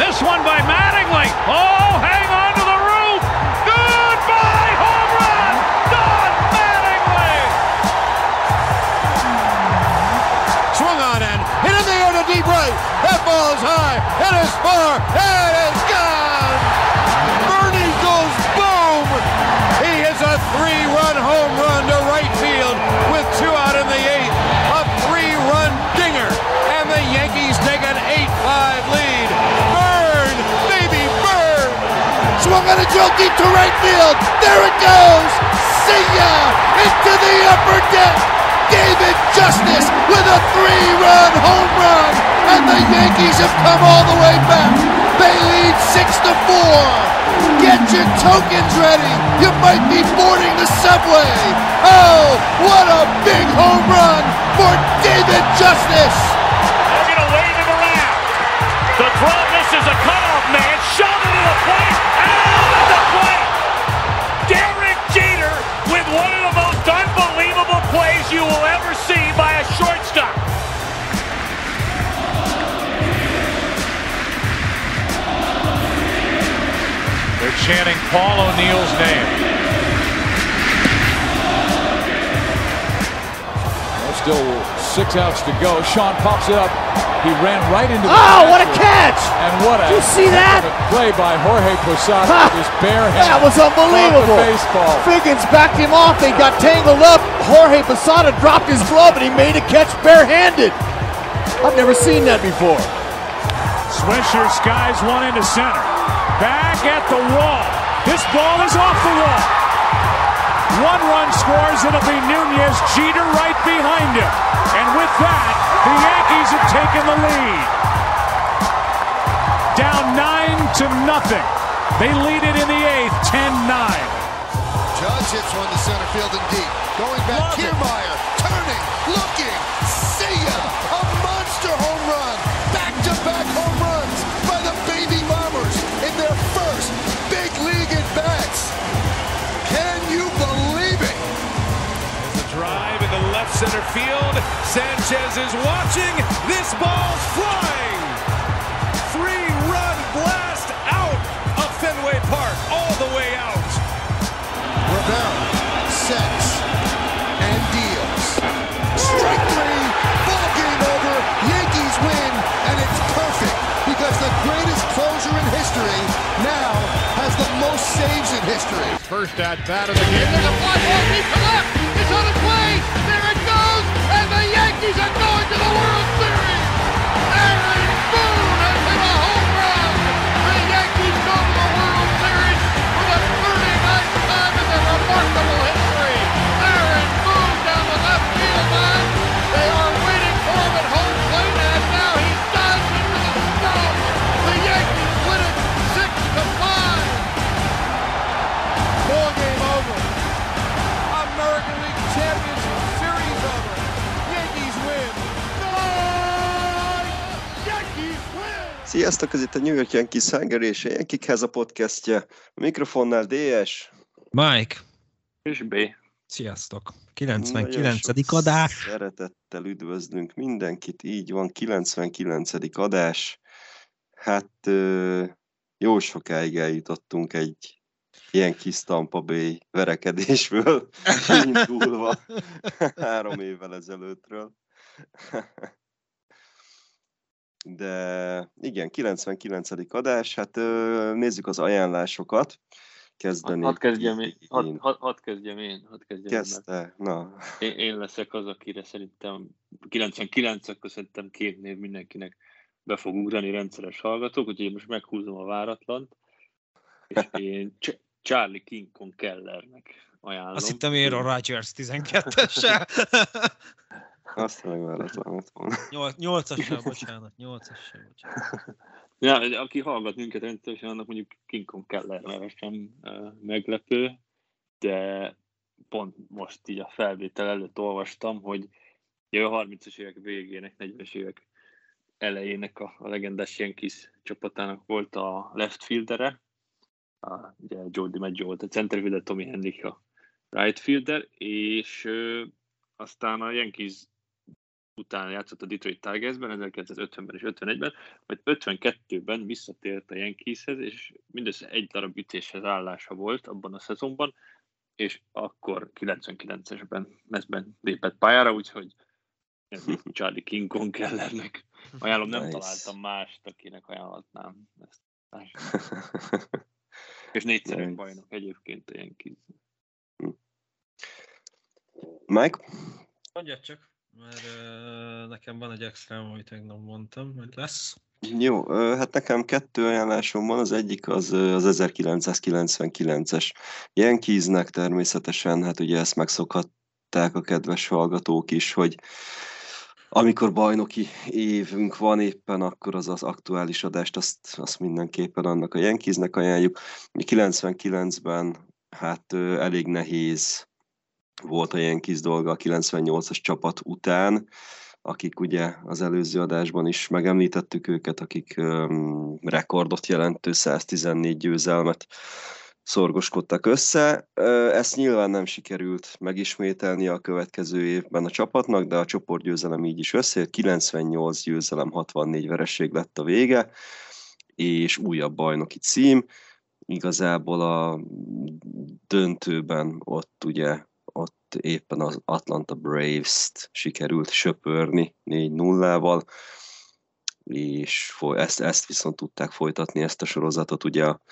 This one by Mattingly. Oh, hang on to the roof. Goodbye, home run. Don Mattingly. Swung on and hit in the air to deep right. That ball is high. It is far. It is On a drill deep to right field. There it goes. See ya into the upper deck. David Justice with a three-run home run, and the Yankees have come all the way back. They lead six to four. Get your tokens ready. You might be boarding the subway. Oh, what a big home run for David Justice. They're going to wave him around. The throw misses a cutoff man. Shot into the plate. Chanting Paul O'Neill's name. Still six outs to go. Sean pops it up. He ran right into the Oh, what a catch! And what a Did you see that? play by Jorge Posada Ha! with his bare hand. That was unbelievable. baseball. Figgins backed him off. They got tangled up. Jorge Posada dropped his glove and he made a catch barehanded. I've never seen that before. Swisher skies one into center. Back at the wall. This ball is off the wall. One run scores. It'll be Nunez. Jeter right behind him. And with that, the Yankees have taken the lead. Down nine to nothing. They lead it in the eighth, 10-9. Judge hits one to center field and deep. Going back, Love. Kiermaier, turning, looking, see ya! A monster home run! Center field. Sanchez is watching. This ball's flying. Three-run blast out of Fenway Park, all the way out. Rivera sets and deals. Strike three, ball game over. Yankees win, and it's perfect because the greatest closer in history now has the most saves in history. First at bat of the game. There's a fly ball deep to left. It's on its way. There it goes, and the Yankees are going to the World Series. Aaron Boone has hit a home run. The Yankees go to the World Series for the 39th time in their remarkable history. Sziasztok, ez itt a New York Yankees Hungary és a Yankee a podcastje. A mikrofonnál DS. Mike, És B. sziasztok! Nagyon 99. sok adás. Szeretettel üdvözlünk mindenkit, így van, 99. adás. Hát jó sokáig eljutottunk egy ilyen kis Tampa Bay verekedésből, indulva három évvel ezelőttről. De igen, 99. adás, hát nézzük az ajánlásokat. Kezdeni. Hadd kezdjem én, hadd, én. hadd, hadd kezdjem én, hadd kezdjem én, Kezdte, na. én, én leszek az, akire szerintem 99 akkor szerintem két név mindenkinek be fog ugrani rendszeres hallgatók, úgyhogy én most meghúzom a váratlant, és én Ch- Charlie King Kong Kellernek ajánlom. Azt hittem Aaron Rodgers 12-essel. Azt meg váratlan lett volna. 8-assal, bocsánat, 8-assal, bocsánat. Ja, aki hallgat minket rendszeresen, annak mondjuk King Kong Keller neve sem uh, meglepő, de pont most így a felvétel előtt olvastam, hogy a 30-as évek végének, 40-es évek elejének a, a legendás Yankees csapatának volt a left fieldere, a, ugye Jordi Maggio volt a centerfielder, Tommy Henrik a right fielder, és ö, aztán a Yankees után játszott a Detroit Tigersben, 1950-ben és 51-ben, majd 52-ben visszatért a Yankeeshez, és mindössze egy darab ütéshez állása volt abban a szezonban, és akkor 99-esben mezben lépett pályára, úgyhogy ez Charlie King Kong Kellernek ajánlom, nem Nice. találtam mást, akinek ajánlatnám ezt. És négyszeres Nice. bajnok egyébként a Yankees. Mike? Mondjad csak, mert nekem van egy extra, amit még nem mondtam, hogy lesz. Jó, hát nekem kettő ajánlásom van, az egyik az az 1999-es Yankeesnek természetesen, hát ugye ezt megszokhatták a kedves hallgatók is, hogy amikor bajnoki évünk van éppen, akkor az az aktuális adást, azt, azt mindenképpen annak a Yankeesnek ajánljuk. 99-ben hát elég nehéz volt a Yankees dolga a 98-as csapat után, akik ugye az előző adásban is megemlítettük őket, akik um, rekordot jelentő 114 győzelmet szorgoskodtak össze. Ezt nyilván nem sikerült megismételni a következő évben a csapatnak, de a csoportgyőzelem így is összejött. 98 győzelem, 64 vereség lett a vége, és újabb bajnoki cím. Igazából a döntőben ott ugye ott éppen az Atlanta Braves-t sikerült söpörni 4-0-val, és ezt, ezt viszont tudták folytatni, ezt a sorozatot. Ugye a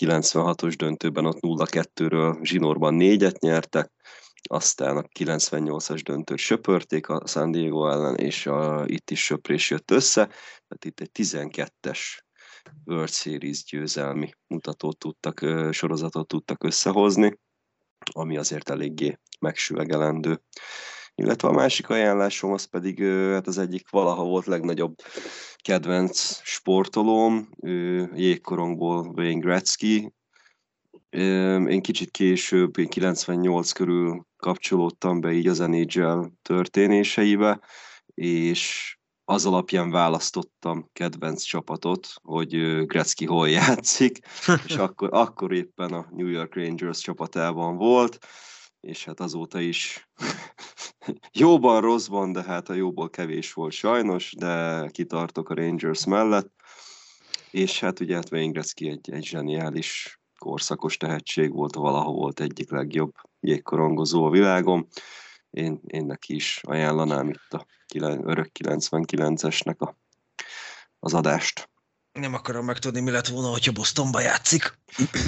96-os döntőben ott 0-2-ről zsinórban négyet nyertek, aztán a 98-as döntőt söpörték a San Diego ellen, és a, itt is söprés jött össze, tehát itt egy 12-es World Series győzelmi mutatót tudtak, sorozatot tudtak összehozni, ami azért eléggé megsüvegelendő. Illetve a másik ajánlásom az pedig hát az egyik valaha volt legnagyobb kedvenc sportolóm, jégkorongból Wayne Gretzky. Én kicsit később, én 98 körül kapcsolódtam be így az NHL történéseibe, és az alapján választottam kedvenc csapatot, hogy Gretzky hol játszik, és akkor, akkor éppen a New York Rangers csapatában volt, és hát azóta is jóban, rosszban, de hát a jóból kevés volt sajnos, de kitartok a Rangers mellett, és hát ugye hát Wayne Gretzky egy, egy zseniális korszakos tehetség volt, valaha volt egyik legjobb jégkorongozó a világon. Én, én neki is ajánlanám itt a kilen- örök 99-esnek a, az adást. Nem akarom megtudni, mi lett volna, hogyha Bostonba játszik.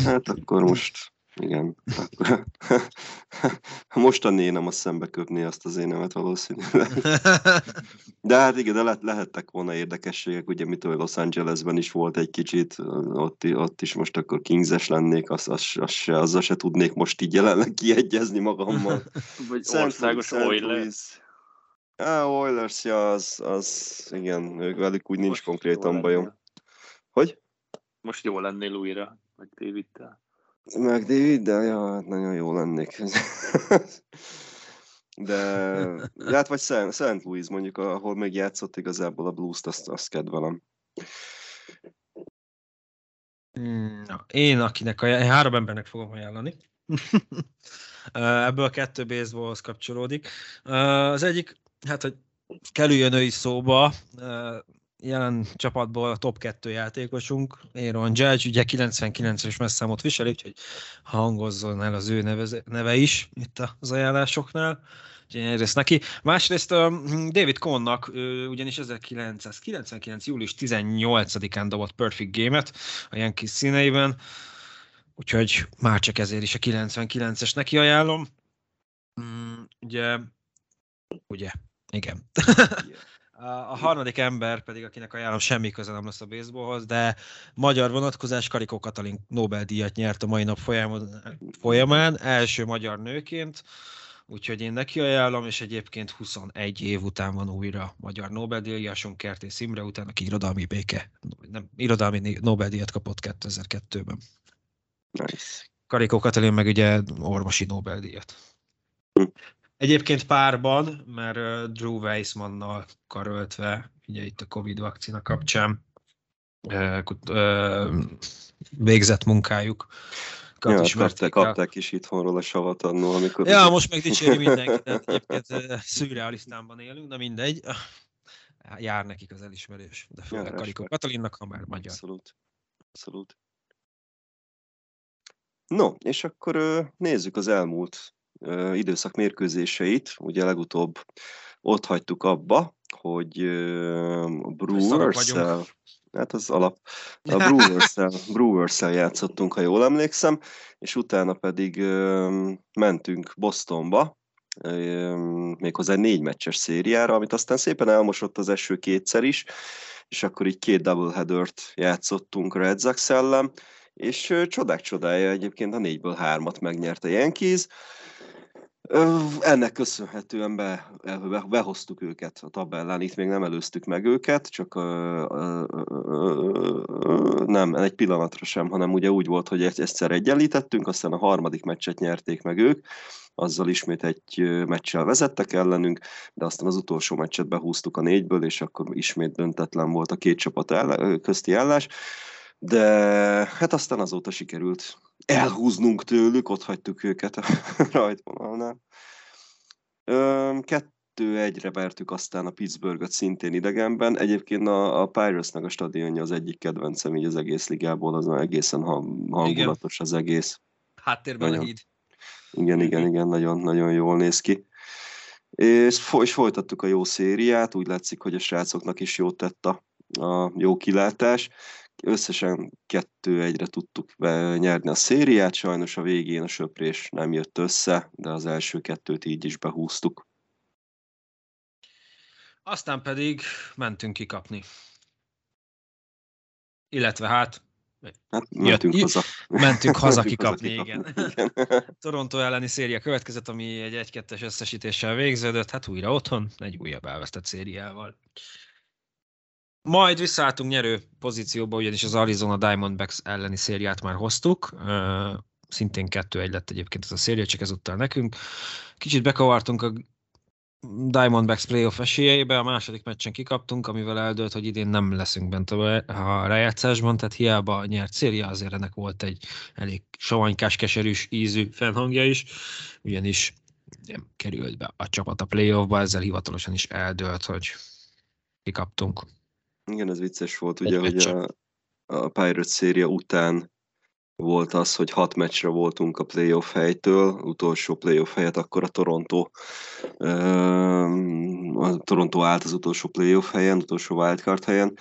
Hát akkor most, igen, akkor mostané nem a szembe köpné azt az énemet valószínűleg. De hát igen, de le, lehettek volna érdekességek, ugye mitől Los Angelesben is volt egy kicsit, ott, ott is most akkor Kingses lennék, azt, azt, azt se, azzal se tudnék most így jelenleg kiegyezni magammal. Vagy Szent- országos Oilers. Á, Oilers, ja, az, az, igen, ők velük úgy nincs Most konkrétan bajom. lennél. Hogy? Most jó lennél újra, vagy Daviddel. Meg David, de ja, hát nagyon jó lennék. De, hát vagy Szent, Szent Louis mondjuk, ahol még játszott igazából a Blues-t, azt, azt kedvelem. Hmm, Na, én, akinek ajánl... én három embernek fogom ajánlani. Ebből a kettő baseballhoz kapcsolódik. Az egyik, hát, hogy kerüljön ő is szóba, jelen csapatból a top 2 játékosunk, Aaron Judge, ugye 99-es messzámot viseli, úgyhogy hangozzon el az ő neve, neve is itt az ajánlásoknál. Úgyhogy egyrészt neki. Másrészt um, David Connak uh, ugyanis 1999. július 18-án dobott Perfect Game-et a Yankees színeiben, úgyhogy már csak ezért is a 99-es neki ajánlom. Mm, ugye, ugye, igen. A harmadik ember pedig, akinek ajánlom, semmi köze nem lesz a baseballhoz, de magyar vonatkozás Karikó Katalin Nobel-díjat nyert a mai nap folyamán, első magyar nőként, úgyhogy én neki ajánlom, és egyébként 21 év után van újra magyar Nobel-díjasunk Kertész Imre után, aki irodalmi béke, nem, irodalmi Nobel-díjat kapott 2002-ben. Nice. Karikó Katalin meg ugye orvosi Nobel-díjat. Egyébként párban, mert Drew Weissmannal karöltve, ugye itt a Covid vakcina kapcsán végzett munkájuk Ja, kapták, kapták is itthonról a savat annól, amikor... Ja, most meg dicséri mindenki, de egyébként szürrealisztánban élünk, de mindegy. Jár nekik az elismerés, de főleg Karikó. Katalinnak, ha már magyar. Abszolút. Abszolút. No, és akkor nézzük az elmúlt időszak mérkőzéseit. Ugye legutóbb ott hagytuk abba, hogy a brewers hát az alap, a brewers brewers játszottunk, ha jól emlékszem, és utána pedig mentünk Bostonba, méghozzá egy négy meccses szériára, amit aztán szépen elmosott az eső kétszer is, és akkor így két doubleheadert játszottunk Red Sox ellen, és csodák csodája egyébként a négyből hármat megnyerte Yankees. Ennek köszönhetően be, be, behoztuk őket a tabellán, itt még nem előztük meg őket, csak ö, ö, ö, nem, egy pillanatra sem, hanem ugye úgy volt, hogy egy- egyszer egyenlítettünk, aztán a harmadik meccset nyerték meg ők, azzal ismét egy meccsel vezettek ellenünk, de aztán az utolsó meccset behúztuk a négyből, és akkor ismét döntetlen volt a két csapat ellen, közti állás. De hát aztán azóta sikerült elhúznunk tőlük, ott hagytuk őket a rajtvonalnál. Kettő egyre vertük aztán a Pittsburghet szintén idegenben. Egyébként a, a Pirates-nek a stadionja az egyik kedvencem így az egész ligából, az már egészen hangulatos az egész. Háttérben a Nagyon. híd. Igen, igen, igen, nagyon, nagyon jól néz ki. És, és folytattuk a jó szériát, úgy látszik, hogy a srácoknak is jót tett a, a jó kilátás. Összesen kettő egyre tudtuk nyerni a szériát, sajnos a végén a söprés nem jött össze, de az első kettőt így is behúztuk. Aztán pedig mentünk kikapni. Illetve hát Hát mentünk jött- haza. mentünk haza kikapni, igen. igen. Toronto elleni széria következett, ami egy 1-2-es összesítéssel végződött, hát újra otthon, egy újabb elvesztett szériával. Majd visszaálltunk nyerő pozícióba, ugyanis az Arizona Diamondbacks elleni szériát már hoztuk. Szintén 2-1 lett egyébként ez a széria, csak ezúttal nekünk. Kicsit bekavartunk a Diamondbacks playoff esélyeibe, a második meccsen kikaptunk, amivel eldőlt, hogy idén nem leszünk bent a rájátszásban, tehát hiába nyert széria, azért ennek volt egy elég savanykás, keserűs ízű fennhangja is, ugyanis nem került be a csapat a playoffba, ezzel hivatalosan is eldőlt, hogy kikaptunk. Igen, ez vicces volt, Egy ugye, hogy a, a Pirates széria után volt az, hogy hat meccsre voltunk a playoff helytől, utolsó playoff helyet akkor a Toronto a Toronto állt az utolsó playoff helyen, utolsó wildcard helyen,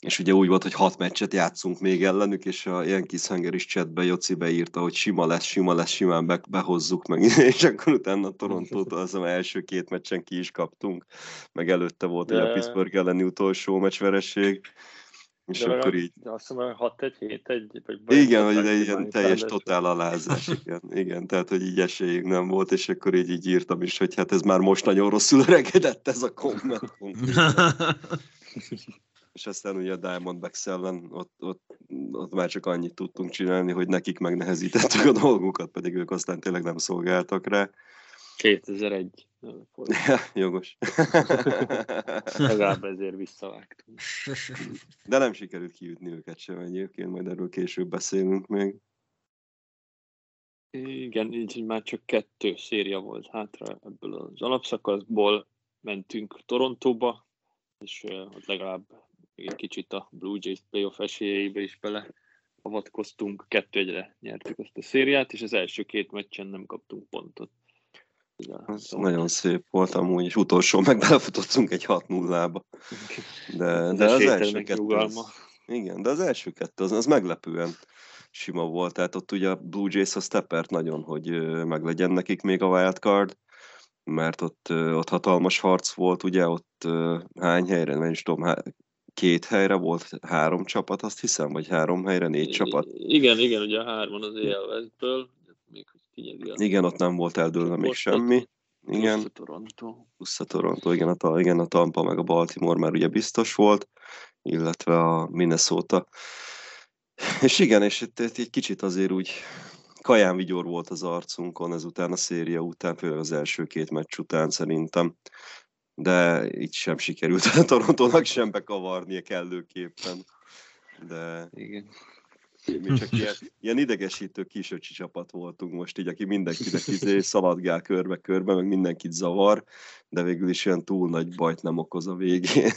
és ugye úgy volt, hogy hat meccset játszunk még ellenük, és a Yankees Hunger is chatbe Joci beírta, hogy sima lesz, sima lesz, simán be, behozzuk meg, és akkor utána a Torontótól az első két meccsen ki is kaptunk, meg előtte volt ugye a De- Pittsburgh elleni utolsó meccsvereség, és De akkor így de Azt hiszem, 6-1, 7-1, vagy igen, hogy de vagy- ilyen teljes totál alázás, igen, igen, tehát hogy így esélyünk nem volt, és akkor így, így írtam is, hogy hát ez már most nagyon rosszul öregedett ez a komment. és aztán ugye a Diamondbacks ellen ott, ott, ott már csak annyit tudtunk csinálni, hogy nekik megnehezítettük a dolgukat, pedig ők aztán tényleg nem szolgáltak rá. 2001. Ja, jogos. Legalább ezért visszavágtunk. De nem sikerült kiütni őket sem egyébként, majd erről később beszélünk még. Igen, így már csak kettő széria volt hátra ebből az alapszakaszból. Mentünk Torontóba, és ott legalább egy kicsit a Blue Jays playoff esélyeibe is bele avatkoztunk. Kettő egyre nyertük azt a szériát, és az első két meccsen nem kaptunk pontot. Ugye, Ez szóval- nagyon szép volt amúgy, és utolsó meg belefutottunk egy 6-0-ba. De, de az első kettő, az, igen, de az első kettő az, az meglepően sima volt. Tehát ott ugye a Blue Jays az teppert nagyon, hogy meglegyen nekik még a wildcard, mert ott, ott hatalmas harc volt, ugye ott hány helyre, nem is tudom, két helyre volt, három csapat, azt hiszem, vagy három helyre, négy csapat. Igen, igen, ugye a hárman az EL Westből, még hogy Igen, ott nem volt eldőlve még semmi. plusz Igen. a Toronto. plusz a Toronto, igen a, Ta- igen, a Tampa meg a Baltimore már ugye biztos volt, illetve a Minnesota. És igen, és itt, itt egy kicsit azért úgy kaján vigyor volt az arcunkon ezután a széria után, főleg az első két meccs után szerintem. De itt sem sikerült a Torontónak sem bekavarnia kellőképpen. De Igen. Mi csak ilyen, ilyen idegesítő kisöcsi csapat voltunk most így, aki mindenkinek izé szaladgál körbe-körbe, meg mindenkit zavar, de végül is olyan túl nagy bajt nem okoz a végén.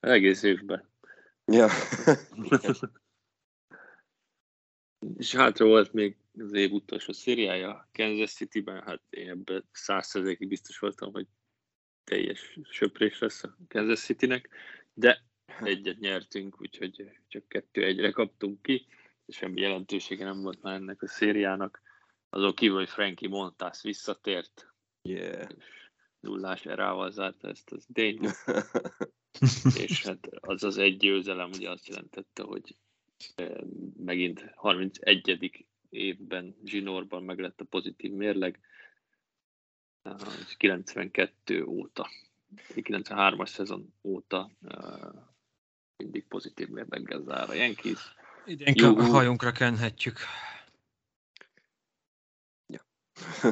Egész évben. Ja. És hátra volt még az év utolsó szériája Kansas City-ben, hát én ebben százszerzékig biztos voltam, hogy teljes söprés lesz a Kansas City-nek, de egyet nyertünk, úgyhogy csak kettő egyre kaptunk ki, és semmi jelentősége nem volt már ennek a szériának. Azon kívül, hogy Frankie Montas visszatért, Yeah. nullás erával zárta ezt az idényt, és hát az az egy győzelem ugye azt jelentette, hogy eh, megint 31. évben zsinórban meg lett a pozitív mérleg, eh, 92 óta, 93-as szezon óta mindig pozitív mérleggel zár a Yankees. Idén Jó. a hajunkra kenhetjük.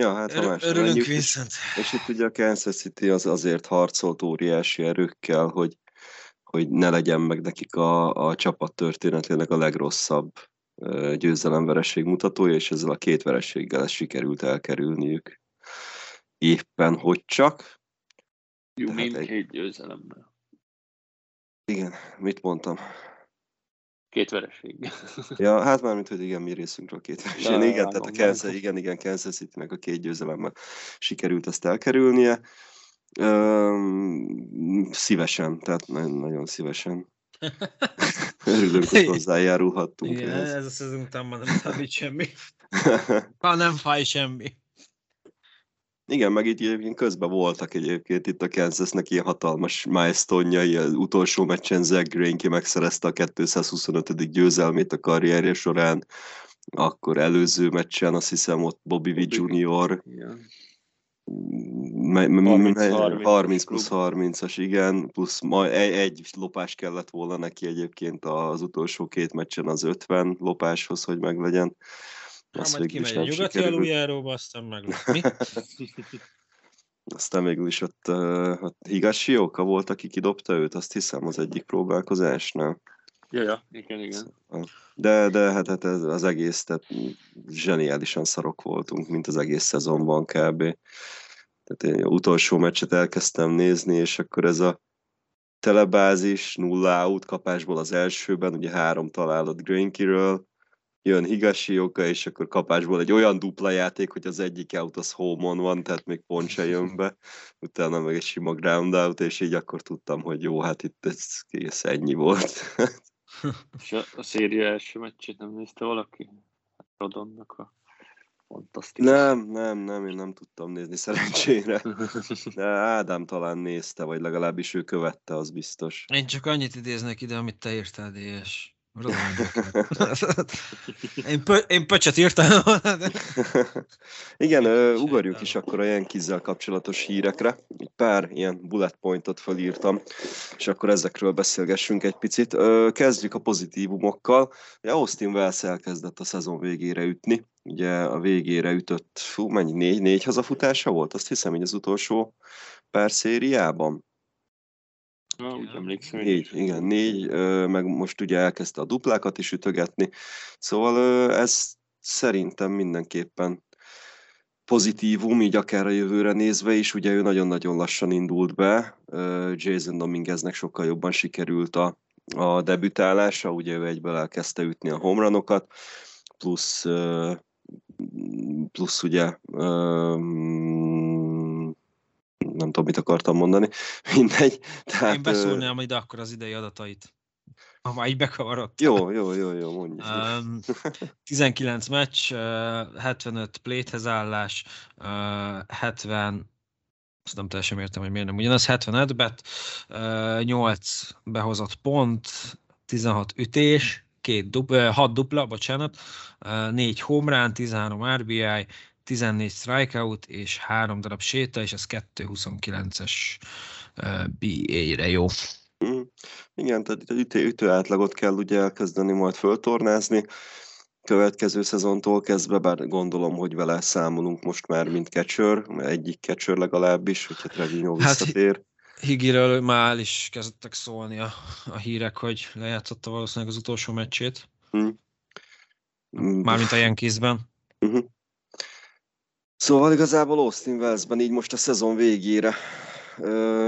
ja, hát ha Örül, más örülünk, menjük, és, és itt ugye a Kansas City az azért harcolt óriási erőkkel, hogy, hogy ne legyen meg nekik a, a csapat történetének a legrosszabb ö, győzelemvereség mutatója, és ezzel a két vereséggel ezt sikerült elkerülniük. Éppen hogy csak. Jó, egy- mindkét győzelemmel. Igen, mit mondtam? Két vereség. Ja, hát mármint, hogy igen, mi részünkről két vereség. Igen, tehát a Kansas, igen, igen, Kansas City-nek a két győzelemmel sikerült ezt elkerülnie. Öm, szívesen, tehát nagyon, szívesen. Örülünk, hogy hozzájárulhattunk Igen, ehhez. ez a szezon után már nem számít semmi. Ha nem fáj semmi. Igen, meg így egyébként közben voltak egyébként itt a Kansasnek ilyen hatalmas milestone az utolsó meccsen Zach Greinke megszerezte a 225. győzelmét a karrierje során, akkor előző meccsen azt hiszem ott Bobby V. Jr. Ja. Me- me- 30, me- 30 30 plusz klub. 30-as, igen, plusz ma egy, egy lopás kellett volna neki egyébként az utolsó két meccsen az 50 lopáshoz, hogy meglegyen. Ha Azt majd végül is kimegy a nyugati aluljáróba, aztán meg. Mi? Aztán végül is ott, uh, ott Higashioka volt, aki kidobta őt, azt hiszem az egyik próbálkozásnál. ja, ja, igen, igen. De, de hát, hát ez az egész, tehát zseniálisan szarok voltunk, mint az egész szezonban kb. Tehát én utolsó meccset elkezdtem nézni, és akkor ez a telebázis, nulla out kapásból az elsőben, ugye három találat Greinkiről, jön Higashioka, és akkor kapásból egy olyan dupla játék, hogy az egyik out az home van, tehát még pont se jön be, utána meg egy sima ground out, és így akkor tudtam, hogy jó, hát itt ez kész, ennyi volt. És a, a széria első meccsét nem nézte valaki? Rodonnak a fantasztikus. nem, nem, nem, én nem tudtam nézni szerencsére. De Ádám talán nézte, vagy legalábbis ő követte, az biztos. Én csak annyit idéznek ide, amit te írtál, DS. én, pö- én pöcset írtam. Igen, ugorjuk is akkor a Yankees-zel kapcsolatos hírekre. Egy pár ilyen bullet pointot felírtam, és akkor ezekről beszélgessünk egy picit. Kezdjük a pozitívumokkal. Austin Wells elkezdett a szezon végére ütni. Ugye a végére ütött, fú, mennyi, négy, négy hazafutása volt? Azt hiszem, hogy az utolsó pár szériában. Na, úgy emlékszem. Négy, igen, négy, meg most ugye elkezdte a duplákat is ütögetni. Szóval ez szerintem mindenképpen pozitívum, így akár a jövőre nézve is. Ugye ő nagyon-nagyon lassan indult be, Jason Domingueznek sokkal jobban sikerült a, a debütálása, ugye ő egyből elkezdte ütni a homranokat, plusz, plusz ugye nem tudom, mit akartam mondani, mindegy. Tehát, Én beszúrnám ide akkor az idei adatait. Ha már így bekavarott. Jó, jó, jó, jó, mondj. Um, 19 meccs, uh, 75 pléthez állás, uh, 70 azt nem teljesen értem, hogy miért nem ugyanaz, 75 bet, uh, 8 behozott pont, 16 ütés, két dub, uh, 6 dupla, bocsánat, uh, 4 homerun, 13 RBI, 14 strikeout és 3 darab séta, és ez 2.29-es uh, BA-re jó. Mm. Igen, tehát ütő, ütő átlagot kell ugye elkezdeni majd föltornázni. Következő szezontól kezdve, bár gondolom, hogy vele számolunk most már, mint catcher, egyik catcher legalábbis, hogyha Trevino Hát, visszatér. Higiről már is kezdtek szólni a, a hírek, hogy lejátszotta valószínűleg az utolsó meccsét. Hmm. Mármint a Yankeesben. Uh-huh. Szóval igazából Austin Wellsben így most a szezon végére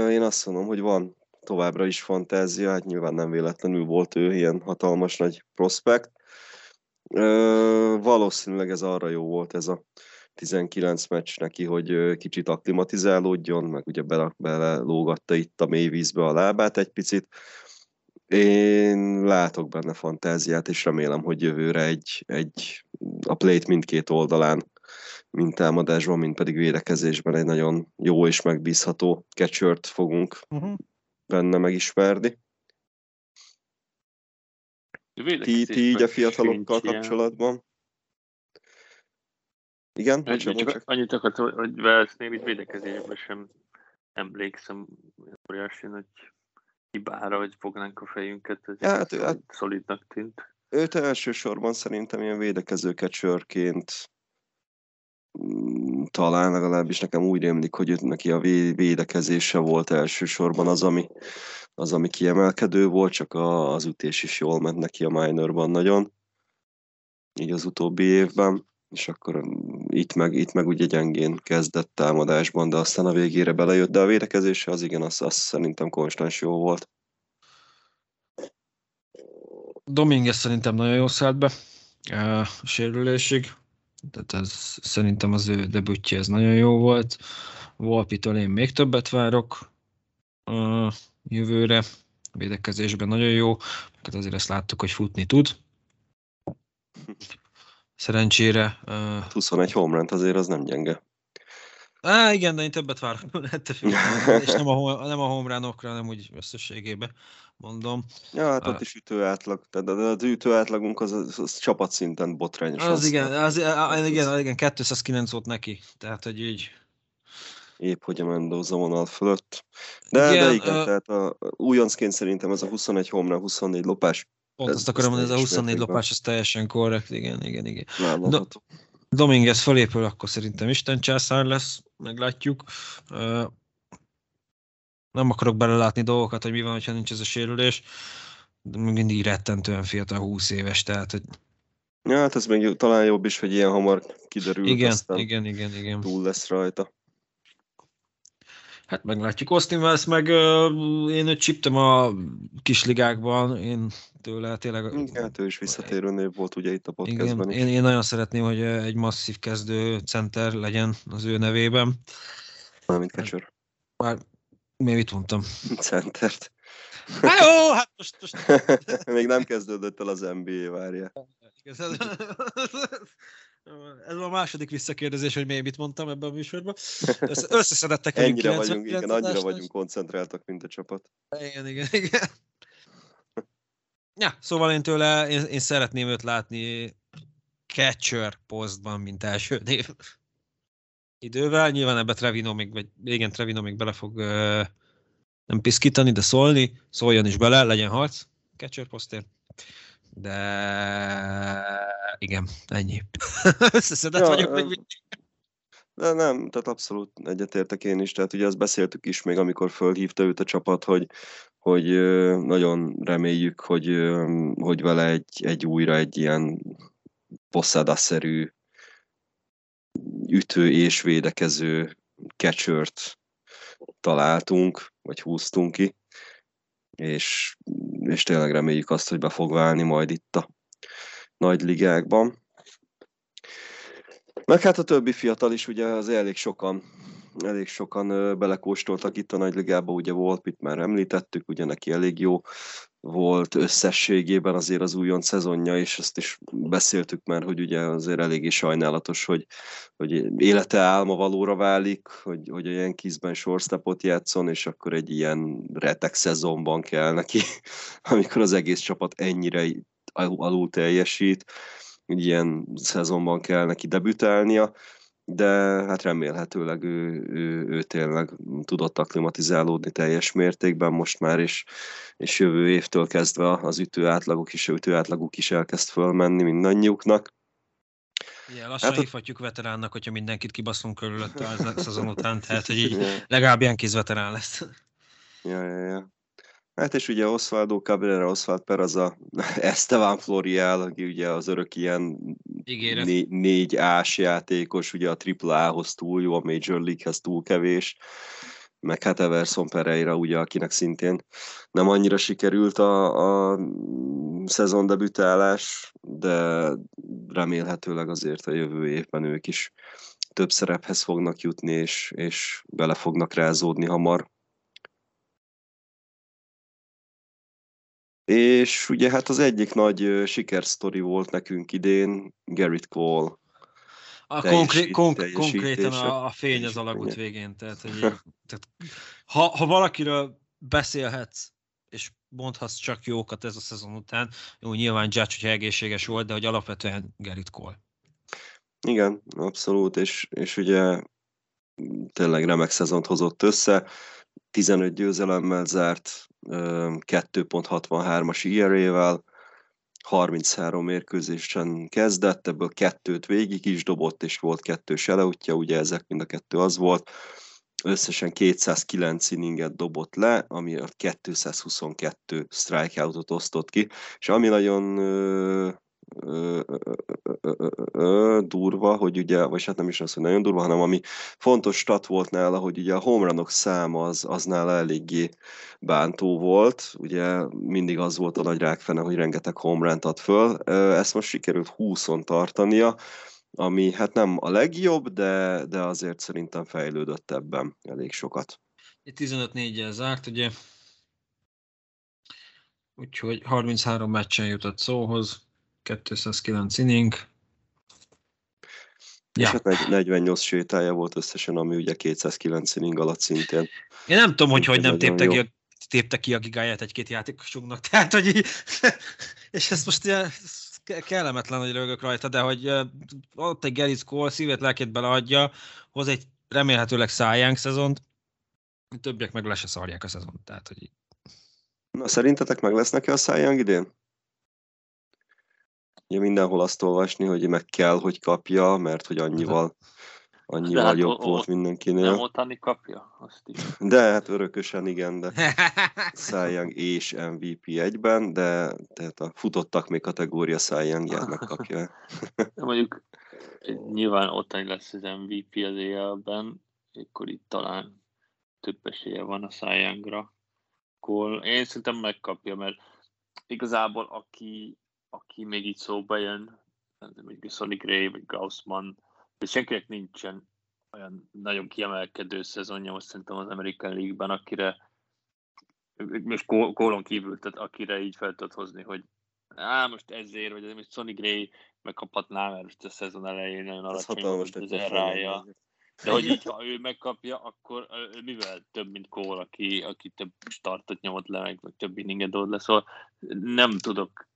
én azt mondom, hogy van továbbra is fantázia, hát nyilván nem véletlenül volt ő ilyen hatalmas nagy prospekt. Valószínűleg ez arra jó volt ez a 19 meccs neki, hogy kicsit aklimatizálódjon, meg ugye bele, belelógatta itt a mélyvízbe a lábát egy picit. Én látok benne fantáziát, és remélem, hogy jövőre egy, egy a plate mindkét oldalán, mind támadásban, mind pedig védekezésben egy nagyon jó és megbízható catchert fogunk uh-huh. benne megismerni. Ti, ti így a fiatalokkal kapcsolatban? Igen? Egy, csak, csak annyit akartam, hogy Velsznél itt védekezésben sem emlékszem óriási nagy hibára, hogy fognánk a fejünket, ez ja, hát, hát, szolidnak tűnt. Őt elsősorban szerintem ilyen védekező mm, talán legalábbis nekem úgy rémlik, hogy neki a védekezése volt elsősorban az, ami, az, ami kiemelkedő volt, csak a, az ütés is jól ment neki a minorban nagyon, így az utóbbi évben és akkor um, itt meg, itt meg ugye gyengén kezdett támadásban, de aztán a végére belejött, de a védekezése az igen, az, az szerintem konstans jó volt. Dominguez szerintem nagyon jó szállt be a sérülésig, tehát ez szerintem az ő debütje ez nagyon jó volt. Volpitól én még többet várok a jövőre, a védekezésben nagyon jó, mert azért ezt láttuk, hogy futni tud. Szerencsére. Uh... 21 home run azért az nem gyenge. Á, igen, de én többet várok és nem a, nem a home run-okra, hanem úgy összességében mondom. Ja, hát ott is ütő átlag, de az ütő átlagunk az, az, az csapatszinten botrányos. Az, az igen, az, az, igen, igen, 209 volt neki, tehát hogy így épp hogy a Mendoza vonal fölött. De igen, de igen uh, tehát a, újoncként szerintem ez a 21 homra, 24 lopás Pont azt akarom mondani, ez a 24 lopás, az teljesen korrekt, igen, igen, igen. Do- Dominguez fölépül, akkor szerintem Isten császár lesz, meglátjuk. Uh, nem akarok belelátni dolgokat, hogy mi van, ha nincs ez a sérülés, de mindig rettentően fiatal, 20 éves, tehát hogy Ja, hát ez még talán jobb is, hogy ilyen hamar kiderül, igen, igen, igen, igen. túl lesz rajta. Hát meglátjuk. Austin Wells meg uh, én őt csiptem a kisligákban, én tőle tényleg... Igen, hát ő is visszatérő név volt ugye itt a podcastban igen, Én, én nagyon szeretném, hogy egy masszív kezdő center legyen az ő nevében. Mármint catcher. Már még mit mondtam? Centert. Hát jó, hát most... most... még nem kezdődött el az NBA, várja. Ez a második visszakérdezés, hogy még mit mondtam ebben a műsorban. Összeszedettek Ennyire vagyunk, igen, annyira vagyunk koncentráltak, mint a csapat. Igen, igen, igen. Ja, szóval én tőle, én, én szeretném őt látni catcher posztban, mint első név. Idővel, nyilván ebbe Trevino még, vagy igen, Trevino még bele fog uh, nem piszkítani, de szólni, szóljon is bele, legyen harc catcher posztért. De igen, ennyi. Összeszedett ja, vagyok még mindig. De nem, tehát abszolút egyetértek én is. Tehát ugye azt beszéltük is még, amikor fölhívta őt a csapat, hogy, hogy nagyon reméljük, hogy, hogy vele egy, egy újra egy ilyen possada-szerű ütő és védekező catchert találtunk, vagy húztunk ki, és, és tényleg reméljük azt, hogy be fog válni majd itt a nagy ligákban. Meg hát a többi fiatal is, ugye az elég sokan, elég sokan belekóstoltak itt a nagy ligába, ugye Volpit már említettük, ugye neki elég jó volt összességében azért az újon szezonja, és ezt is beszéltük már, hogy ugye azért eléggé sajnálatos, hogy, hogy élete álma valóra válik, hogy, hogy a Yankeesben shortstopot játszon, és akkor egy ilyen retek szezonban kell neki, amikor az egész csapat ennyire alul teljesít, ilyen szezonban kell neki debütálnia, de hát remélhetőleg ő, ő, ő tényleg tudott aklimatizálódni teljes mértékben most már, és, és jövő évtől kezdve az ütő átlagok is, ütő átlaguk is elkezd fölmenni mindannyiuknak. Igen, lassan hát, hívhatjuk veteránnak, hogyha mindenkit kibaszunk körülötte az szezon után, tehát hogy így legalább ilyen veterán lesz. Ja, ja, ja. Hát és ugye Osvaldo Cabrera, Oswald Peraza, Esteban Florial, aki ugye az örök ilyen né- négy ás játékos, ugye a AAA-hoz túl jó, a Major League-hez túl kevés, meg hát Everson Pereira, ugye, akinek szintén nem annyira sikerült a, a szezon debütálás, de remélhetőleg azért a jövő évben ők is több szerephez fognak jutni, és, és bele fognak rázódni hamar. És ugye hát az egyik nagy sikersztori volt nekünk idén Gerrit Cole. A konkré- konk- konkrétan a, a fény az alagút végén. Tehát, hogy, tehát, ha, ha valakiről beszélhetsz, és mondhatsz csak jókat ez a szezon után, jó, nyilván Judge, hogyha egészséges volt, de hogy alapvetően Gerrit Cole. Igen, abszolút, és, és ugye tényleg remek szezont hozott össze, 15 győzelemmel zárt, 2.63-as ERA-vel, 33 mérkőzésen kezdett, ebből kettőt végig is dobott, és volt kettő seleutja, ugye ezek mind a kettő az volt. Összesen 209 inninget dobott le, ami a 222 strikeoutot osztott ki, és ami nagyon durva, hogy ugye, vagy hát nem is az, hogy nagyon durva, hanem ami fontos stat volt nála, hogy ugye a homerunok száma az, az nála eléggé bántó volt, ugye mindig az volt a nagy rákfene, hogy rengeteg homerant ad föl, ezt most sikerült 20-on tartania, ami hát nem a legjobb, de, de azért szerintem fejlődött ebben elég sokat. 15-4-jel zárt, ugye? Úgyhogy 33 meccsen jutott szóhoz, 209 inning. Ja. És hát 48 sétája volt összesen, ami ugye 209 inning alatt szintén. Én nem tudom, hogy hogy nem tépte ki, tépte ki a gigáját egy-két játékosunknak. Tehát, hogy így, és ez most ilyen, kellemetlen, hogy rögök rajta, de hogy ott egy Gerrit Cole szívét, lelkét beleadja, hoz egy remélhetőleg szájánk szezont, többiek meg le se szarják a szezont. Tehát, hogy... Na, szerintetek meg lesznek-e a szájánk idén? Ugye mindenhol azt olvasni, hogy meg kell, hogy kapja, mert hogy annyival, annyival hát jobb o, volt mindenkinél. Nem Otani kapja? Azt is. De hát örökösen igen, de Young és MVP egyben, de tehát a futottak még kategória Young megkapja. Mondjuk nyilván Otani lesz az MVP az éjjelben, akkor itt talán több esélye van a Youngra. Én szerintem megkapja, mert igazából aki aki még így szóba jön, mondjuk Sonic Ray vagy Gaussman, de senkinek nincsen olyan nagyon kiemelkedő szezonja most szerintem az American League-ben, akire most kólon kívül, tehát akire így fel tudod hozni, hogy á, most ezért, vagy most Sonic Ray megkaphatná, mert most a szezon elején nagyon alacsony volt az rája. De hogy így, ha ő megkapja, akkor mivel több, mint Cole, aki, aki több startot nyomott le, meg, meg több inninget dold le, szóval nem tudok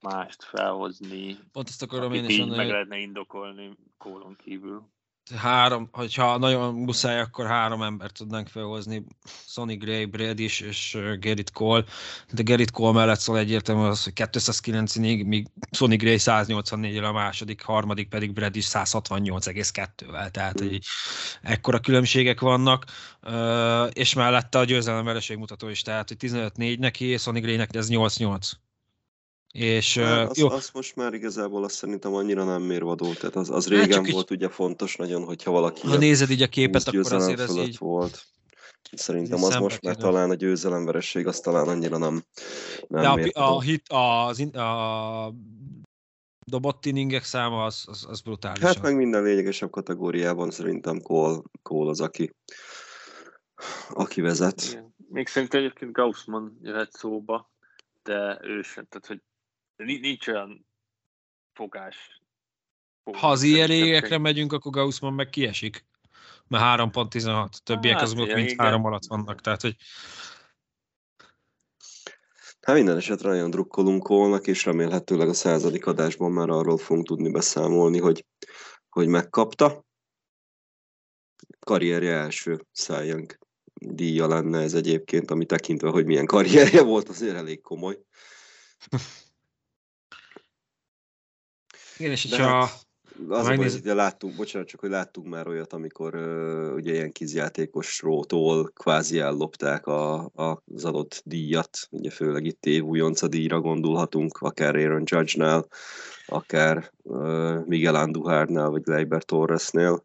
mást felhozni. Pont ezt akarom én is mondani. meg lehetne indokolni kólon kívül. Három, hogyha nagyon muszáj, akkor három embert tudnánk felhozni, Sonny Gray, Bradish és Gerrit Cole, de Gerrit Cole mellett szól egyértelműen az, hogy 209-ig, míg Sonny Gray 184 a második, harmadik pedig Bradish 168,2-vel, tehát mm. egy, ekkora különbségek vannak, és mellette a győzelem vereség mutató is, tehát hogy 15-4 neki, Sonny Gray-nek ez 8-8. És, hát, az, jó. az most már igazából azt szerintem annyira nem mérvadó, tehát az, az hát régen volt így, ugye fontos nagyon, hogyha valaki ha nézed így a képet, akkor azért ez így... volt. Szerintem az most már talán a győzelemvereség, az talán annyira nem, nem De a, a, hit, az, a dobott inningek száma az, az, az brutális. Hát meg minden lényegesebb kategóriában szerintem Cole, Cole az, aki, aki vezet. Igen. Még szerintem egyébként Gaussman jöhet szóba, de ő sem, tehát hogy nincs olyan fogás. Ha az ilyen régekre megyünk, akkor Gaussman meg kiesik. Mert 3.16, többiek hát, azok mint 3 alatt vannak, tehát hogy Hát minden esetre nagyon drukkolunk volnak, és remélhetőleg a századik adásban már arról fogunk tudni beszámolni, hogy, hogy megkapta. Karrierje első szájánk díja lenne ez egyébként, ami tekintve, hogy milyen karrierje volt, azért elég komoly. Igen, és hogyha... Hát az megnéz- hogy ugye láttunk, bocsánat, csak hogy láttunk már olyat, amikor uh, ugye ilyen kizjátékosról kvázi ellopták a, a, az adott díjat, ugye főleg itt év újonca díjra gondolhatunk, akár Aaron Judge-nál, akár uh, Miguel Andujarnál, vagy Leiber Torresnél.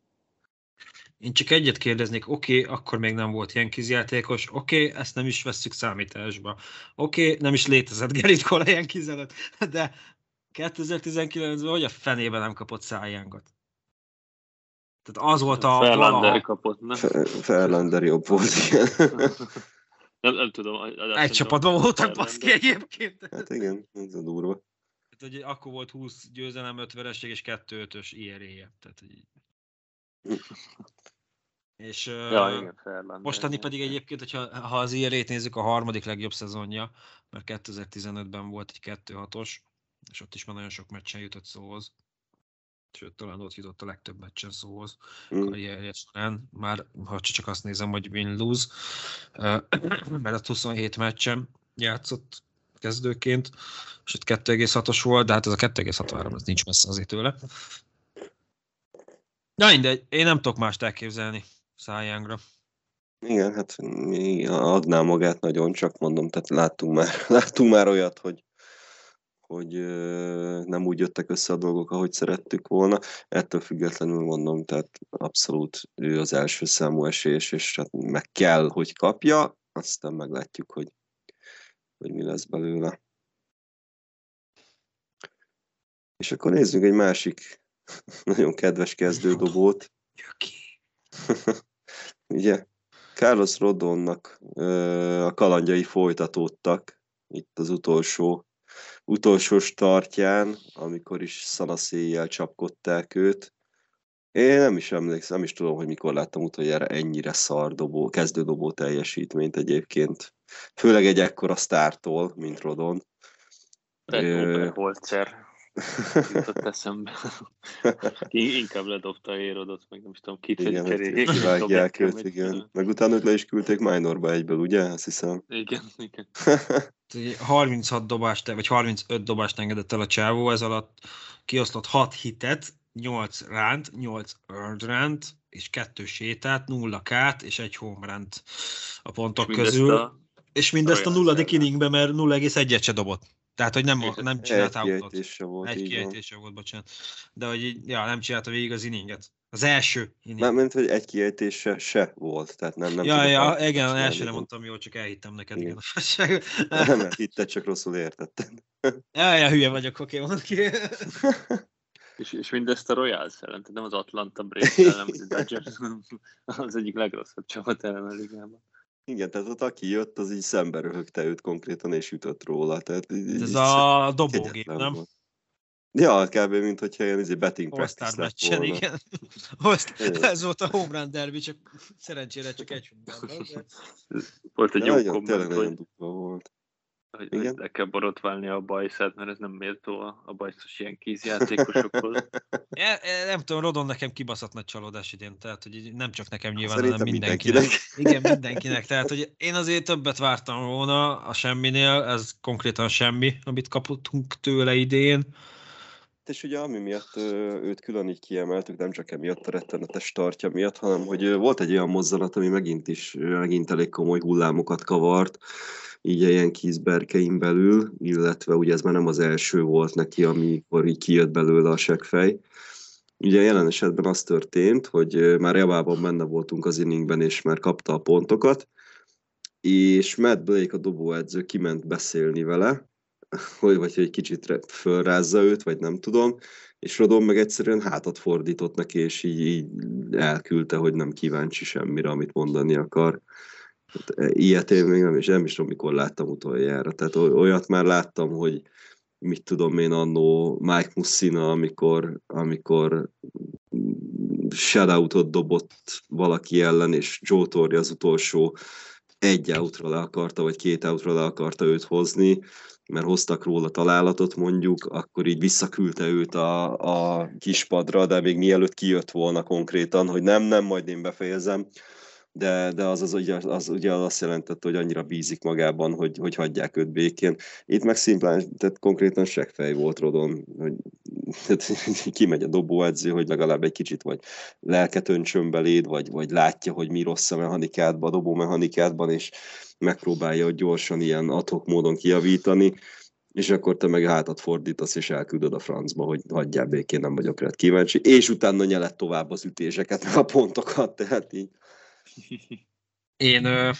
Én csak egyet kérdeznék, oké, okay, akkor még nem volt ilyen kizjátékos, oké, okay, ezt nem is vesszük számításba. Oké, okay, nem is létezett Gerrit Cole ilyen kizelet, de 2019-ben hogy a fenében nem kapott szájánkat? Tehát az volt a Ferlander valaha, kapott, nem? Fe- Ferlander jobb volt, igen. nem, nem tudom. egy csapatban voltak baszki egyébként. hát igen, ez a durva. Tehát, hogy akkor volt 20 győzelem, 5 vereség és 2-5-ös IRA-je. Tehát, hogy... És Ja, ö, igen, Ferlander. Mostani igen. pedig egyébként, hogyha, ha az IRA-t nézzük, a harmadik legjobb szezonja, mert 2015-ben volt egy 2-6-os, és ott is már nagyon sok meccsen jutott szóhoz. Sőt, talán ott jutott a legtöbb meccsen szóhoz Mm. karrierje során. Már, ha csak azt nézem, hogy win-lose, mert a 27 meccsen játszott kezdőként, és ott 2,6-os volt, de hát ez a 2,63, ez nincs messze azért tőle. Na mindegy, én nem tudok mást elképzelni szájángra. Igen, hát mi adná magát nagyon, csak mondom, tehát láttunk már, láttunk már olyat, hogy, hogy nem úgy jöttek össze a dolgok, ahogy szerettük volna. Ettől függetlenül mondom, tehát abszolút ő az első számú esélyes, és hát meg kell, hogy kapja, aztán meglátjuk, hogy, hogy mi lesz belőle. És akkor nézzük egy másik nagyon kedves kezdődobót. Ugye, Carlos Rodonnak a kalandjai folytatódtak itt az utolsó, utolsó startján, amikor is szanaszéjjel csapkodták őt. Én nem is emlékszem, nem is tudom, hogy mikor láttam utoljára ennyire szar dobó, kezdődobó teljesítményt egyébként. Főleg egy ekkora sztártól, mint Rodon. Ted Ö, Oberholzer jutott eszembe. Inkább ledobta a érodot, meg nem is tudom, kit Igen, hogy cseréljék. kivágják őt, igen. Meg utána őt le is küldték minorba egyből, ugye? Azt hiszem. Igen, igen. Tehát ugye 36 dobást, vagy 35 dobást engedett el a csávó, ez alatt kiosztott 6 hitet, 8 ránt, 8 earned ránt, és 2 sétát, 0 kát, és egy home runt a pontok Mindezt közül. a- És mindezt a nulladik ellen. inningben, mert 0,1-et se dobott. Tehát, hogy nem, nem Egy csinált outot. kiejtése volt, Egy kiejtése volt, bocsánat. De hogy így, ja, nem csinálta végig az inninget. Az első inning. Mármint, hogy egy kiejtése se volt, tehát nem, nem ja, ja, outot igen, elsőre mondtam jól, csak elhittem neked, igen. Igen. Nem, mert hitted, csak rosszul értetted. ja, ja, hülye vagyok, oké, mondd ki. És, és mindezt a Royals ellen, tehát nem az Atlanta Braves ellen, a Dodgers, az egyik legrosszabb csapat ellen a ligában. Igen, tehát ott aki jött, az így szembe röhögte őt konkrétan, és ütött róla. Tehát így- Ez így a dobógép, nem? volt. Ja, kb. mint hogyha ilyen izé betting practice lett volna. igen. Ez volt a home run derby, csak szerencsére csak egy run. Volt egy De jó komment, hogy, volt. hogy, Igen. hogy le kell borotválni a bajszát, mert ez nem méltó a, a bajszos ilyen kízjátékosokhoz. Ja, ja, nem tudom, Rodon nekem kibaszott nagy csalódás idén, tehát hogy nem csak nekem nyilván, Szerintem hanem mindenkinek. mindenkinek. Igen, mindenkinek. Tehát, hogy én azért többet vártam volna a semminél, ez konkrétan semmi, amit kapottunk tőle idén. És ugye ami miatt őt külön így kiemeltük, nem csak emiatt a rettenetes tartja miatt, hanem hogy volt egy olyan mozzanat, ami megint is, megint elég komoly hullámokat kavart, így ilyen berkein belül, illetve ugye ez már nem az első volt neki, amikor így kijött belőle a seggfej. Ugye jelen esetben az történt, hogy már javában benne voltunk az inningben, és már kapta a pontokat, és Matt Blake, a dobóedző kiment beszélni vele, hogy vagy egy kicsit fölrázza őt, vagy nem tudom, és Rodon meg egyszerűen hátat fordított neki, és így, így elküldte, hogy nem kíváncsi semmire, amit mondani akar. Hát, e, ilyet én még nem is, nem is tudom, mikor láttam utoljára. Tehát oly- olyat már láttam, hogy mit tudom én annó Mike Mussina, amikor, amikor shutoutot dobott valaki ellen, és Joe Torre az utolsó egy outra le akarta, vagy két outra le akarta őt hozni, mert hoztak róla találatot mondjuk, akkor így visszaküldte őt a, a kispadra, de még mielőtt kijött volna konkrétan, hogy nem, nem, majd én befejezem, de, de az, az, ugye, az ugye azt jelentette, hogy annyira bízik magában, hogy, hogy hagyják őt békén. Itt meg szimplán, tehát konkrétan seggfej volt Rodon, hogy tehát, kimegy a dobóedző, hogy legalább egy kicsit vagy lelket öntsön beléd, vagy, vagy látja, hogy mi rossz a mechanikádban, a dobó mechanikádban, és megpróbálja hogy gyorsan ilyen adhok módon kiavítani és akkor te meg hátat fordítasz, és elküldöd a francba, hogy hagyjál békén, nem vagyok rád kíváncsi, és utána nyelet tovább az ütéseket, a pontokat, tehát így. Én ö,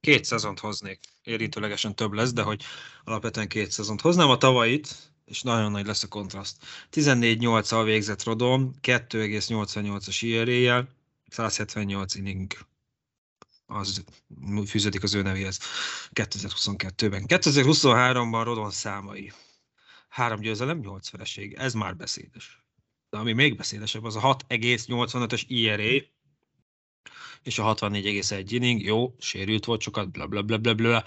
két szezont hoznék, érintőlegesen több lesz, de hogy alapvetően két szezont hoznám a tavait, és nagyon nagy lesz a kontraszt. 14-8-al végzett Rodon, 2,88-as IRA-jel, 178 inning az fűződik az ő nevéhez 2022-ben. 2023-ban Rodon számai. Három győzelem, nyolc vereség. Ez már beszédes. De ami még beszédesebb, az a 6,85-ös IRA, és a 64,1 inning, jó, sérült volt sokat, bla bla bla bla bla.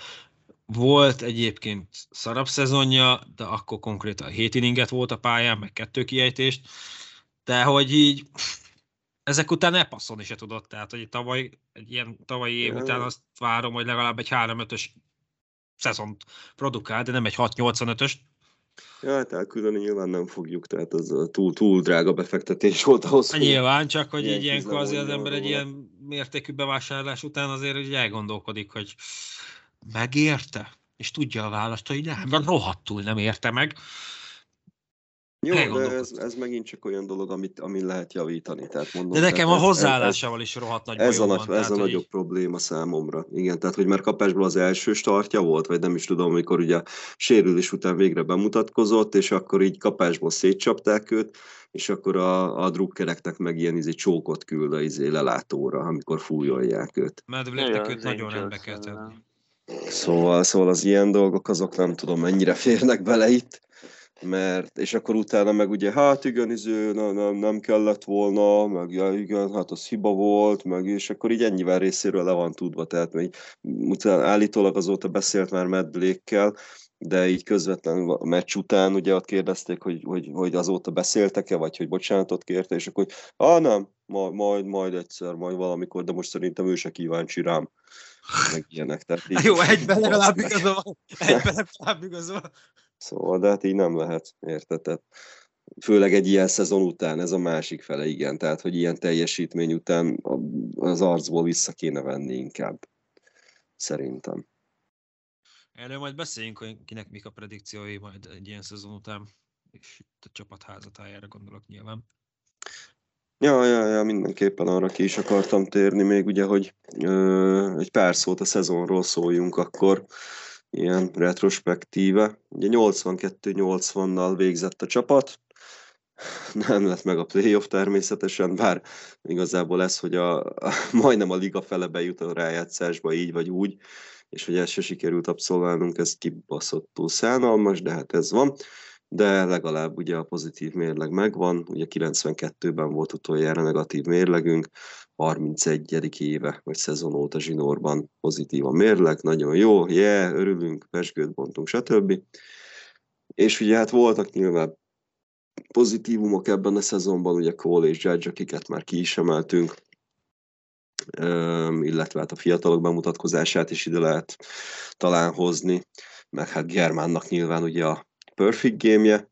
Volt egyébként szarabb szezonja, de akkor konkrétan 7 inninget volt a pályán, meg kettő kiejtést, de hogy így ezek után ne passzolni se tudott, tehát hogy tavaly, egy ilyen tavalyi év után azt várom, hogy legalább egy 3-5-ös szezont produkál, de nem egy 6-85-ös. Ja, hát elküldeni nyilván nem fogjuk, tehát az túl, túl drága befektetés volt ahhoz. Hát nyilván, csak hogy így ilyenkor azért az ember egy ilyen mértékű bevásárlás után azért hogy elgondolkodik, hogy megérte? És tudja a választ, hogy nem, rohadtul nem érte meg. Jó, de ez, ez megint csak olyan dolog, amit, amin lehet javítani. Tehát mondom, de nekem a hozzáállásával is rohadt nagy Ez a, nagy, van, ez a nagyobb így... probléma számomra. Igen, tehát hogy már kapásból az első startja volt, vagy nem is tudom, amikor ugye sérülés után végre bemutatkozott, és akkor így kapásból szétcsapták őt, és akkor a, a drukkereknek meg ilyen izé csókot küld a izé lelátóra, amikor fújolják őt. Medvléknek őt nagyon rendbe kell tenni. Szóval, szóval az ilyen dolgok, azok nem tudom mennyire férnek bele itt mert, és akkor utána meg ugye, hát igen, izé, nem, nem, nem kellett volna, meg ja, igen, hát az hiba volt, meg és akkor így ennyivel részéről le van tudva, tehát még utána állítólag azóta beszélt már Matt Blake-kel, de így közvetlenül a meccs után ugye ott kérdezték, hogy, hogy, hogy azóta beszéltek-e, vagy hogy bocsánatot kérte, és akkor, ah nem, majd, majd, majd egyszer, majd valamikor, de most szerintem ő se kíváncsi rám, meg ilyenek. Tehát így, Jó, egyben legalább igazol, egyben legalább igazol. Szóval, de hát így nem lehet, érted? Tehát főleg egy ilyen szezon után, ez a másik fele, igen. Tehát, hogy ilyen teljesítmény után az arcból vissza kéne venni inkább. Szerintem. Erről majd beszéljünk, hogy kinek mik a predikciói majd egy ilyen szezon után, és itt a csapat házatájára gondolok nyilván. Ja, ja, ja, mindenképpen arra ki is akartam térni még, ugye, hogy ö, egy pár szót a szezonról szóljunk akkor ilyen retrospektíve. Ugye 82-80-nal végzett a csapat, nem lett meg a playoff természetesen, bár igazából ez, hogy a, a majdnem a liga fele bejut a rájátszásba így vagy úgy, és hogy ezt se sikerült abszolválnunk, ez kibaszottul szánalmas, de hát ez van. De legalább ugye a pozitív mérleg megvan, ugye 92-ben volt utoljára negatív mérlegünk, 31. éve, vagy szezon óta zsinórban pozitív a mérleg, nagyon jó, yeah, örülünk, pesgőt bontunk, stb. És ugye hát voltak nyilván pozitívumok ebben a szezonban, ugye Cole és Judge, akiket már ki is emeltünk, illetve hát a fiatalok bemutatkozását is ide lehet talán hozni, meg hát Germánnak nyilván ugye a perfect game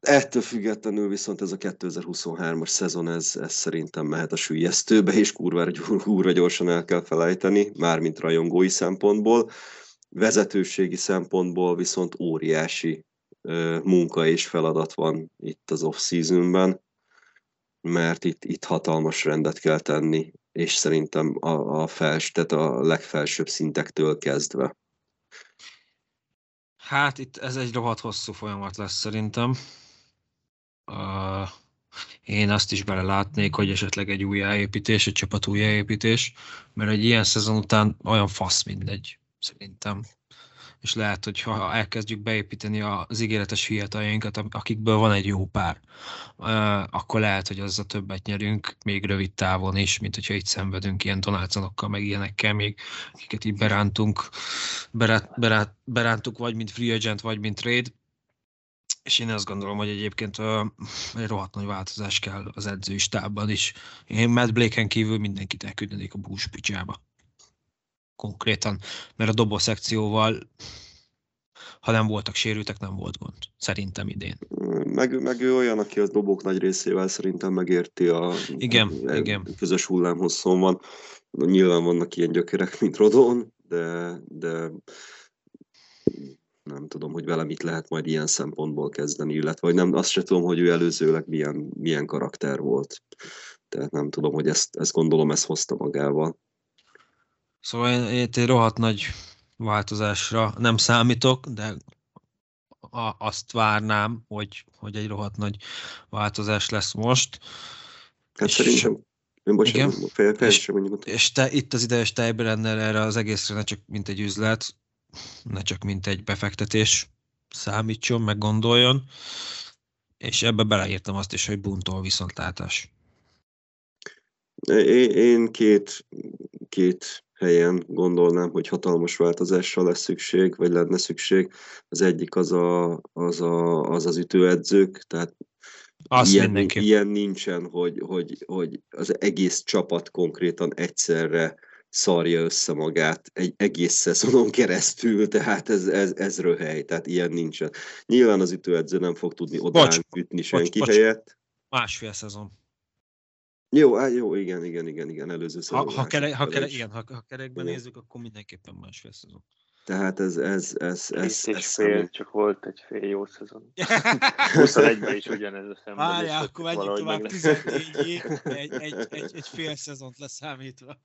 Ettől függetlenül viszont ez a 2023-as szezon, ez, ez szerintem mehet a sülyeztőbe, és kurva, kurva gyorsan el kell felejteni, mármint rajongói szempontból. Vezetőségi szempontból viszont óriási ö, munka és feladat van itt az off-seasonben, mert itt, itt hatalmas rendet kell tenni, és szerintem a, a fels, tehát a legfelsőbb szintektől kezdve. Hát itt ez egy rohadt hosszú folyamat lesz szerintem. Uh, én azt is belelátnék, hogy esetleg egy újjáépítés, egy csapat újjáépítés, mert egy ilyen szezon után olyan fasz mindegy, szerintem. És lehet, hogy ha elkezdjük beépíteni az ígéretes fiataljainkat, akikből van egy jó pár, akkor lehet, hogy azzal többet nyerünk, még rövid távon is, mint hogyha itt szenvedünk ilyen Donaldsonokkal, meg ilyenekkel még, akiket így berántunk, berát, berát, berántuk vagy mint free agent, vagy mint trade És én azt gondolom, hogy egyébként uh, egy rohadt nagy változás kell az edzői stábban is. Én Matt Blake-en kívül mindenkit elküldenék a bús picsába. Konkrétan, mert a doboz szekcióval ha nem voltak sérültek, nem volt gond. Szerintem idén. Meg, meg ő olyan, aki a dobók nagy részével szerintem megérti a, igen, a, igen. közös hullámhosszon van. Nyilván vannak ilyen gyökerek, mint Rodon, de, de nem tudom, hogy vele mit lehet majd ilyen szempontból kezdeni, illetve vagy nem, azt sem tudom, hogy ő előzőleg milyen, milyen karakter volt. Tehát nem tudom, hogy ezt, ezt gondolom, ezt hozta magával. Szóval én, én egy rohadt nagy változásra nem számítok, de a, azt várnám, hogy, hogy egy rohadt nagy változás lesz most. Hát és, szerintem, én bocsánat, igen, fél és, és te, itt az idejes Tejbrender erre az egészre ne csak mint egy üzlet, ne csak mint egy befektetés számítson, meg gondoljon, és ebbe beleírtam azt is, hogy buntól viszontlátás. Én két, két helyen gondolnám, hogy hatalmas változásra lesz szükség, vagy lenne szükség. Az egyik az a, az, a, az, az ütőedzők, tehát Azt ilyen, ilyen nincsen, hogy, hogy, hogy az egész csapat konkrétan egyszerre szarja össze magát egy egész szezonon keresztül, tehát ez, ez, ez röhely, tehát ilyen nincsen. Nyilván az ütőedző nem fog tudni oda ütni senki bocs, helyett. Másfél szezon. Jó, á, jó, igen, igen, igen, igen, előző szezon. Ha, ha, kere, ha, kere, igen, ha, ha kerekben igen. nézzük, akkor mindenképpen másfél szezon. Tehát ez, ez, ez, ez, ez, ez fél, ez csak volt egy fél jó szezon. 21-ben is ugyanez a szemben. Várjál, akkor menjünk tovább 14 egy, egy, egy, egy fél szezont leszámítva.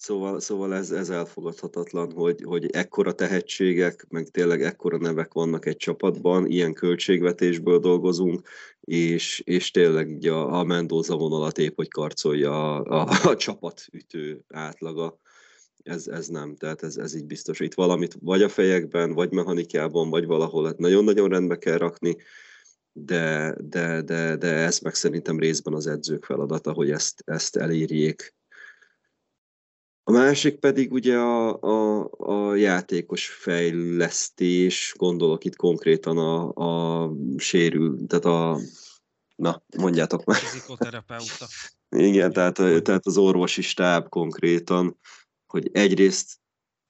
Szóval, szóval ez, ez elfogadhatatlan, hogy, hogy ekkora tehetségek, meg tényleg ekkora nevek vannak egy csapatban, ilyen költségvetésből dolgozunk, és, és tényleg ugye a, a Mendoza vonalat épp, hogy karcolja a, a, a csapatütő átlaga. Ez, ez nem, tehát ez, ez így biztos. Itt valamit vagy a fejekben, vagy mechanikában, vagy valahol hát nagyon-nagyon rendbe kell rakni, de, de, de, de ez meg szerintem részben az edzők feladata, hogy ezt, ezt elérjék a másik pedig ugye a, a, a játékos fejlesztés, gondolok itt konkrétan a, a sérül, tehát a, na, mondjátok már. Fizikoterapeuta. Igen, tehát, tehát az orvosi stáb konkrétan, hogy egyrészt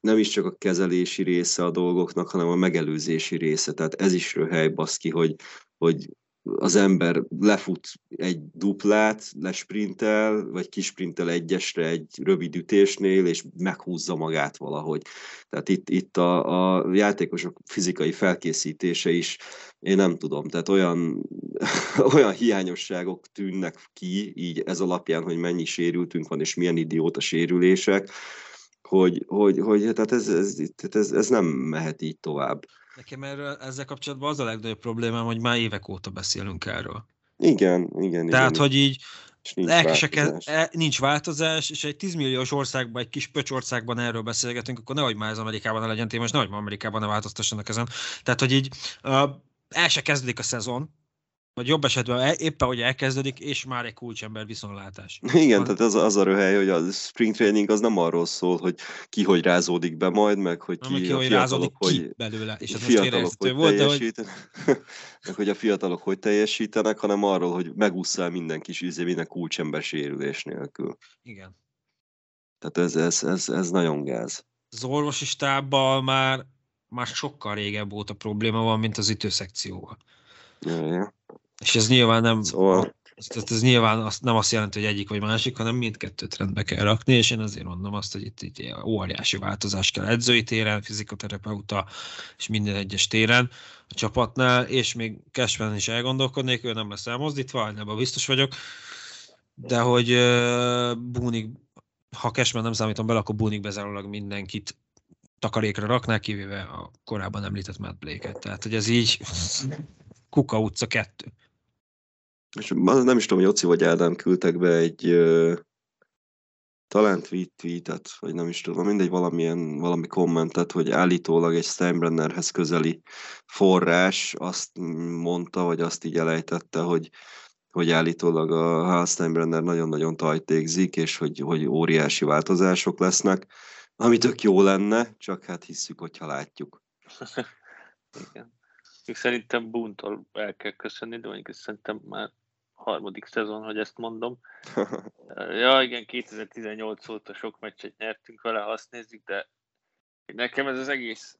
nem is csak a kezelési része a dolgoknak, hanem a megelőzési része. Tehát ez is röhely baszki, hogy, hogy az ember lefut egy duplát, lesprintel, vagy kisprintel egyesre egy rövid ütésnél, és meghúzza magát valahogy. Tehát itt, itt a, a játékosok fizikai felkészítése is, én nem tudom, tehát olyan, olyan hiányosságok tűnnek ki, így ez alapján, hogy mennyi sérültünk van, és milyen idióta sérülések, hogy, hogy, hogy tehát ez, ez, ez, ez nem mehet így tovább. Nekem erről, ezzel kapcsolatban az a legnagyobb problémám, hogy már évek óta beszélünk erről. Igen, igen. Tehát, igen. hogy így nincs változás. E, nincs változás, és egy 10 milliós országban, egy kis pöcs országban erről beszélgetünk, akkor nehogy már ez Amerikában ne legyen téma, és nehogy már Amerikában ne változtassanak ezen. Tehát, hogy így uh, el se kezdődik a szezon, vagy jobb esetben e- éppen, hogy elkezdődik, és már egy kulcsember viszontlátás. Igen, Van... tehát az, az a röhely, hogy a spring training az nem arról szól, hogy ki hogy rázódik be majd, meg hogy ki, ki a hogy rázódik hogy ki belőle, és ez fiatalok, hogy volt, de hogy... meg hogy a fiatalok hogy teljesítenek, hanem arról, hogy megúszszál minden kis izé, minden kulcsember sérülés nélkül. Igen. Tehát ez, ez, ez, ez nagyon gáz. Az orvosi stábbal már, már sokkal régebb volt a probléma van, mint az ütőszekcióval. Ja, ja. És ez nyilván nem, szóval... tehát ez nyilván azt, nem azt jelenti, hogy egyik vagy másik, hanem mindkettőt rendbe kell rakni, és én azért mondom azt, hogy itt, itt óriási változás kell edzői téren, fizikoterapeuta és minden egyes téren a csapatnál, és még Cashman is elgondolkodnék, ő nem lesz elmozdítva, ebben biztos vagyok, de hogy uh, Búnik, ha Cashman nem számítom bele, akkor Búnik bezárólag mindenkit takarékra rakná, kivéve a korábban említett Matt Blake-et. Tehát, hogy ez így Kuka utca 2. És nem is tudom, hogy Oci vagy Ádám küldtek be egy uh, talán tweet tweetet, vagy nem is tudom, mindegy valamilyen, valami kommentet, hogy állítólag egy Steinbrennerhez közeli forrás azt mondta, vagy azt így elejtette, hogy hogy állítólag a Hal Steinbrenner nagyon-nagyon tajtékzik, és hogy, hogy óriási változások lesznek, ami tök jó lenne, csak hát hisszük, hogyha látjuk. Igen. Még szerintem Buntól el kell köszönni, de mondjuk szerintem már harmadik szezon, hogy ezt mondom. ja, igen, 2018 óta sok meccset nyertünk vele, ha azt nézzük, de nekem ez az egész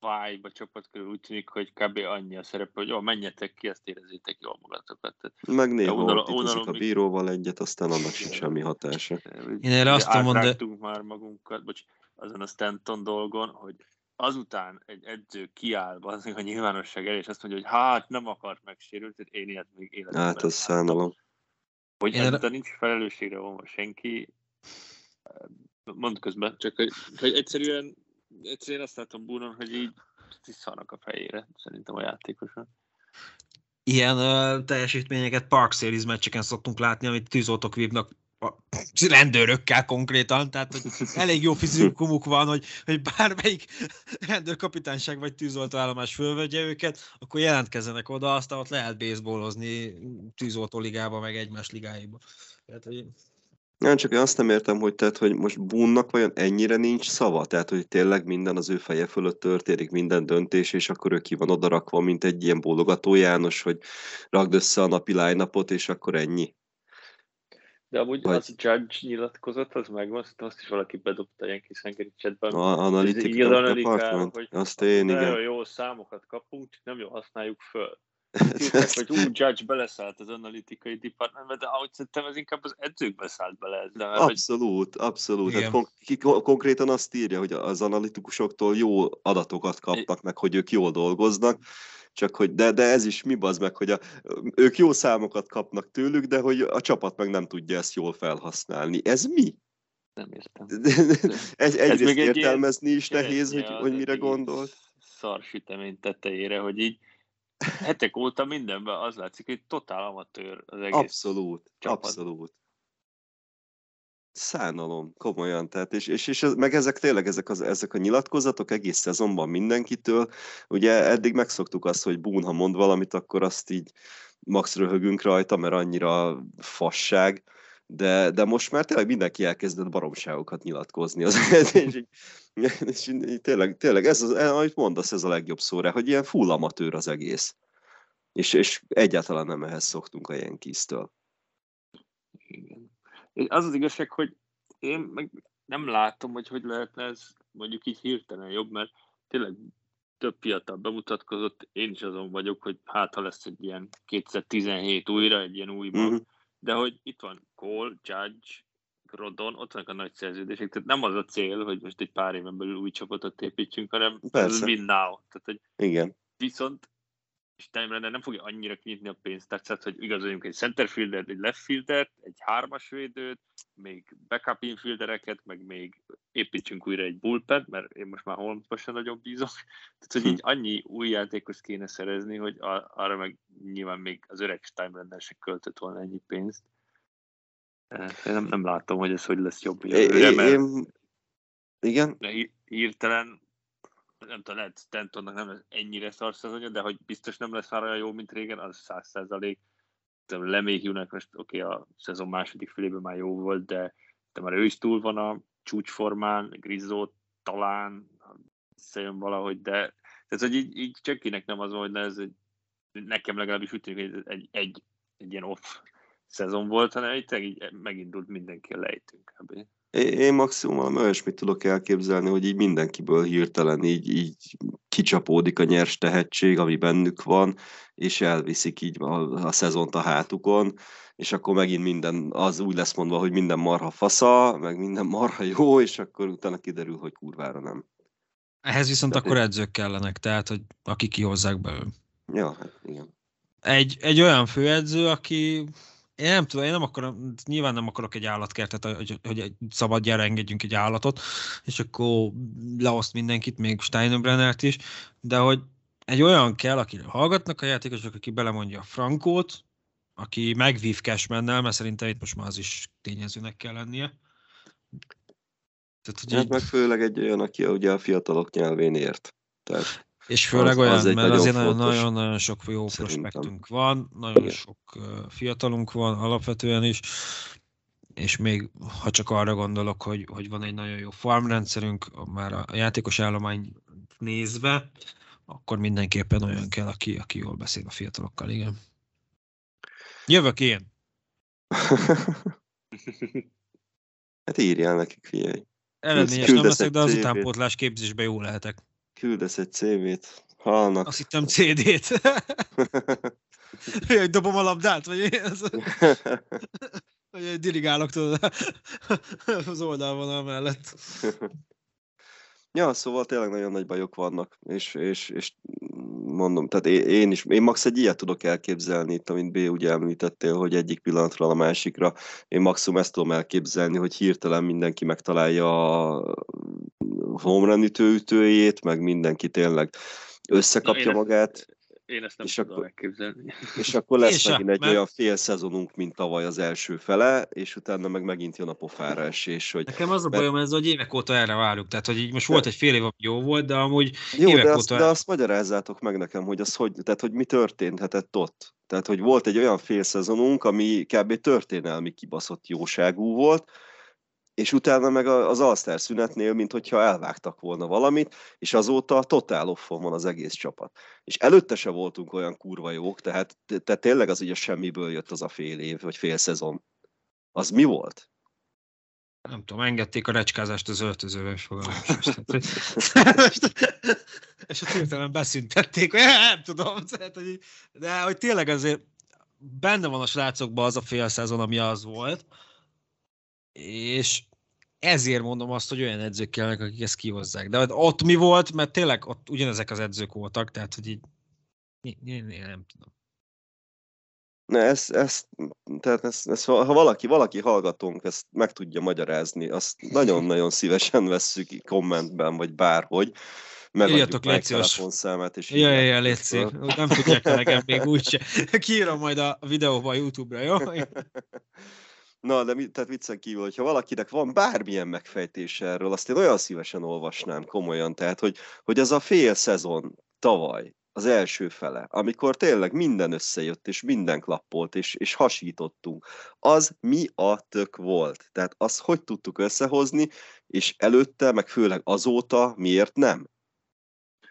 vibe a csapat körül úgy tűnik, hogy kb. annyi a szerepe, hogy jó, menjetek ki, azt érezzétek jól magatokat. Tehát, Meg néha unalom- ordítozik a unalom- bíróval egyet, aztán annak sincs semmi hatása. Én erre azt tudom mondani- már magunkat, bocs, azon a Stanton dolgon, hogy azután egy edző kiáll az a nyilvánosság elé, és azt mondja, hogy hát nem akart megsérülni, tehát én ilyet még életemben Hát láttam. szánalom. Hogy Én ezután nincs felelősségre vonva senki, mond közben, csak hogy, hogy egyszerűen, egyszerűen azt látom Búnon, hogy így tisztanak a fejére, szerintem a játékosan. Ilyen ö, teljesítményeket Park Series meccseken szoktunk látni, amit tűzoltók vívnak a rendőrökkel konkrétan, tehát hogy elég jó fizikumuk van, hogy, hogy bármelyik rendőrkapitányság vagy tűzoltóállomás fölvegye őket, akkor jelentkezzenek oda, aztán ott lehet baseballozni tűzoltó ligába, meg egymás ligáiba. Tehát, hogy Nem, csak én azt nem értem, hogy, tehát, hogy most Bunnak vajon ennyire nincs szava? Tehát, hogy tényleg minden az ő feje fölött történik, minden döntés, és akkor ő ki van odarakva, mint egy ilyen bólogató János, hogy rakd össze a napi line és akkor ennyi. De amúgy Vagy- az Judge nyilatkozat, az megvan, azt is valaki bedobta ilyen kis hengeri chatben. A analitik Így az department, hogy azt én, Nagyon igen. jó számokat kapunk, csak nem jól használjuk föl. Írták, hogy ú, Judge beleszállt az analitikai departmentbe, de ahogy szerintem ez inkább az edzők beszállt bele ezzel. Mert hogy Abszolút, abszolút. Hát kon- ki- kon- konkrétan azt írja, hogy az analitikusoktól jó adatokat kapnak meg, hogy ők jól dolgoznak, csak hogy, de, de ez is mi bazd meg, hogy a, ők jó számokat kapnak tőlük, de hogy a csapat meg nem tudja ezt jól felhasználni. Ez mi? nem értem. egy, egyrészt még egy értelmezni is nehéz, hogy, hogy mire gondolt. Szar sütemény tetejére, hogy így hetek óta mindenben az látszik, hogy totál amatőr az egész. Abszolút, csapat. abszolút. Szánalom, komolyan. Tehát, és, és, és meg ezek tényleg, ezek, az, ezek a nyilatkozatok egész szezonban mindenkitől. Ugye eddig megszoktuk azt, hogy Boone, ha mond valamit, akkor azt így max röhögünk rajta, mert annyira fasság. De, de most már tényleg mindenki elkezdett baromságokat nyilatkozni. Az, és, így, és tényleg, tényleg ez az, amit mondasz, ez a legjobb szóra, hogy ilyen full amatőr az egész. És, és egyáltalán nem ehhez szoktunk a Yankees-től. Az az igazság, hogy én meg nem látom, hogy hogy lehetne ez mondjuk így hirtelen jobb, mert tényleg több fiatal bemutatkozott, én is azon vagyok, hogy hát ha lesz egy ilyen 2017 újra, egy ilyen új mag, Mhm. de hogy itt van Cole, Judge, Rodon, ott vannak a nagy szerződések, tehát nem az a cél, hogy most egy pár éven belül új csapatot építsünk, hanem Persze. ez win now. Tehát, hogy Igen. viszont és Time Runner nem fogja annyira kinyitni a pénztárcát, hogy igazoljunk egy centerfieldert, egy leftfieldert, egy hármas védőt, még backup infieldereket, meg még építsünk újra egy bullpen, mert én most már Holmesba sem nagyon bízok. Tehát, hogy így annyi új játékos kéne szerezni, hogy arra meg nyilván még az öreg Time Runner se költött volna ennyi pénzt. Én nem, nem látom, hogy ez hogy lesz jobb jövőre, mert én... Igen? hirtelen nem tudom, lehet Stantonnak nem ennyire szar szezonja, de hogy biztos nem lesz már olyan jó, mint régen, az száz százalék. Leméhjúnak most oké, okay, a szezon második felében már jó volt, de, de már ő is túl van a csúcsformán, Grizzó talán visszajön valahogy, de tehát, hogy így, így senkinek nem az van, hogy ne, ez egy, nekem legalábbis úgy tűnik, hogy ez egy, egy, egy ilyen off szezon volt, hanem itt így megindult mindenki a lejtünk. kb. Én maximum valami olyasmit tudok elképzelni, hogy így mindenkiből hirtelen így, így kicsapódik a nyers tehetség, ami bennük van, és elviszik így a, a szezont a hátukon, és akkor megint minden, az úgy lesz mondva, hogy minden marha fasza, meg minden marha jó, és akkor utána kiderül, hogy kurvára nem. ehhez viszont Tehát akkor edzők kellenek, tehát, hogy akik kihozzák belőle. Ja, hát igen. egy, egy olyan főedző, aki én nem tudom, én nem akarom, nyilván nem akarok egy állatkertet, hogy, hogy egy szabadjára engedjünk egy állatot, és akkor leoszt mindenkit, még Steinbrennert is, de hogy egy olyan kell, akire hallgatnak a játékosok, aki belemondja a Frankót, aki megvív Cashmannel, mert szerintem itt most már az is tényezőnek kell lennie. Tehát, hogy Hát így, meg főleg egy olyan, aki ugye a fiatalok nyelvén ért. Tehát És főleg Az- olyan, az mert azért nagyon-nagyon sok jó szerintem. prospektünk van, nagyon Igen. sok fiatalunk van alapvetően is, és még ha csak arra gondolok, hogy, hogy van egy nagyon jó farmrendszerünk, már a játékos állomány nézve, akkor mindenképpen olyan kell, aki, aki jól beszél a fiatalokkal, igen. Jövök én. hát írjál nekik, figyelj. Eredményes nem leszek, de az utánpótlás képzésben jó lehetek. Küldesz egy CV-t, halnak. Azt hittem CD-t. hogy dobom a labdát, vagy én? Vagy dirigálok tudod az oldalvonal mellett. Ja, szóval tényleg nagyon nagy bajok vannak, és, és, és mondom, tehát én, is, én max egy ilyet tudok elképzelni itt, amit B ugye említettél, hogy egyik pillanatról a másikra, én maximum ezt tudom elképzelni, hogy hirtelen mindenki megtalálja a home run ütőjét, meg mindenki tényleg összekapja Na, magát. Én ezt nem és tudom akkor, elképzelni. És akkor lesz megint egy mert... olyan fél szezonunk, mint tavaly az első fele, és utána meg megint jön a pofára esés. Hogy, Nekem az a mert... bajom, ez, hogy évek óta erre várjuk. Tehát, hogy így most volt egy fél év, ami jó volt, de amúgy jó, évek de óta... Azt, de azt magyarázzátok meg nekem, hogy, az hogy, tehát, hogy mi történhetett ott. Tehát, hogy volt egy olyan fél szezonunk, ami kb. történelmi kibaszott jóságú volt, és utána meg az Alster szünetnél, mint hogyha elvágtak volna valamit, és azóta totál offon van az egész csapat. És előtte se voltunk olyan kurva jók, tehát, tehát tényleg az ugye semmiből jött az a fél év, vagy fél szezon. Az mi volt? Nem tudom, engedték a recskázást az öltözőbe, és fogalmam és a hirtelen beszüntették, nem tudom, de hogy tényleg azért benne van a srácokban az a fél szezon, ami az volt, és ezért mondom azt, hogy olyan edzők kellene, akik ezt kihozzák. De ott mi volt, mert tényleg ott ugyanezek az edzők voltak, tehát hogy így én, én, nem tudom. Ne, ezt, ezt, tehát ezt, ezt, ha valaki, valaki hallgatónk ezt meg tudja magyarázni, azt nagyon-nagyon szívesen vesszük kommentben, vagy bárhogy. Írjatok, légy telefonszámát. És ja, ja, légy Nem tudják nekem még úgyse. Kiírom majd a videóba a YouTube-ra, jó? Na, de tehát viccen kívül, hogyha valakinek van bármilyen megfejtése erről, azt én olyan szívesen olvasnám komolyan, tehát, hogy, hogy az a fél szezon tavaly, az első fele, amikor tényleg minden összejött, és minden klappolt, és, és hasítottunk, az mi a tök volt? Tehát azt hogy tudtuk összehozni, és előtte, meg főleg azóta miért nem?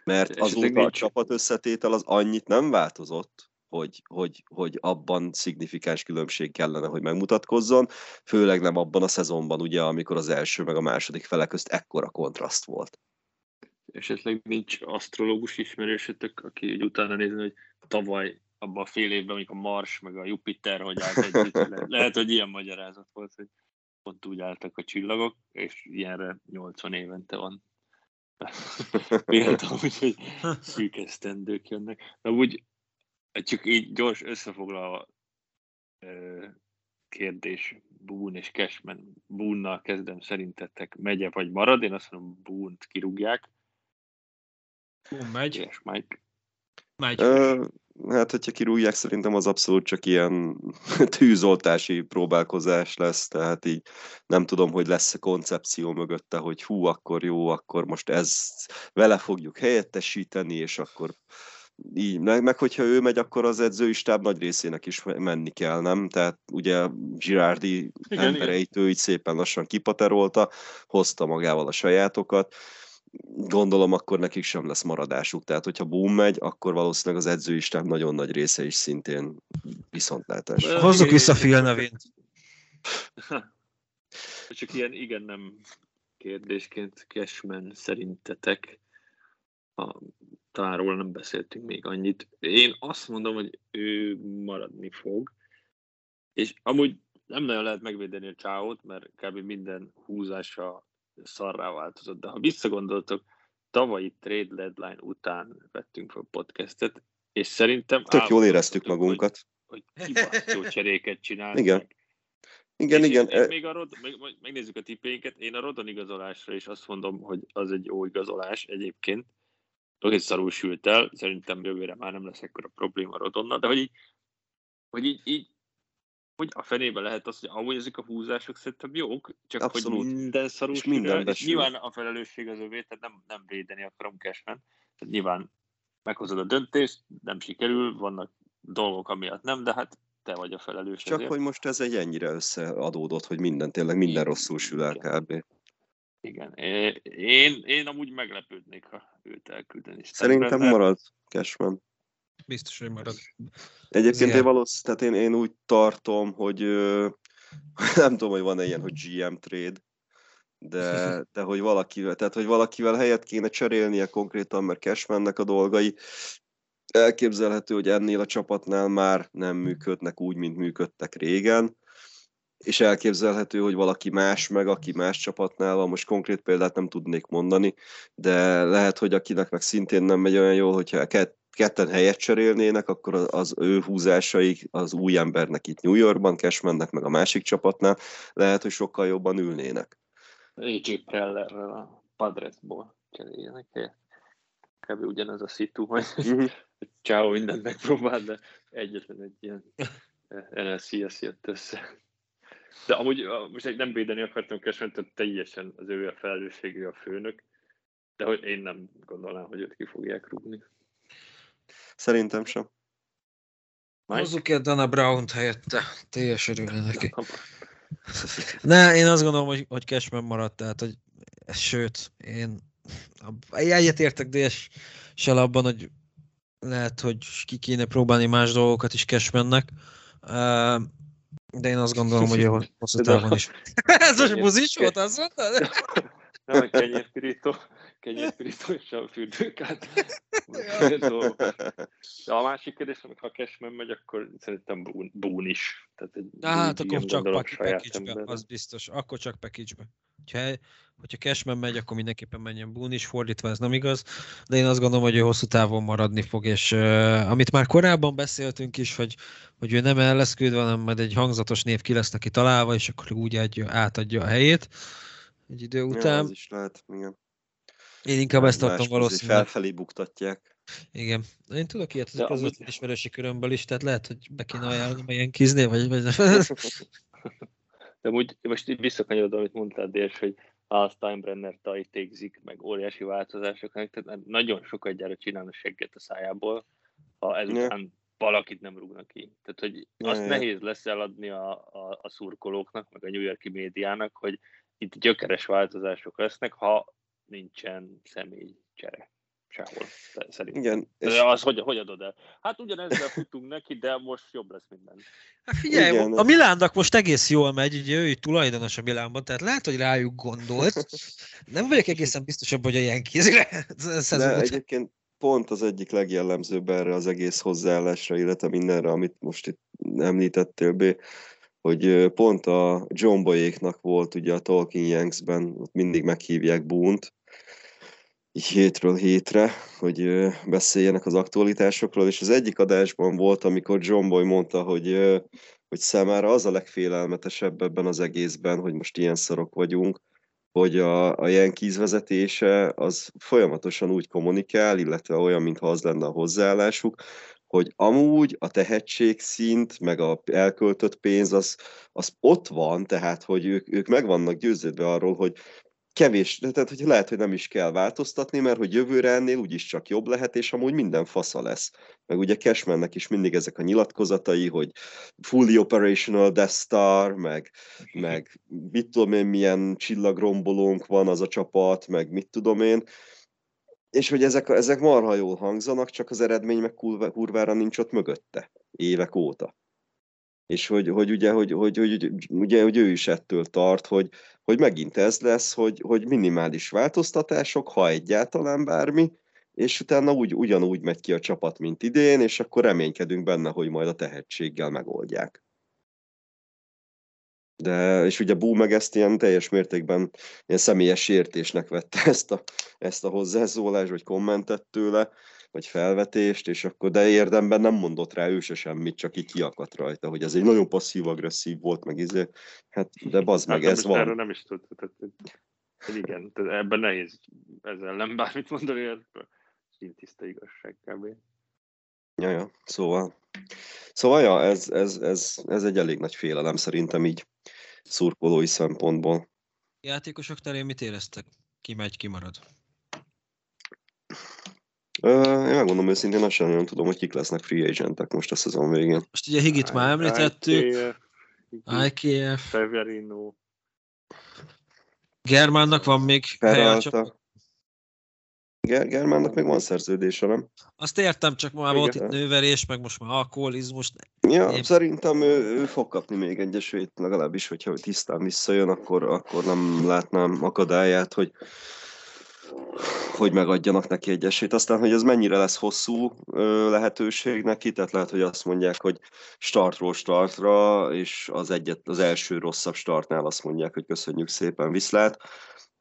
Mert azóta a csapat összetétel az annyit nem változott, hogy, hogy, hogy abban szignifikáns különbség kellene, hogy megmutatkozzon, főleg nem abban a szezonban, ugye, amikor az első meg a második fele közt ekkora kontraszt volt. Esetleg nincs asztrológus ismerősötök, aki úgy utána nézni, hogy tavaly abban a fél évben, amikor a Mars meg a Jupiter, hogy állt együtt, lehet, lehet, hogy ilyen magyarázat volt, hogy pont úgy álltak a csillagok, és ilyenre 80 évente van például, hogy szűk esztendők jönnek. De úgy csak így gyors összefoglalva kérdés Boone és Cashman. Boone-nal kezdem szerintetek megye vagy marad? Én azt mondom, Boone-t kirúgják. Boone megy. És Mike. Megy. Ö, hát, hogyha kirúgják, szerintem az abszolút csak ilyen tűzoltási próbálkozás lesz, tehát így nem tudom, hogy lesz-e koncepció mögötte, hogy hú, akkor jó, akkor most ez vele fogjuk helyettesíteni, és akkor így, meg, meg hogyha ő megy, akkor az edzői stáb nagy részének is menni kell, nem? Tehát ugye Girardi igen, embereit igen. ő így szépen lassan kipaterolta, hozta magával a sajátokat, gondolom akkor nekik sem lesz maradásuk. Tehát, hogyha boom megy, akkor valószínűleg az edzői stáb nagyon nagy része is szintén viszontlátás. Hozzuk vissza Phil nevét. Csak ilyen igen-nem kérdésként Cashman szerintetek a talán róla nem beszéltünk még annyit. Én azt mondom, hogy ő maradni fog, és amúgy nem nagyon lehet megvédeni a csáót, mert kb. minden húzása szarrá változott, de ha visszagondoltok, tavalyi trade deadline után vettünk fel podcastet, és szerintem... Tök jól éreztük magunkat. Hogy, hogy cseréket csinálnak. Igen. Igen, és igen. Én, én még a Rod, meg, megnézzük a tippénket, én a Rodon igazolásra is azt mondom, hogy az egy jó igazolás egyébként, Oké, szarul sült el, szerintem jövőre már nem lesz ekkora probléma Rodonna, de hogy így, hogy így, így hogy a fenébe lehet az, hogy amúgy ezek a húzások szerintem jók, csak Abszolút. hogy minden szarul és minden és nyilván a felelősség az övé, tehát nem, nem védeni akarom Cashman. Tehát nyilván meghozod a döntést, nem sikerül, vannak dolgok, amiatt nem, de hát te vagy a felelős. Csak ezért. hogy most ez egy ennyire összeadódott, hogy minden, tényleg minden rosszul sül el kb. Igen. Én, én amúgy meglepődnék, ha őt elküldeni. Szerintem marad Cashman. Biztos, hogy marad. Egyébként én valószínűleg, tehát én, én úgy tartom, hogy nem tudom, hogy van-e ilyen, hogy GM trade, de, de hogy valakivel, tehát hogy valakivel helyet kéne cserélnie konkrétan, mert Cashmannek a dolgai elképzelhető, hogy ennél a csapatnál már nem működnek úgy, mint működtek régen, és elképzelhető, hogy valaki más meg, aki más csapatnál van, most konkrét példát nem tudnék mondani, de lehet, hogy akinek meg szintén nem megy olyan jól, hogyha ketten helyet cserélnének, akkor az ő húzásaik az új embernek itt New Yorkban, Cashmannek meg a másik csapatnál lehet, hogy sokkal jobban ülnének. AJ Prellerrel a Padresból cseréljenek helyet. Kb. ugyanez a szitu, hogy mm-hmm. Ciao mindent megpróbál, de egyetlen egy ilyen NLCS jött össze. De amúgy most nem védeni akartam Cashman, tehát teljesen az ő a felelősségű a főnök, de hogy én nem gondolnám, hogy őt ki fogják rúgni. Szerintem sem. Hozzuk el Dana Brown-t helyette. Teljes örülne neki. Ne, én azt gondolom, hogy, hogy Cashman maradt, tehát, hogy sőt, én egyetértek DS-sel abban, hogy lehet, hogy ki kéne próbálni más dolgokat is Cashmannek, de én azt gondolom, hogy hosszú távon is. Ez most buzis volt, azt mondtad? Nem, a kenyérpirító, kenyérpirító és a fürdőkát. De a másik kérdés, amikor ha Cashman megy, akkor szerintem Boone is. Tehát egy hát akkor csak package az biztos. Akkor csak package-be. Hogyha, hogyha Cashman megy, akkor mindenképpen menjen Boone is, fordítva ez nem igaz, de én azt gondolom, hogy ő hosszú távon maradni fog, és uh, amit már korábban beszéltünk is, hogy, hogy ő nem el lesz küldve, hanem majd egy hangzatos név ki lesz neki találva, és akkor úgy adja, átadja a helyét egy idő után. Ja, ez is lehet, igen. Én inkább ezt tartom valószínűleg. Felfelé buktatják. Igen. Én tudok ilyet az közvetlen ismerősi körömből is, tehát lehet, hogy be kéne ajánlani ilyen kiznél, vagy... vagy... De úgy, most így visszakanyarodom, amit mondtál, Dérs, hogy a Steinbrenner tajtékzik, meg óriási változások, tehát nagyon sokat gyára csinálni segget a szájából, ha ezután yeah. valakit nem rúgnak ki. Tehát, hogy azt yeah, nehéz lesz eladni a, a, a szurkolóknak, meg a New Yorki médiának, hogy itt gyökeres változások lesznek, ha nincsen személy csere sehol, szerintem. Igen. És... Az hogy, hogy adod el? Hát ugyanezzel futunk neki, de most jobb lesz minden. Hát figyelj, Igen. a Milánnak most egész jól megy, ugye ő tulajdonos a Milánban, tehát lehet, hogy rájuk gondolt. Nem vagyok egészen biztos abban, hogy a Yankees-re De egyébként pont az egyik legjellemzőbb erre az egész hozzáállásra, illetve mindenre, amit most itt említettél, B, hogy pont a John Boyéknak volt ugye a Talking Yanksben, ott mindig meghívják Boont, így hétről hétre, hogy beszéljenek az aktualitásokról, és az egyik adásban volt, amikor John Boy mondta, hogy, hogy számára az a legfélelmetesebb ebben az egészben, hogy most ilyen szarok vagyunk, hogy a, a Yankees vezetése az folyamatosan úgy kommunikál, illetve olyan, mintha az lenne a hozzáállásuk, hogy amúgy a tehetségszint, meg a elköltött pénz, az, az ott van, tehát hogy ők, ők meg vannak győződve arról, hogy kevés, tehát hogy lehet, hogy nem is kell változtatni, mert hogy jövőre ennél úgyis csak jobb lehet, és amúgy minden fasza lesz. Meg ugye Cashmannek is mindig ezek a nyilatkozatai, hogy fully operational Death Star, meg, meg mit tudom én, milyen csillagrombolónk van az a csapat, meg mit tudom én, és hogy ezek, ezek marha jól hangzanak, csak az eredmény meg kurvára nincs ott mögötte, évek óta. És hogy, hogy, ugye, hogy, hogy, hogy, ugye, hogy ő is ettől tart, hogy, hogy megint ez lesz, hogy, hogy minimális változtatások, ha egyáltalán bármi, és utána úgy, ugyanúgy megy ki a csapat, mint idén, és akkor reménykedünk benne, hogy majd a tehetséggel megoldják. De, és ugye Bú meg ezt ilyen teljes mértékben ilyen személyes értésnek vette ezt a, ezt a hozzászólást, vagy kommentet tőle, vagy felvetést, és akkor de érdemben nem mondott rá ő se semmit, csak így kiakadt rajta, hogy ez egy nagyon passzív-agresszív volt, meg izé. Hát, de bazd meg, hát, ez van. Erről nem is tud. Tehát, igen, tehát ebben nehéz ezzel nem bármit mondani, ez tiszta igazság kb. Ja, ja, szóval. Szóval, ja, ez, ez, ez, ez egy elég nagy félelem szerintem így szurkolói szempontból. Játékosok terén mit éreztek? Ki megy, ki marad? Én megmondom őszintén, azt sem nagyon tudom, hogy kik lesznek free agentek most a szezon végén. Most ugye Higit már említettük. IKF. Severino. Germánnak van még helye a csapat. Peralta. Ger- Germánnak még van szerződése, nem? Azt értem, csak már volt itt nőverés, meg most már alkoholizmus. Ja, Én- szerintem ő, ő fog kapni még egy esélyt, legalábbis, hogyha tisztán visszajön, akkor, akkor nem látnám akadályát, hogy hogy megadjanak neki egy esélyt. Aztán, hogy ez mennyire lesz hosszú ö, lehetőség neki, tehát lehet, hogy azt mondják, hogy startról startra, és az, egyet, az első rosszabb startnál azt mondják, hogy köszönjük szépen, viszlát,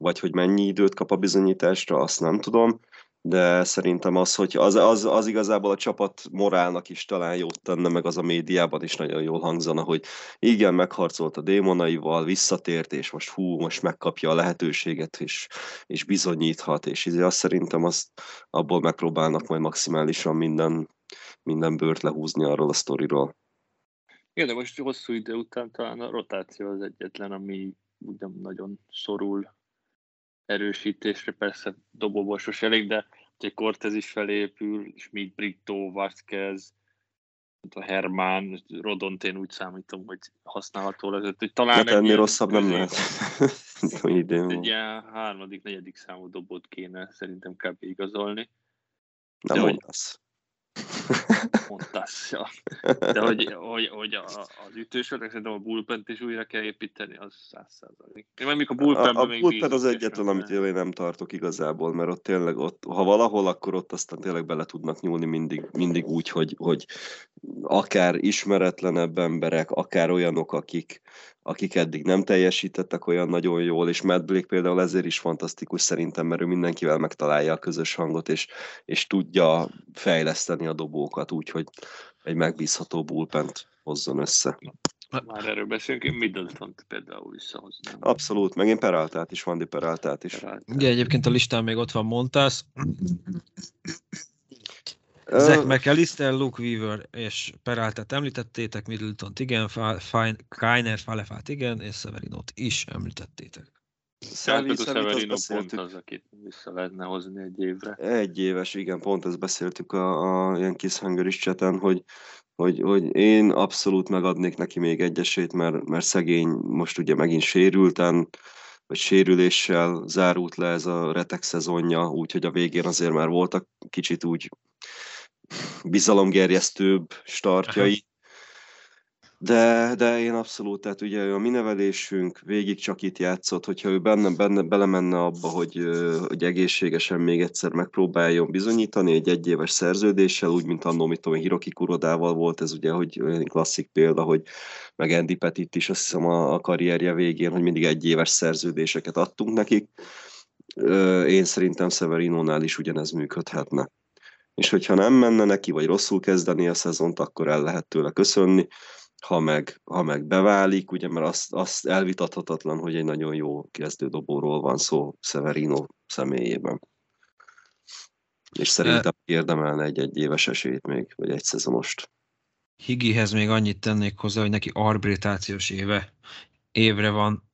vagy hogy mennyi időt kap a bizonyításra, azt nem tudom, de szerintem az, hogy az, az, az igazából a csapat morálnak is talán jót tenne, meg az a médiában is nagyon jól hangzana, hogy igen, megharcolt a démonaival, visszatért, és most hú, most megkapja a lehetőséget, és, és bizonyíthat, és izé azt szerintem azt abból megpróbálnak majd maximálisan minden, minden bőrt lehúzni arról a sztoriról. Igen, de most hosszú idő után talán a rotáció az egyetlen, ami úgy nem nagyon szorul erősítésre, persze dobóborsos elég, de ugye Cortez is felépül, Schmidt, Brito, Vázquez, a Hermán, Rodont én úgy számítom, hogy használható lesz. Hogy talán Hát ennél rosszabb nem lehet. Hogy idén Egy ilyen harmadik, negyedik számú dobót kéne szerintem kb. igazolni. Nem hogy- mondasz. Mondasz, ja. De hogy, hogy, hogy a, az ütősörnek szerintem a bullpent is újra kell építeni, az száz százalék. Én mondjuk a A, bullpenben a még bullpen az egyetlen, amit én nem tartok igazából, mert ott tényleg, ott, ha valahol, akkor ott aztán tényleg bele tudnak nyúlni mindig, mindig úgy, hogy, hogy akár ismeretlenebb emberek, akár olyanok, akik, akik eddig nem teljesítettek olyan nagyon jól, és Matt Blake például ezért is fantasztikus szerintem, mert ő mindenkivel megtalálja a közös hangot, és, és tudja fejleszteni a dobókat úgy, hogy egy megbízható bullpent hozzon össze. Már erről beszélünk, én middleton például visszahoznám. Abszolút, meg én Peraltát is, Vandi Peraltát is. Ugye egyébként a listán még ott van Montas, Ö, Zach McAllister, Luke Weaver és Peraltát említettétek, Middleton-t igen, Kainer, Falefát igen, és Severinot is említettétek. Azt Severino pont az, akit vissza lehetne hozni egy évre. Egy éves, igen, pont ezt beszéltük a, a ilyen kis Hungary chaten, hogy, hogy, hogy én abszolút megadnék neki még egy esélyt, mert, mert szegény most ugye megint sérülten, vagy sérüléssel zárult le ez a retek szezonja, úgyhogy a végén azért már voltak kicsit úgy bizalomgerjesztőbb startjai, de, de én abszolút, tehát ugye a mi nevelésünk végig csak itt játszott, hogyha ő benne, benne belemenne abba, hogy, hogy egészségesen még egyszer megpróbáljon bizonyítani egy egyéves szerződéssel, úgy, mint annó, mit tudom, Hiroki Kurodával volt ez ugye, hogy olyan klasszik példa, hogy meg Andy Petit is azt hiszem a, a karrierje végén, hogy mindig egyéves szerződéseket adtunk nekik. Én szerintem Severinónál is ugyanez működhetne. És hogyha nem menne neki, vagy rosszul kezdeni a szezont, akkor el lehet tőle köszönni ha meg, ha meg beválik, ugye, mert azt, azt elvitathatatlan, hogy egy nagyon jó kezdődobóról van szó Severino személyében. És szerintem érdemelne egy egy éves esélyt még, vagy egy szezonost. Higihez még annyit tennék hozzá, hogy neki arbitrációs éve, évre van,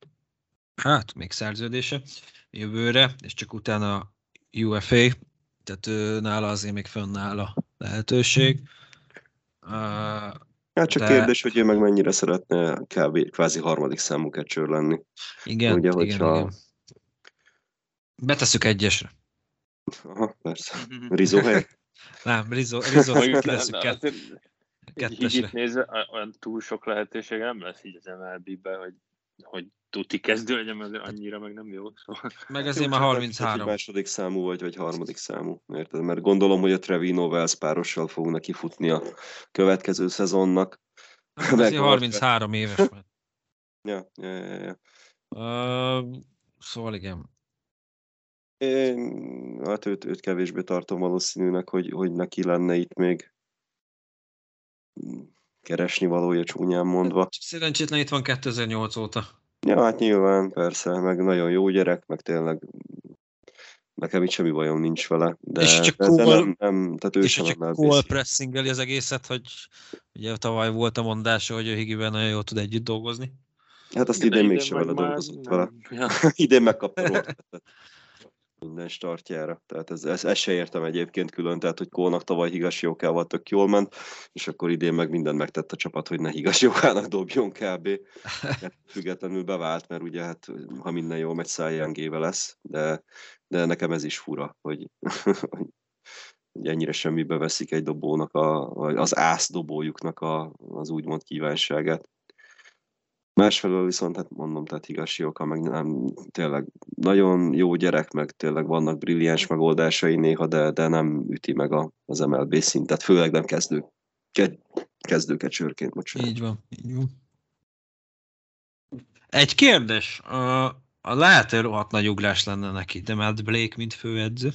hát még szerződése jövőre, és csak utána UFA, tehát ő, nála azért még fönnáll a lehetőség. Uh, Hát csak De- kérdés, hogy ő meg mennyire szeretne kb. kvázi harmadik számú catcher lenni. igen, Ugye, igen, hogyha- igen. Betesszük egyesre. Aha, persze. Rizzo hely? Nem, Rizzo, Rizzo Mondjuk tesszük le- kett, így kettesre. itt nézve, a- olyan túl sok lehetősége nem lesz így az MLB-ben, hogy, hogy tuti kezdő legyen, mert annyira meg nem jó. Szóval. Meg azért már Csak hogy 33. második számú vagy, vagy harmadik számú. Érted? Mert gondolom, hogy a Trevino Wells párossal fog neki futni a következő szezonnak. Hát meg azért Orford. 33 éves már. Ja, ja, ja, ja. Uh, szóval igen. Én, hát őt, őt kevésbé tartom valószínűnek, hogy, hogy neki lenne itt még keresni valója csúnyán mondva. Szerencsétlen itt van 2008 óta. Ja, hát nyilván, persze, meg nagyon jó gyerek, meg tényleg nekem itt semmi bajom nincs vele, de, És csak de, de nem, nem, tehát ő És sem csak base- pressingeli az egészet, hogy ugye tavaly volt a mondása, hogy ő Higiben nagyon jól tud együtt dolgozni. Hát azt idén idén mégsem vele dolgozott nem. vele. Ja. idén megkapta. minden startjára. Tehát ez, ez, ezt se értem egyébként külön, tehát hogy Kónak tavaly Higashiokával tök jól ment, és akkor idén meg mindent megtett a csapat, hogy ne Higasiokának dobjon kb. Hát függetlenül bevált, mert ugye hát ha minden jól megy, Szájjángéve lesz, de, de nekem ez is fura, hogy, hogy ennyire semmibe veszik egy dobónak, a, az ász dobójuknak a, az úgymond kívánságát. Másfelől viszont, hát mondom, tehát Higasioka meg nem, tényleg nagyon jó gyerek, meg tényleg vannak brilliáns megoldásai néha, de, de nem üti meg a, az MLB szintet, főleg nem kezdő, ke, kezdőkecsőrként, bocsánat. Így van, így van. Egy kérdés, a, a lehet, hogy rohadt nagy ugrás lenne neki, de Matt Blake, mint főedző?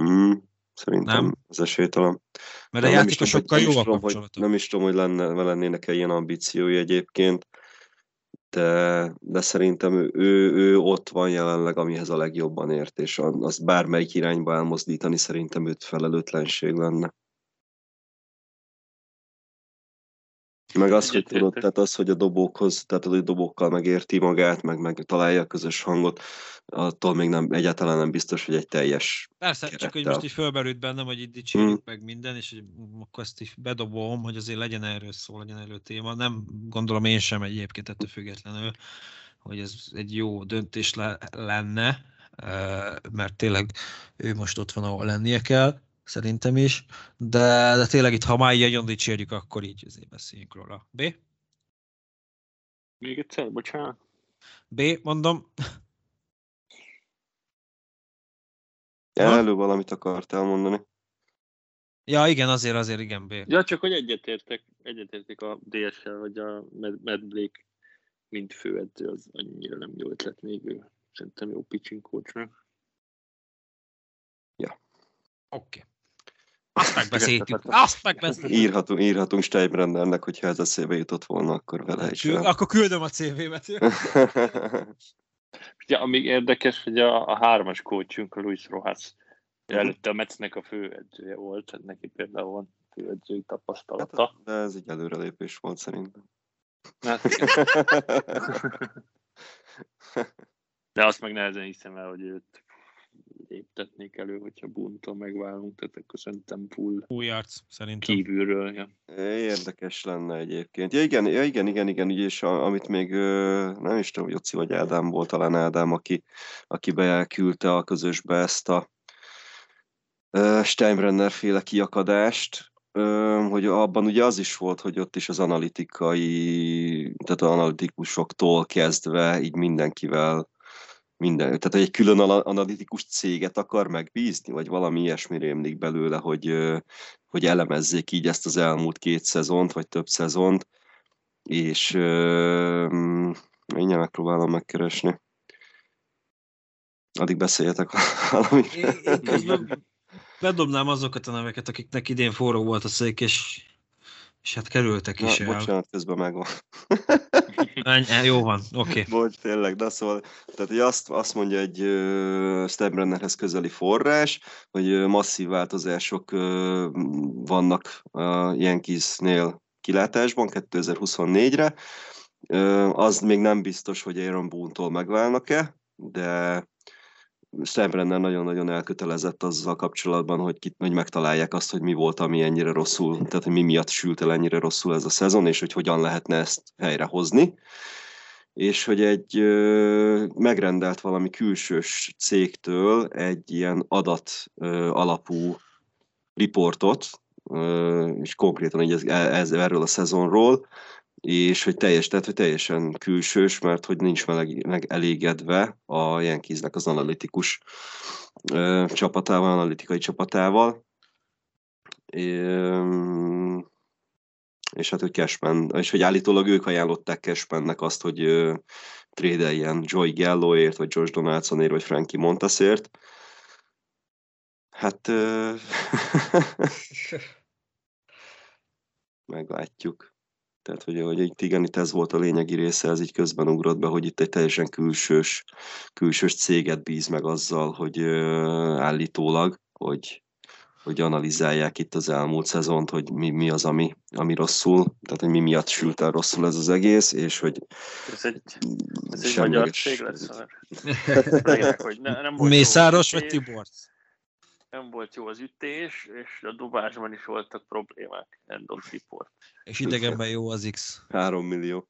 Mm, Szerintem nem. az esélytelen. Mert a játékosokkal jó a kapcsolata. Nem is tudom, hogy lenne, lennének-e ilyen ambíciói egyébként, de, de szerintem ő, ő, ő ott van jelenleg, amihez a legjobban ért, és azt bármelyik irányba elmozdítani szerintem őt felelőtlenség lenne. Meg az, hogy tudod, tehát az, hogy a dobókhoz, tehát a dobókkal megérti magát, meg, meg találja a közös hangot, attól még nem, egyáltalán nem biztos, hogy egy teljes Persze, kerettel. csak hogy most így fölberült bennem, hogy itt dicsérjük hmm. meg minden, és hogy akkor ezt is bedobom, hogy azért legyen erről szó, legyen erről téma. Nem gondolom én sem egyébként ettől függetlenül, hogy ez egy jó döntés le, lenne, mert tényleg ő most ott van, ahol lennie kell szerintem is, de, de tényleg itt, ha már így nagyon dicsérjük, akkor így azért beszéljünk róla. B? Még egyszer, bocsánat. B, mondom. Elő valamit akartál mondani. Ja, igen, azért, azért, igen, B. Ja, csak hogy egyetértek, egyetértek a DSL, vagy a Mad Blake mint főedző, az annyira nem jó ötlet még ő. Szerintem jó pitching coachnak. Ja. Oké. Okay. Azt megbeszéltük, azt megbeszéltük. Írhatunk, írhatunk Steinbrennernek, hogyha ez a CV jutott volna, akkor vele is. Kül, akkor küldöm a CV-met. Ugye, amíg érdekes, hogy a, a hármas coachunk, a Luis Rojas, uh-huh. előtte a Metsznek a főedzője volt, tehát neki például van főedzői tapasztalata. Hát, de ez egy előrelépés volt szerintem. Hát, de azt meg nehezen hiszem el, hogy őt léptetnék elő, hogyha bunton megválunk, tehát akkor szerintem full új arc, szerintem. Kívülről, ja. Érdekes lenne egyébként. Ja igen, ja, igen, igen, igen, ugye, és a, amit még nem is tudom, Joci vagy Ádám volt, talán Ádám, aki, aki beküldte a közösbe ezt a Steinbrenner féle kiakadást, hogy abban ugye az is volt, hogy ott is az analitikai, tehát az analitikusoktól kezdve így mindenkivel minden, tehát egy külön analitikus céget akar megbízni, vagy valami ilyesmi rémlik belőle, hogy, hogy elemezzék így ezt az elmúlt két szezont, vagy több szezont, és én megpróbálom megkeresni. Addig beszéljetek valamit. Én, bedobnám azokat a neveket, akiknek idén forró volt a szék, és és hát kerültek is Na, el. Bocsánat, közben megvan. Ennyi, jó van, oké. Okay. Bocs, tényleg, de szóval, tehát hogy azt, azt mondja egy uh, Steinbrennerhez közeli forrás, hogy uh, masszív változások uh, vannak a Yankeesnél kilátásban 2024-re. Uh, az még nem biztos, hogy Aaron Boone-tól megválnak-e, de Steinbrenner nagyon-nagyon elkötelezett azzal kapcsolatban, hogy, ki, hogy megtalálják azt, hogy mi volt, ami ennyire rosszul, tehát hogy mi miatt sült el ennyire rosszul ez a szezon, és hogy hogyan lehetne ezt helyrehozni. És hogy egy ö, megrendelt valami külsős cégtől egy ilyen adat ö, alapú riportot, és konkrétan így ez, ez, erről a szezonról, és hogy teljes, tehát hogy teljesen külsős, mert hogy nincs meleg, meg elégedve a Yankeesnek az analitikus ö, csapatával, analitikai csapatával. É, és hát, hogy Cashman, és hogy állítólag ők ajánlották Cashmannek azt, hogy ö, trédeljen Joey Galloért, vagy George Donaldsonért, vagy Frankie Montasért. Hát ö, meglátjuk. Tehát, hogy, hogy itt igen, itt ez volt a lényegi része, ez így közben ugrott be, hogy itt egy teljesen külsős, külsős céget bíz meg azzal, hogy ö, állítólag, hogy, hogy analizálják itt az elmúlt szezont, hogy mi, mi az, ami, ami rosszul, tehát hogy mi miatt sült el rosszul ez az egész, és hogy Ez egy, ez egy magyar cég lesz, mert Legyenek, hogy ne, nem volt Mészáros vagy Tibor? Nem volt jó az ütés, és a dobásban is voltak problémák. End of report. És idegenben jó az X. 3 millió.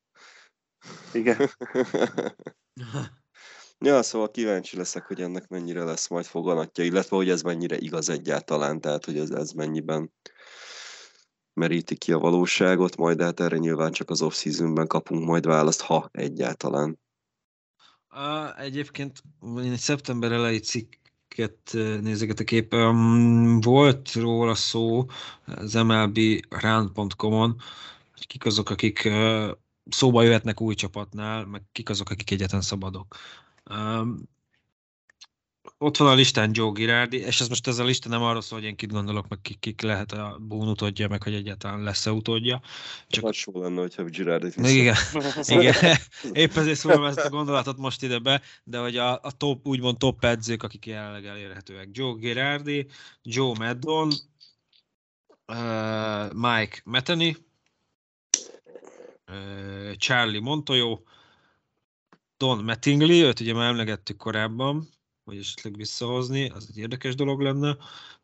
Igen. Ja, szóval kíváncsi leszek, hogy ennek mennyire lesz majd foganatja, illetve hogy ez mennyire igaz egyáltalán, tehát hogy ez, ez mennyiben meríti ki a valóságot, majd hát erre nyilván csak az off-seasonben kapunk majd választ, ha egyáltalán. Uh, egyébként én egy szeptember elejé cikket uh, nézegetek épp. Um, volt róla szó az MLB Round.com-on, hogy kik azok, akik uh, szóba jöhetnek új csapatnál, meg kik azok, akik egyetlen szabadok. Ott van a listán Joe Girardi, és ez most ez a lista nem arról szól, hogy én kit gondolok, meg kik, kik lehet a Boone utódja, meg hogy egyáltalán lesz-e utódja. Csak hasonló lenne, hogyha Girardit igen, igen. Épp ezért szólom ezt a gondolatot most ide be, de hogy a, a top, úgymond top edzők, akik jelenleg elérhetőek. Joe Girardi, Joe Maddon, uh, Mike Metheny, uh, Charlie Montoyo, Don Mattingly, őt ugye már emlegettük korábban, vagy esetleg visszahozni, az egy érdekes dolog lenne,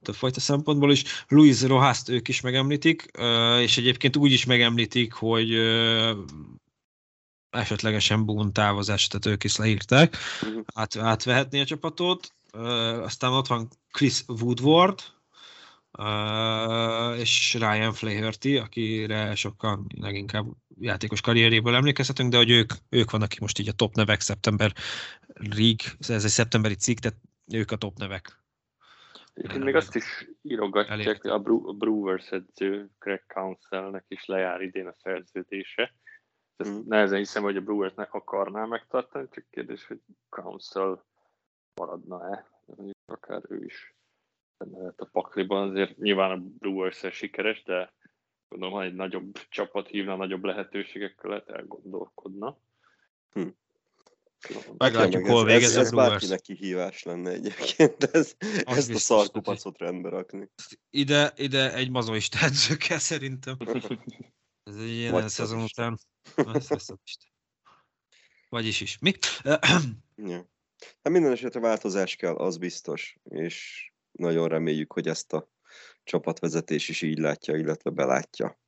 többfajta szempontból is. Luis Rohászt ők is megemlítik, és egyébként úgy is megemlítik, hogy esetlegesen Boone távozás, tehát ők is leírták, Mhm. át, átvehetné a csapatot. Aztán ott van Chris Woodward, ö, és Ryan Flaherty, akire sokkal leginkább játékos karrieréből emlékezhetünk, de hogy ők, ők vannak ki most így a top nevek szeptember rig, ez egy szeptemberi cikk, tehát ők a top nevek. Egyébként még azt is írogatják, a Brewers edző Craig Councilnek is lejár idén a szerződése. Ezt Mm. nehezen hiszem, hogy a Brewers ne akarná megtartani, csak kérdés, hogy Council maradna-e, akár ő is a pakliban, azért nyilván a brewers sikeres, de gondolom, ha egy nagyobb csapat hívna, nagyobb lehetőségekkel lehet elgondolkodna. Hm. Meglátjuk, hol ez, végez ez, ez Brewers. bárkinek kihívás lenne egyébként, ez, ezt a szarkupacot rendbe rakni. Ide, ide egy mazoista edző kell szerintem. Ez egy ilyen Vagy szezon után. Vagyis is. Mi? Ja. Hát minden esetre változás kell, az biztos, és nagyon reméljük, hogy ezt a csapatvezetés is így látja, illetve belátja.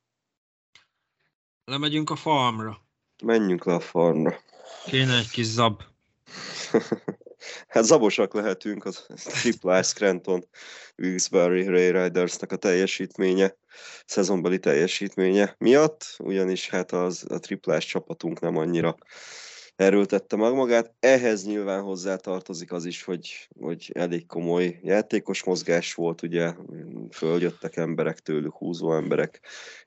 Lemegyünk a farmra. Menjünk le a farmra. Kéne egy kis zab. hát zabosak lehetünk, az Triple Scranton Wilkes-Barre Ray Ridersnek a teljesítménye, szezonbeli teljesítménye miatt, ugyanis hát az a triplás csapatunk nem annyira erőltette meg magát. Ehhez nyilván hozzá tartozik az is, hogy, hogy elég komoly játékos mozgás volt, ugye följöttek emberek tőlük, húzó emberek,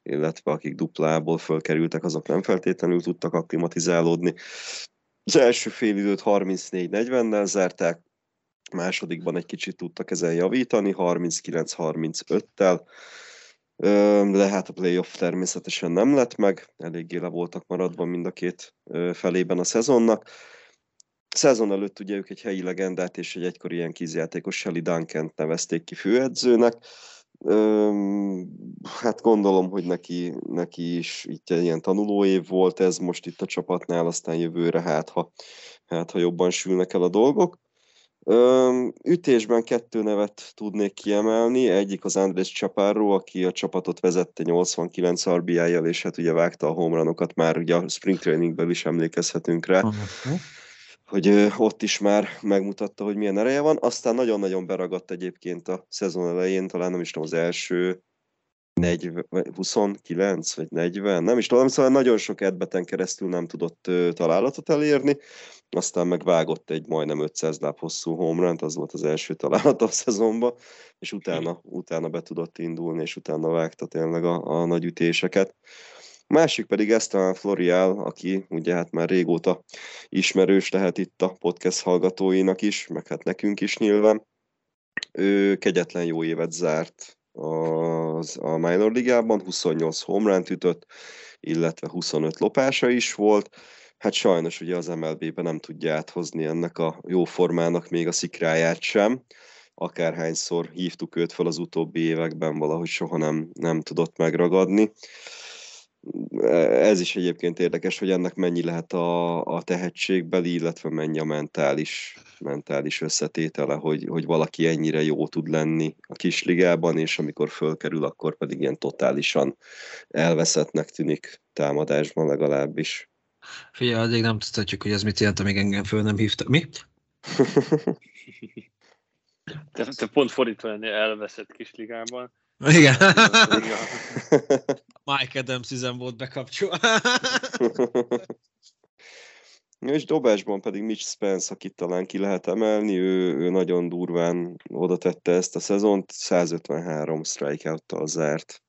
illetve akik duplából fölkerültek, azok nem feltétlenül tudtak akklimatizálódni. Az első fél időt 34-40-nel zárták, másodikban egy kicsit tudtak ezen javítani, 39-35-tel, de hát a playoff természetesen nem lett meg, eléggé le voltak maradva mind a két felében a szezonnak. Szezon előtt ugye ők egy helyi legendát és egy egykori ilyen kízjátékos Shelly duncan nevezték ki főedzőnek. Hát gondolom, hogy neki, neki is itt egy ilyen tanulóév volt ez most itt a csapatnál, aztán jövőre hát ha, hát, ha jobban sülnek el a dolgok. Ütésben kettő nevet tudnék kiemelni, egyik az Andrés Chaparro, aki a csapatot vezette 89 RBI-jal, és hát ugye vágta a homranokat, már ugye a spring trainingben is emlékezhetünk rá, hogy ö, ott is már megmutatta, hogy milyen ereje van, aztán nagyon-nagyon beragadt egyébként a szezon elején, talán nem is tudom, az első 40, vagy 29 vagy 40, nem is tudom, szóval nagyon sok edbeten keresztül nem tudott találatot elérni, aztán megvágott egy majdnem 500 láb hosszú homerun az volt az első találat a szezonban, és utána, utána be tudott indulni, és utána vágta tényleg a, a nagy ütéseket. Másik pedig Esteban Florial, aki ugye hát már régóta ismerős lehet itt a podcast hallgatóinak is, meg hát nekünk is nyilván. Ő kegyetlen jó évet zárt az, a minor ligában, 28 homerun ütött, illetve 25 lopása is volt. Hát sajnos ugye az MLB-ben nem tudja áthozni ennek a jó formának még a szikráját sem. akárhányszor hívtuk őt fel az utóbbi években, valahogy soha nem, nem tudott megragadni. Ez is egyébként érdekes, hogy ennek mennyi lehet a, a tehetségbeli, illetve mennyi a mentális, mentális összetétele, hogy, hogy valaki ennyire jó tud lenni a kisligában, és amikor fölkerül, akkor pedig ilyen totálisan elveszettnek tűnik támadásban legalábbis. Figyelj, addig nem tudhatjuk, hogy ez mit jelent, amíg engem föl nem hívtak. Mi? te, te pont fordítva lenni elveszett kisligában. Igen. Mike Adams üzem volt bekapcsolva. és dobásban pedig Mitch Spence, akit talán ki lehet emelni, ő, ő nagyon durván oda tette ezt a szezont, 153 strikeout-tal zárt.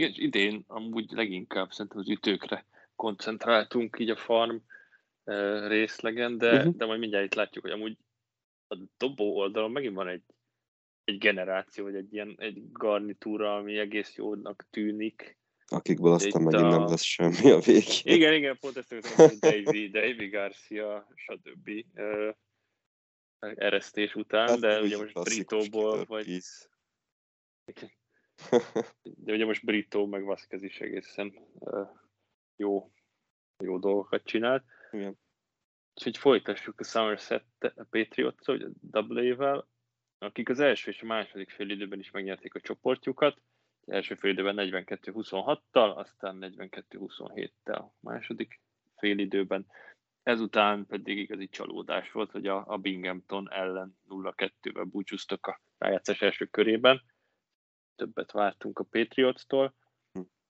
Igen, idén amúgy leginkább szerintem az ütőkre koncentráltunk így a farm részlegen, de, uh-huh. de majd mindjárt itt látjuk, hogy amúgy a dobó oldalon megint van egy egy generáció, vagy egy ilyen egy garnitúra, ami egész jónak tűnik. Akikből aztán megint a... nem lesz semmi a végén. Igen, igen, pont ezt hogy Davy, Davy Garcia, stb. Uh, eresztés után, hát, de ugye most Britóból, vagy... de ugye most Britó meg Vasquez is egészen jó, jó dolgokat csinált. Igen. Úgyhogy folytassuk a Somerset Patriots, a double akik az első és a második fél időben is megnyerték a csoportjukat. Az első fél időben 42-26-tal, aztán 42-27-tel a második fél időben. Ezután pedig igazi csalódás volt, hogy a, a Binghamton ellen 0-2-vel búcsúztak a rájátszás első körében. Többet vártunk a Patriots-tól.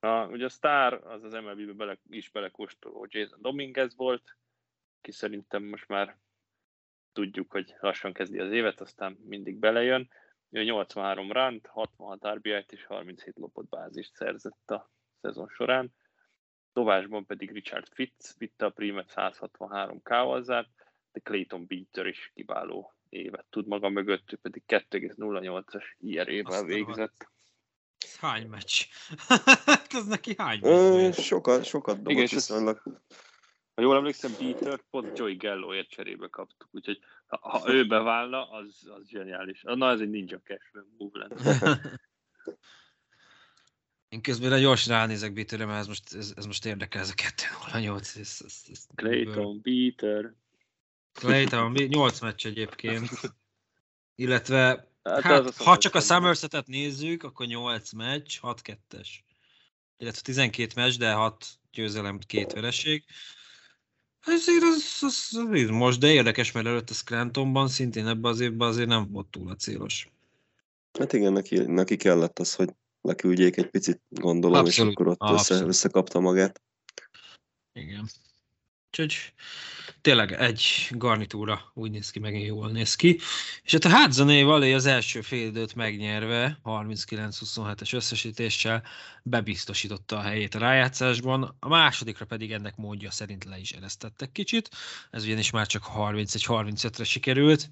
A, ugye a sztár az az MLB-be bele, is belekóstoló Jason Dominguez volt, ki szerintem most már tudjuk, hogy lassan kezdi az évet, aztán mindig belejön. Ő 83 rant, 66 RBI-t és 37 lopott bázist szerzett a szezon során. Továsban pedig Richard Fitz vitte a primet 163 kávazzát, de Clayton Beater is kiváló évet tud maga mögött, ő pedig 2,08-as IR-ével végzett. Hány meccs? Ez neki hány meccs? sokat, sokat dobott Igen, viszonylag. Ha jól emlékszem, Peter pont Joey Galloért cserébe kaptuk, úgyhogy ha, ha ő beválna, az, az zseniális. Na, ez egy ninja cash move lenne. Én közben gyors ránézek Peterre, mert ez most, ez, ez most érdekel, ez a 208. Ez, ez, ez Clayton, Peter. Clayton, 8 meccs egyébként. Illetve, hát, hát ha csak a Somersetet nézzük, akkor 8 meccs, 6-2-es. Illetve 12 meccs, de 6 győzelem, két vereség. Ezért az, az, az most, de érdekes, mert előtt a Scrantonban szintén ebben az évben azért nem volt túl a célos. Hát igen, neki, neki kellett az, hogy leküldjék egy picit, gondolom, abszolút, és akkor ott össze, összekapta magát. Igen. Úgyhogy tényleg egy garnitúra úgy néz ki, megint jól néz ki. És hát a Hudsoné Valé az első fél időt megnyerve, 39-27-es összesítéssel bebiztosította a helyét a rájátszásban, a másodikra pedig ennek módja szerint le is eresztettek kicsit, ez ugyanis már csak 31-35-re sikerült,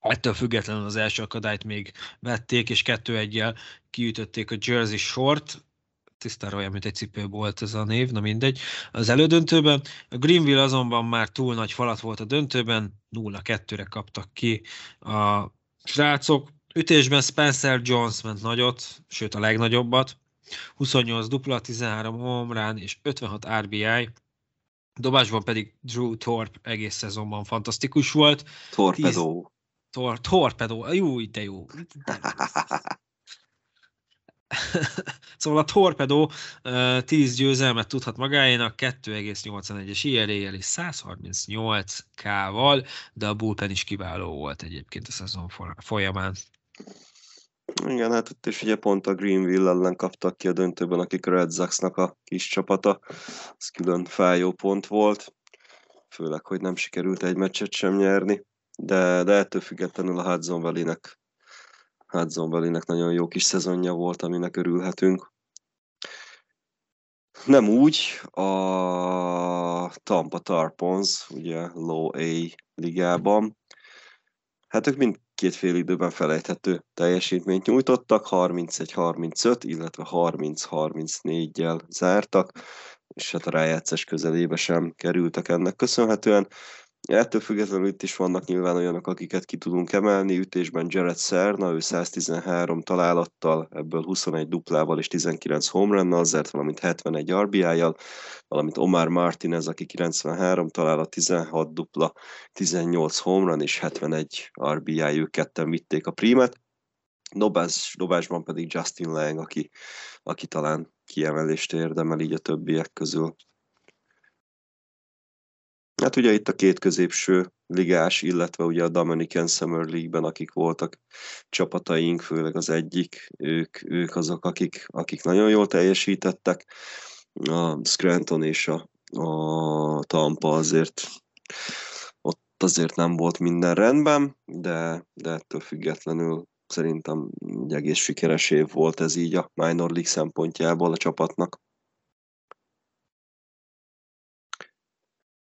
Ettől függetlenül az első akadályt még vették, és kettő egyel kiütötték a Jersey Short, tisztára olyan, mint egy cipő volt ez a név, na mindegy. Az elődöntőben a Greenville azonban már túl nagy falat volt a döntőben, 0-2-re kaptak ki a srácok. Ütésben Spencer Jones ment nagyot, sőt a legnagyobbat, 28 dupla, 13 homrán és 56 RBI, Dobásban pedig Drew Thorpe egész szezonban fantasztikus volt. Torpedo. Tíz... Tor, torpedo, jó, de jó. szóval a Torpedo 10 győzelmet tudhat magáénak, 2,81-es IRA-jel és 138 K-val, de a bullpen is kiváló volt egyébként a szezon folyamán. Igen, hát ott is ugye pont a Greenville ellen kaptak ki a döntőben, akik a Red Sox-nak a kis csapata. Ez külön fájó pont volt. Főleg, hogy nem sikerült egy meccset sem nyerni. De, de ettől függetlenül a Hudson Valley-nek Hudson Valley-nek nagyon jó kis szezonja volt, aminek örülhetünk. Nem úgy, a Tampa Tarpons, ugye Low A ligában, hát ők mindkét fél időben felejthető teljesítményt nyújtottak, 31-35, illetve 30-34-jel zártak, és hát a rájátszás közelébe sem kerültek ennek köszönhetően. Ettől függetlenül itt is vannak nyilván olyanok, akiket ki tudunk emelni. Ütésben Jared Serna, ő 113 találattal, ebből 21 duplával és 19 home runnal zert, valamint 71 RBI-jal, valamint Omar Martinez, aki 93 találat, 16 dupla, 18 home run és 71 RBI, ők ketten vitték a prímet. Dobás, dobásban pedig Justin Lang, aki, aki talán kiemelést érdemel így a többiek közül. Hát ugye itt a két középső ligás, illetve ugye a Dominican Summer League-ben, akik voltak csapataink, főleg az egyik, ők, ők azok, akik, akik nagyon jól teljesítettek. A Scranton és a, a Tampa azért ott azért nem volt minden rendben, de, de ettől függetlenül szerintem egy egész sikeres év volt ez így a minor league szempontjából a csapatnak.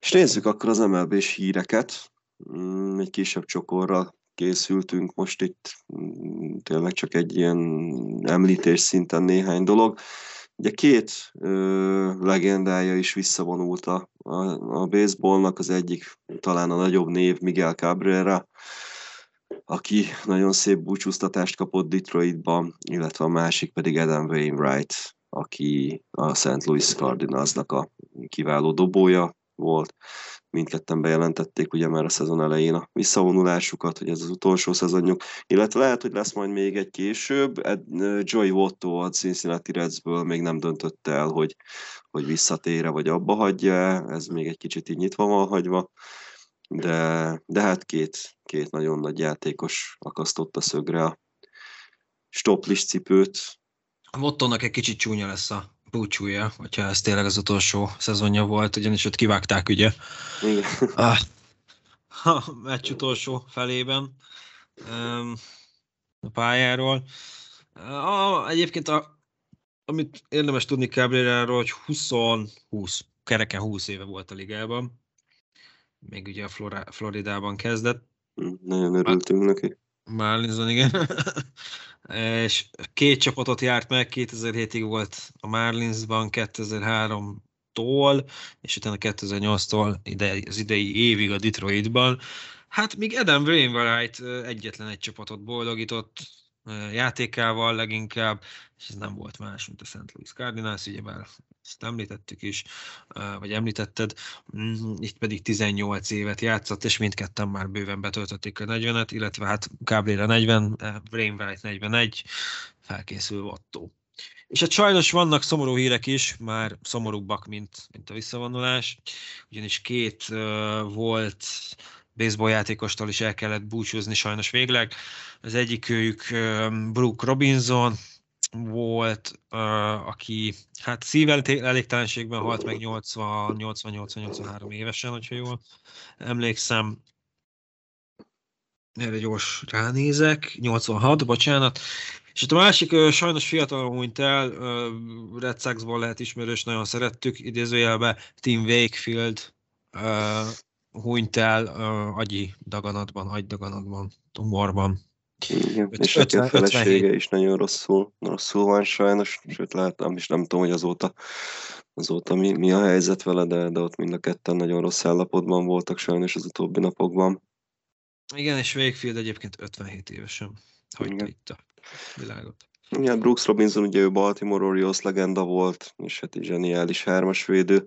És nézzük akkor az MLB-s híreket. Mm, egy kisebb csokorral készültünk most itt, mm, tényleg csak egy ilyen említés szinten néhány dolog. Ugye két ö, legendája is visszavonult a, a, a baseballnak, az egyik talán a nagyobb név Miguel Cabrera, aki nagyon szép búcsúztatást kapott Detroitban, illetve a másik pedig Adam Wainwright, aki a St. Louis Cardinalsnak a kiváló dobója, volt. Mindketten bejelentették ugye már a szezon elején a visszavonulásukat, hogy ez az utolsó szezonjuk, illetve lehet, hogy lesz majd még egy később. Joy Votto a Cincinnati Redsből még nem döntötte el, hogy, hogy visszatére vagy abba hagyja, ez még egy kicsit így nyitva van hagyva, de, de hát két, két nagyon nagy játékos akasztott a szögre a stoplis cipőt. A Vottónak egy kicsit csúnya lesz a búcsúja, hogyha ez tényleg az utolsó szezonja volt, ugyanis ott kivágták ugye a, a meccs utolsó felében a pályáról. A, egyébként a, amit érdemes tudni Cabrera-ról, hogy 20-20, kereken 20 éve volt a ligában. Még ugye a Flora, Floridában kezdett. Nagyon örültünk neki. Marlinson, igen. és két csapatot járt meg, 2007-ig volt a Marlinsban, 2003-tól, és utána 2008-tól ide, az idei évig a Detroitban. Hát még Adam Wainwright egyetlen egy csapatot boldogított játékával leginkább, és ez nem volt más, mint a St. Louis Cardinals, ugyebár ezt említettük is, vagy említetted, mm, itt pedig 18 évet játszott, és mindketten már bőven betöltötték a 40-et, illetve hát Cabrera 40, Brainwright 41, felkészül Otto. És hát sajnos vannak szomorú hírek is, már szomorúbbak, mint, mint a visszavonulás, ugyanis két uh, volt baseball játékostól is el kellett búcsúzni sajnos végleg. Az egyik őjük uh, Brooke Robinson, volt, uh, aki hát szível elégtelenségben halt meg 80-80-83 évesen, hogyha jól emlékszem. Erre gyors ránézek, 86, bocsánat. És a másik uh, sajnos fiatal hunyt el, uh, Red Sox-ból lehet ismerős, nagyon szerettük, idézőjelbe Tim Wakefield uh, hunyt el uh, agyi daganatban, agydaganatban, tumorban. Igen, és 50, a felesége 57. is nagyon rosszul, rosszul van sajnos, sőt láttam, és nem tudom, hogy azóta, azóta mi, mi a helyzet vele, de, de ott mind a ketten nagyon rossz állapotban voltak sajnos az utóbbi napokban. Igen, és Wakefield egyébként 57 évesen hagyta Igen. itt a világot. Igen, Brooks Robinson ugye ő Baltimore Orioles legenda volt, és hát egy zseniális hármas védő.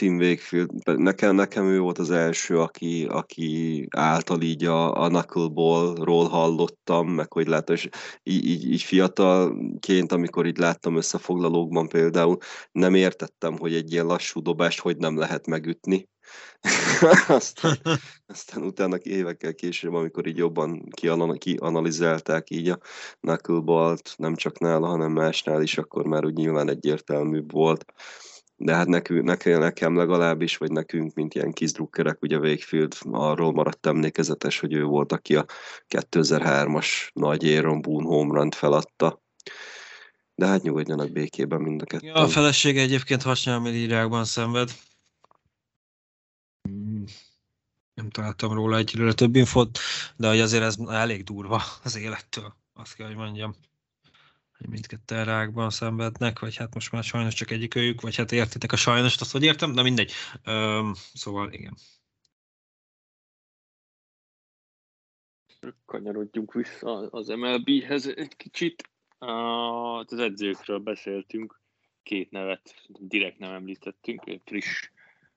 Tim Wakefield, nekem, nekem ő volt az első, aki, aki által így a, a knuckleballról hallottam, meg hogy látom, és így, így, így fiatalként, amikor így láttam összefoglalókban például, nem értettem, hogy egy ilyen lassú dobást hogy nem lehet megütni. aztán, aztán utána évekkel később, amikor így jobban kianalizálták így a knuckleball-t, nem csak nála, hanem másnál is, akkor már úgy nyilván egyértelműbb volt de hát nekünk, nekem, legalábbis, vagy nekünk, mint ilyen kizdrukkerek, ugye Wakefield arról maradt emlékezetes, hogy ő volt, aki a 2003-as nagy Aaron Boone home feladta. De hát nyugodjanak békében mind a kettő. Ja, a felesége egyébként hasnyálmiriákban szenved. Nem találtam róla egyről több infot, de hogy azért ez elég durva az élettől, azt kell, hogy mondjam hogy mindketten rákban szenvednek, vagy hát most már sajnos csak egyik őjük, vagy hát értitek a sajnos, azt hogy értem, de mindegy. Üm, szóval igen. kanyarodjunk vissza az MLB-hez egy kicsit. Az edzőkről beszéltünk, két nevet direkt nem említettünk, friss,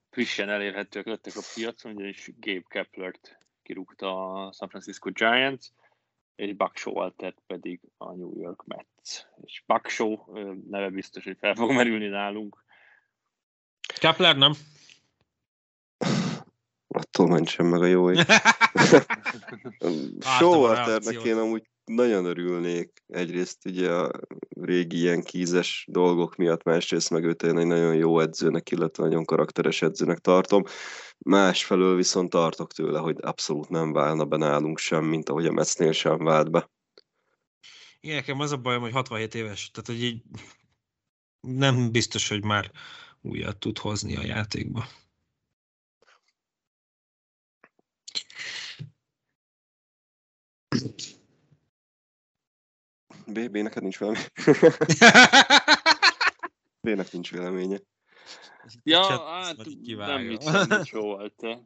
frissen elérhetőek lettek a piacon, ugyanis Gabe Keplert kirúgta a San Francisco Giants, és Buck Showaltert pedig a New York Mets. És Buck Show neve biztos, hogy fel fog merülni nálunk. Kepler nem. Attól mentsen meg a jó ég. Showalternek én amúgy nagyon örülnék. Egyrészt ugye a régi ilyen kízes dolgok miatt, másrészt meg őt egy nagyon jó edzőnek, illetve nagyon karakteres edzőnek tartom. Másfelől viszont tartok tőle, hogy abszolút nem válna be nálunk sem, mint ahogy a Metsnél sem vált be. Igen, nekem az a bajom, hogy 67 éves, tehát hogy így nem biztos, hogy már újat tud hozni a játékba. B, B-neked nincs valami? B-nek nincs véleménye. Ja, hát nem hiszem, hogy Showalter.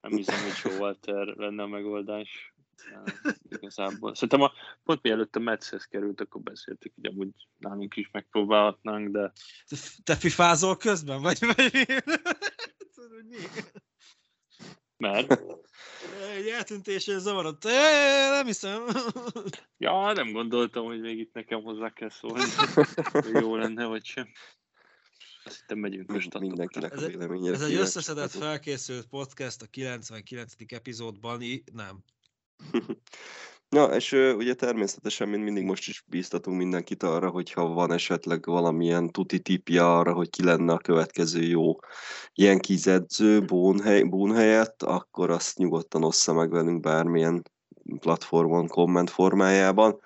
Nem hiszem, hogy Showalter lenne a megoldás. Igazából. Szerintem a, pont mielőtt a Metshez került, akkor beszéltük, hogy amúgy nálunk is megpróbálhatnánk, de... Te fifázol közben, vagy? vagy Mert? Egy eltűntésre zavarodott. Nem hiszem. Ja, nem gondoltam, hogy még itt nekem hozzá kell szólni. Jó lenne, vagy sem. Azt hittem megyünk most Mindenkinek Ez a egy, véleményére. ez egy összeszedett, felkészült podcast a 99. epizódban, i- nem. Ja, és ugye természetesen, mint mindig most is bíztatunk mindenkit arra, hogyha van esetleg valamilyen tuti tipja arra, hogy ki lenne a következő jó ilyen kizedző Bón Bón helyett, akkor azt nyugodtan ossza meg velünk bármilyen platformon, komment formájában,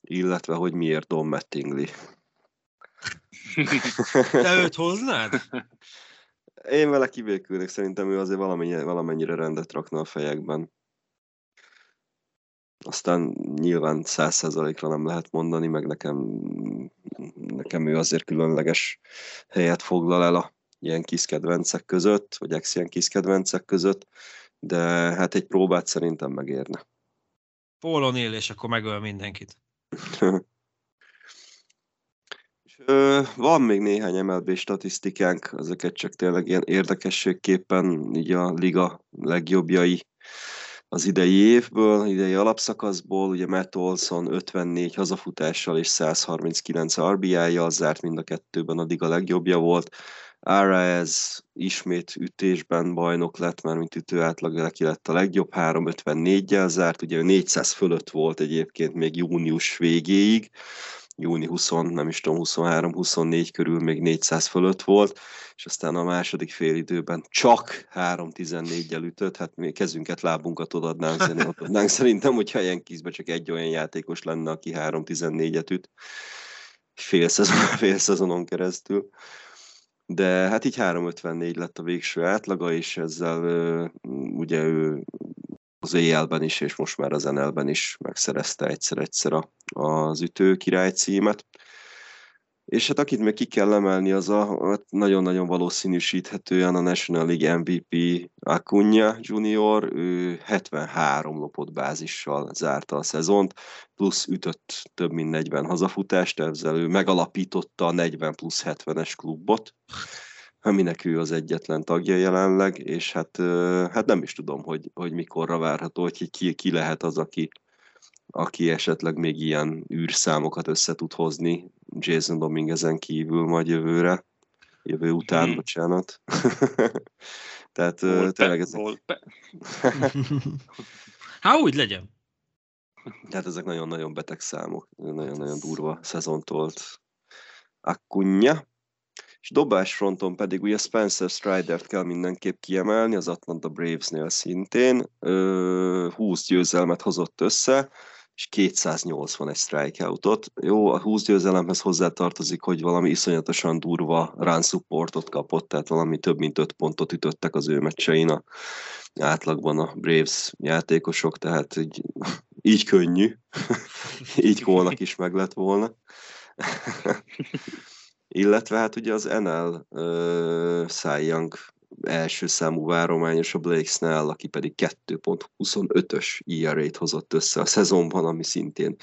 illetve hogy miért Don Mattingly. Te őt hoznád? Én vele kibékülnék, szerintem ő azért valamennyire, valamennyire rendet rakna a fejekben. Aztán nyilván száz százalékra nem lehet mondani, meg nekem, nekem ő azért különleges helyet foglal el a ilyen kis kedvencek között, vagy ex ilyen kis kedvencek között, de hát egy próbát szerintem megérne. Pólon él, és akkor megöl mindenkit. Van még néhány MLB statisztikánk, ezeket csak tényleg ilyen érdekességképpen így a liga legjobbjai az idei évből, idei alapszakaszból, ugye Matt Olson 54 hazafutással és 139 RBI-jal zárt mind a kettőben, addig a legjobbja volt. Arraez ismét ütésben bajnok lett, már mint ütő átlag neki lett a legjobb, 354-jel zárt, ugye ő 400 fölött volt egyébként még június végéig, júni 20, nem is tudom, 23-24 körül még 400 fölött volt, és aztán a második félidőben csak 3-14-jel ütött, hát még kezünket, lábunkat odadnánk, szerintem, odadnánk szerintem, hogyha ilyen kizbe csak egy olyan játékos lenne, aki 3-14-et üt fél, szezon, fél szezonon keresztül. De hát így 3.54 lett a végső átlaga, és ezzel ugye ő az EL-ben is, és most már az NL-ben is megszerezte egyszer-egyszer az ütő király címet. És hát akit meg ki kell emelni, az a hát nagyon-nagyon valószínűsíthetően a National League MVP Acuna Junior, ő 73 lopott bázissal zárta a szezont, plusz ütött több mint 40 hazafutást, ezzel ő megalapította a 40 plusz 70-es klubot, aminek ő az egyetlen tagja jelenleg, és hát, hát nem is tudom, hogy, hogy mikorra várható, hogy ki, ki lehet az, aki, aki esetleg még ilyen űrszámokat össze tud hozni Jason Dominguezen kívül majd jövőre, jövő után, Hmm. bocsánat. Tehát Volt, tényleg ezek, volt, pe. Hát úgy legyen. tehát ezek nagyon-nagyon beteg számok, nagyon-nagyon durva szezont volt Acuna. És dobás fronton pedig ugye Spencer Stridert kell mindenképp kiemelni, az Atlanta Bravesnél szintén. Ö, 20 győzelmet hozott össze, és 281 strikeoutot. Jó, a 20 győzelemhez hozzátartozik, hogy valami iszonyatosan durva run supportot kapott, tehát valami több mint 5 pontot ütöttek az ő meccsein a átlagban a Braves játékosok, tehát így, így könnyű, így Cole-nak is meg lett volna. Illetve hát ugye az NL uh, Cy Young első számú várományos a Blake Snell, aki pedig 2.25-ös ERA-t hozott össze a szezonban, ami szintén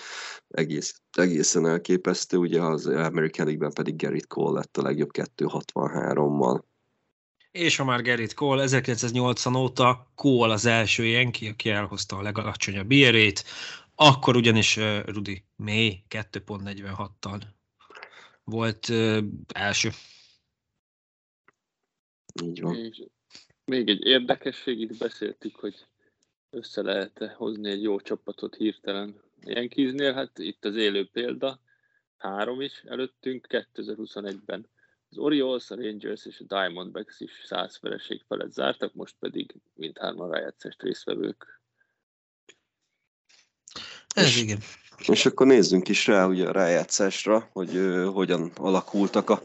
egész, egészen elképesztő. Ugye az American League-ben pedig Gerrit Cole lett a legjobb 2.63-mal. És ha már Gerrit Cole, 1980 óta Cole az első Yankee, aki elhozta a legalacsonyabb bérét, akkor ugyanis Rudi May 2.46-tal volt uh, első. Így van. És még egy érdekesség, itt beszéltük, hogy össze lehet hozni egy jó csapatot hirtelen. Yankeesnél, hát itt az élő példa, három is előttünk 2021-ben. Az Orioles, a Rangers és a Diamondbacks is száz vereség felett zártak, most pedig mindhárman rájátszást résztvevők. Ez igen. És akkor nézzünk is rá ugye a rájátszásra, hogy uh, hogyan alakultak a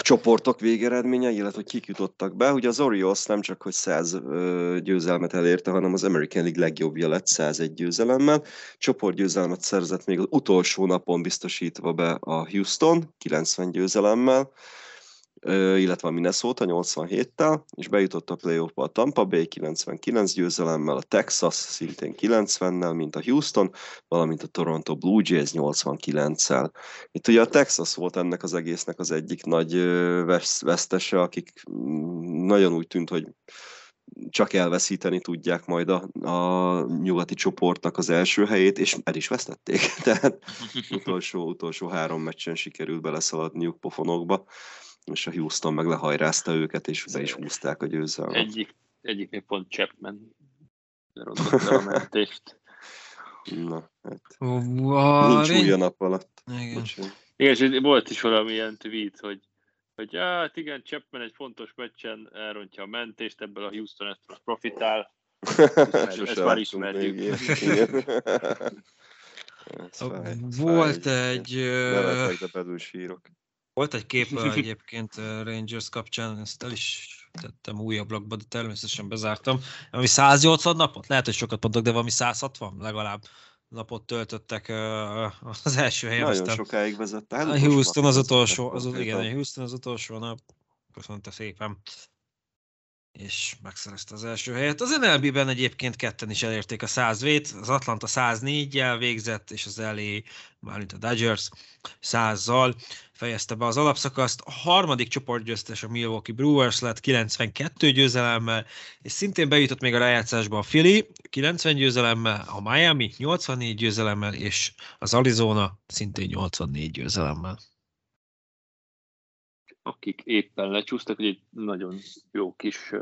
csoportok végeredménye, illetve hogy kik jutottak be. Ugye az Orioles nem csak, hogy 100 uh, győzelmet elérte, hanem az American League legjobbja lett 101 győzelemmel. Csoportgyőzelmet szerzett még az utolsó napon biztosítva be a Houston 90 győzelemmel illetve a Minnesota 87-tel, és bejutott a play a Tampa Bay 99 győzelemmel, a Texas szintén 90-nel, mint a Houston, valamint a Toronto Blue Jays 89-el. Itt ugye a Texas volt ennek az egésznek az egyik nagy vesztese, akik mm, nagyon úgy tűnt, hogy csak elveszíteni tudják majd a, a nyugati csoportnak az első helyét, és el is vesztették. Tehát utolsó, utolsó három meccsen sikerült beleszaladniuk pofonokba és a Houston meg lehajrázta őket, és be is húzták a győzelmet. Egyik, egyiknél pont Chapman rontott a mentést. Na, hát. Uh, Nincs új a nap alatt. Igen. Igen, és volt is valamilyen tweet, hogy hogy hát igen, Chapman egy fontos meccsen elrontja a mentést, ebből a Houston ezt most profitál. Ezt, ezt már ismerjük. Volt egy... Nevetek, de belül sírok. Volt egy kép egyébként Rangers kapcsán, ezt el is tettem új ablakba, de természetesen bezártam. Ami 180 napot, lehet, hogy sokat mondok, de valami 160 legalább napot töltöttek az első helyen. Nagyon aztán sokáig vezette. Hát a Houston az utolsó, az, igen, Houston az utolsó nap. Köszönte szépen és megszerezte az első helyet. Az NLB-ben egyébként ketten is elérték a 100 vét, az Atlanta 104-jel végzett, és az LA, mármint a Dodgers 100-zal fejezte be az alapszakaszt. A harmadik csoportgyőztes a Milwaukee Brewers lett 92 győzelemmel, és szintén bejutott még a rájátszásba a Philly 90 győzelemmel, a Miami 84 győzelemmel, és az Arizona szintén 84 győzelemmel akik éppen lecsúsztak, hogy egy nagyon jó kis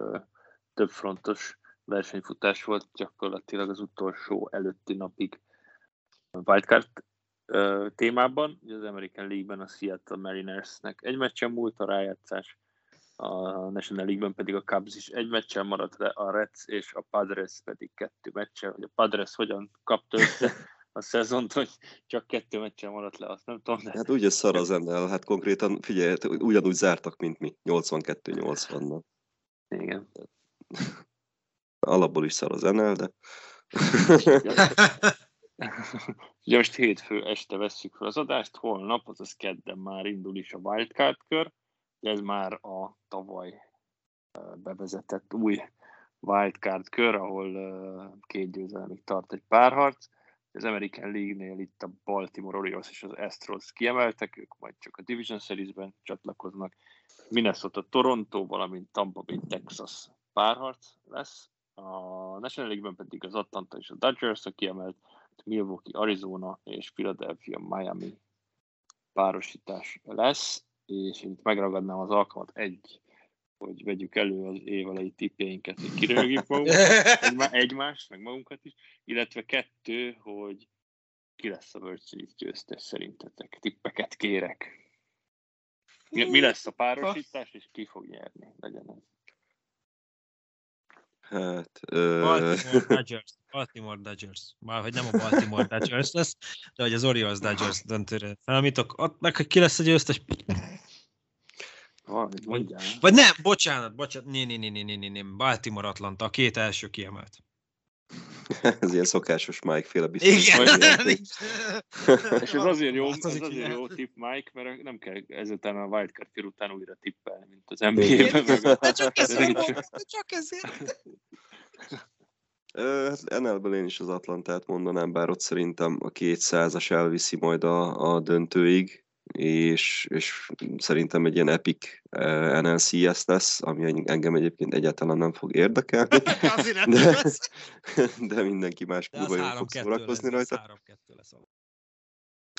többfrontos versenyfutás volt gyakorlatilag az utolsó előtti napig wildcard témában. Az American League-ben a Seattle Marinersnek egy meccsen múlt a rájátszás, a National League-ben pedig a Cubs is egy meccsen maradt a Reds és a Padres pedig kettő meccsen, hogy a Padres hogyan kapta össze a szezont, hogy csak kettő meccsen maradt le, azt nem tudom. De... Hát ugye szar az NL, hát konkrétan figyelj, hát ugyanúgy zártak, mint mi, 82-80-nal. Igen. Alapból is szar az NL, de... Ugye most hétfő este vesszük fel az adást, holnap, azaz kedden már indul is a wildcard kör, ez már a tavaly bevezetett új wildcard kör, ahol két győzelemig tart egy párharc az American League-nél itt a Baltimore Orioles és az Astros kiemeltek, ők majd csak a Division Series-ben csatlakoznak. Minnesota Toronto, valamint Tampa Bay Texas párharc lesz. A National League-ben pedig az Atlanta és a Dodgers a kiemelt, Milwaukee Arizona és Philadelphia Miami párosítás lesz, és itt megragadnám az alkalmat egy hogy vegyük elő az évelei tippjeinket, hogy kirögjük magunkat, egymást, meg magunkat is, illetve kettő, hogy ki lesz a World Series győztes szerintetek. Tippeket kérek. Mi, mi lesz a párosítás, és ki fog nyerni? Legyen ez. Hát, ö... Baltimore Dodgers. Baltimore Dodgers. Már hogy nem a Baltimore Dodgers lesz, de hogy az Orioles Dodgers döntőre számítok. Ott meg, hogy ki lesz a győztes, vagy, vagy nem, bocsánat, bocsánat, né, né, né, né, né, né, Baltimore Atlanta, a két első kiemelt. Ez ilyen szokásos Mike féle biztos. Igen. És ez azért jó, ez Változik, azért jó tipp, Mike, mert nem kell ezután a wildcard kör után újra tippelni, mint az NBA-ben. de csak ezért de csak ezért. Hát NL-ből én is az Atlantát mondanám, bár ott szerintem a 200-as elviszi majd a, a döntőig, és, és szerintem egy ilyen epic eh, NLCS lesz, ami engem egyébként egyáltalán nem fog érdekelni, de, lesz. de mindenki más kurva jól fog 3-2 lesz, szórakozni rajta. 3-2 lesz.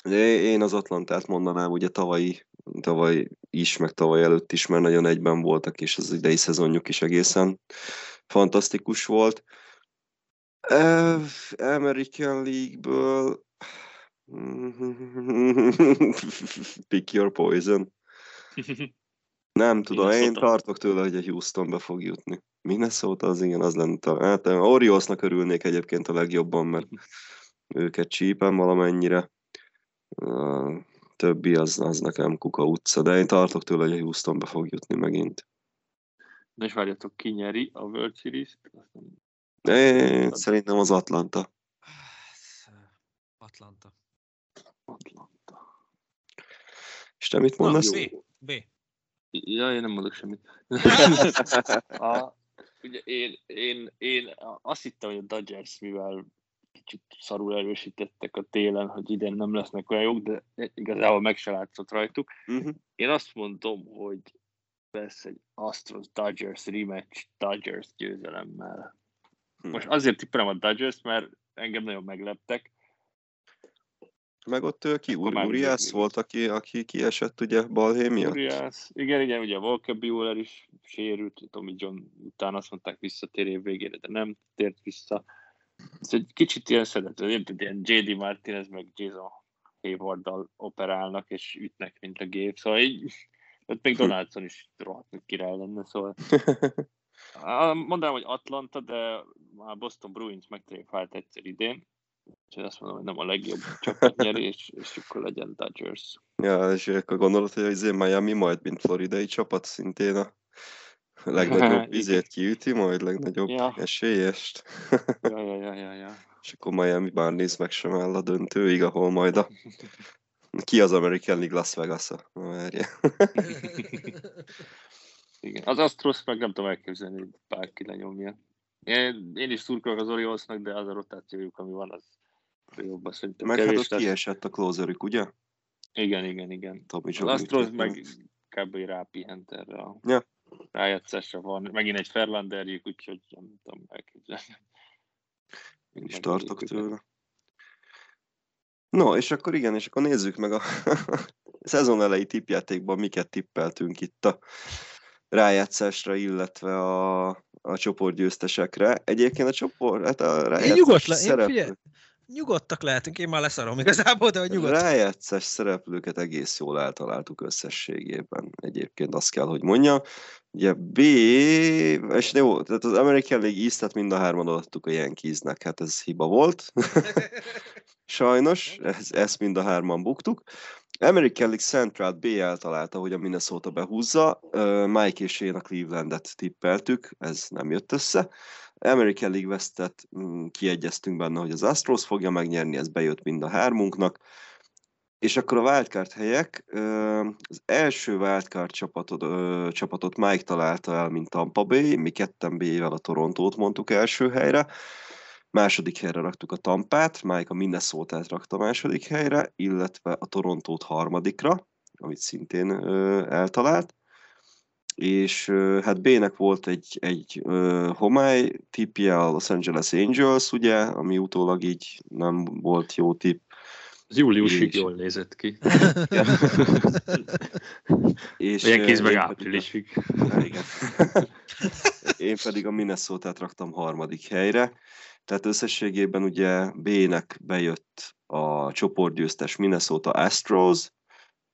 De Én az Atlantát mondanám, ugye tavaly, tavaly is, meg tavaly előtt is, mert nagyon egyben voltak, és az idei szezonjuk is egészen fantasztikus volt. Uh, American League-ből pick your poison. Nem tudom, én Minnesota. tartok tőle, hogy a Houstonbe fog jutni. Minnesota az igen, az lenne talán. Hát a Oriolsnak örülnék egyébként a legjobban, mert őket csípem valamennyire. A többi az, az nekem kuka utca, de én tartok tőle, hogy a Houstonbe fog jutni megint. Na és várjatok, ki nyeri a World Series-t? Azt nem- Én szerintem az Atlanta. Atlanta. Atlanta. És te mit Na, mondasz? B. B. Ja, én nem mondok semmit. a, ugye én, én, én azt hittem, hogy a Dodgers, mivel kicsit szarul erősítettek a télen, hogy idén nem lesznek olyan jók, de igazából meg se látszott rajtuk. Mhm. Én azt mondom, hogy lesz egy Astros Dodgers rematch Dodgers győzelemmel. Hm. Most azért tippelem a Dodgers, mert engem nagyon megleptek. Meg ott ki, már mindegy. volt, aki, aki kiesett ugye balhé miatt? Urias, igen, igen, ugye Walker Buehler is sérült, Tommy John után azt mondták visszatér év végére, de nem tért vissza. Ez egy kicsit ilyen szerető, érted, ilyen J.D. Martinez meg Jason Haywarddal operálnak és ütnek, mint a gép, szóval így, ott még Donaldson is rohadt király lenne, szóval mondanám, hogy Atlanta, de a Boston Bruins megtréfált egyszer idén, úgyhogy azt mondom, hogy nem a legjobb csapat nyeri, és, és akkor legyen Dodgers. ja, és akkor gondolod, hogy az Miami majd, mint floridai csapat, szintén a legnagyobb vizét kiüti, majd legnagyobb Ja. esélyest. Ja, ja, ja, ja, ja. És akkor Miami bár néz meg sem áll a döntőig, ahol majd a... Ki az American League Las Vegas-a? Igen. Az Astros meg nem tudom elképzelni, hogy bárki lenyomja. Én, én is szurkolok az Oriolsnak, de az a rotációjuk, ami van, az jobb, azt szerintem Meg hát kevés ott lesz. kiesett a closerük, ugye? Igen, igen, igen. Az Astros úgyhogy- meg kb. rápihent erre a Ja. rájátszásra van. Megint egy Ferlanderjük, úgyhogy nem tudom elképzelni. Én is Meg tartok tőle. No, és akkor igen, és akkor nézzük meg a szezon elejé tippjátékban miket tippeltünk itt a rájátszásra, illetve a, a csoportgyőztesekre. Egyébként a csoport, hát a rájátszás nyugodt le- én figyelj, Nyugodtak lehetünk, én már leszarom igazából, de hogy nyugodt. rájátszás szereplőket egész jól eltaláltuk összességében. Egyébként azt kell, hogy mondjam. Ugye B, és jó, tehát az American League East-et mind a hárman adtuk a Yankeesnek, hát ez hiba volt. Sajnos, ez, ezt mind a hárman buktuk. American League Central B eltalálta, hogy a Minnesota behúzza. Mike és én a Clevelandet tippeltük, ez nem jött össze. American League Westet mm, kiegyeztünk benne, hogy az Astros fogja megnyerni, ez bejött mind a hármunknak. És akkor a wildcard helyek, az első wildcard csapatot, csapatot Mike találta el, mint Tampa Bay, mi ketten B-vel a Torontót mondtuk első helyre, második helyre raktuk a Tampát, Mike a Minnesota-t rakta második helyre, illetve a Torontót harmadikra, amit szintén eltalált. És hát B-nek volt egy, egy homály tippje a Los Angeles Angels, ugye, ami utólag így nem volt jó tipp. Az júliusig És- jól nézett ki. És, Ilyen kéz meg én pedig a- áprilisig. Igen. Én pedig a minnesota raktam harmadik helyre. Tehát összességében ugye B-nek bejött a csoportgyőztes Minnesota Astros,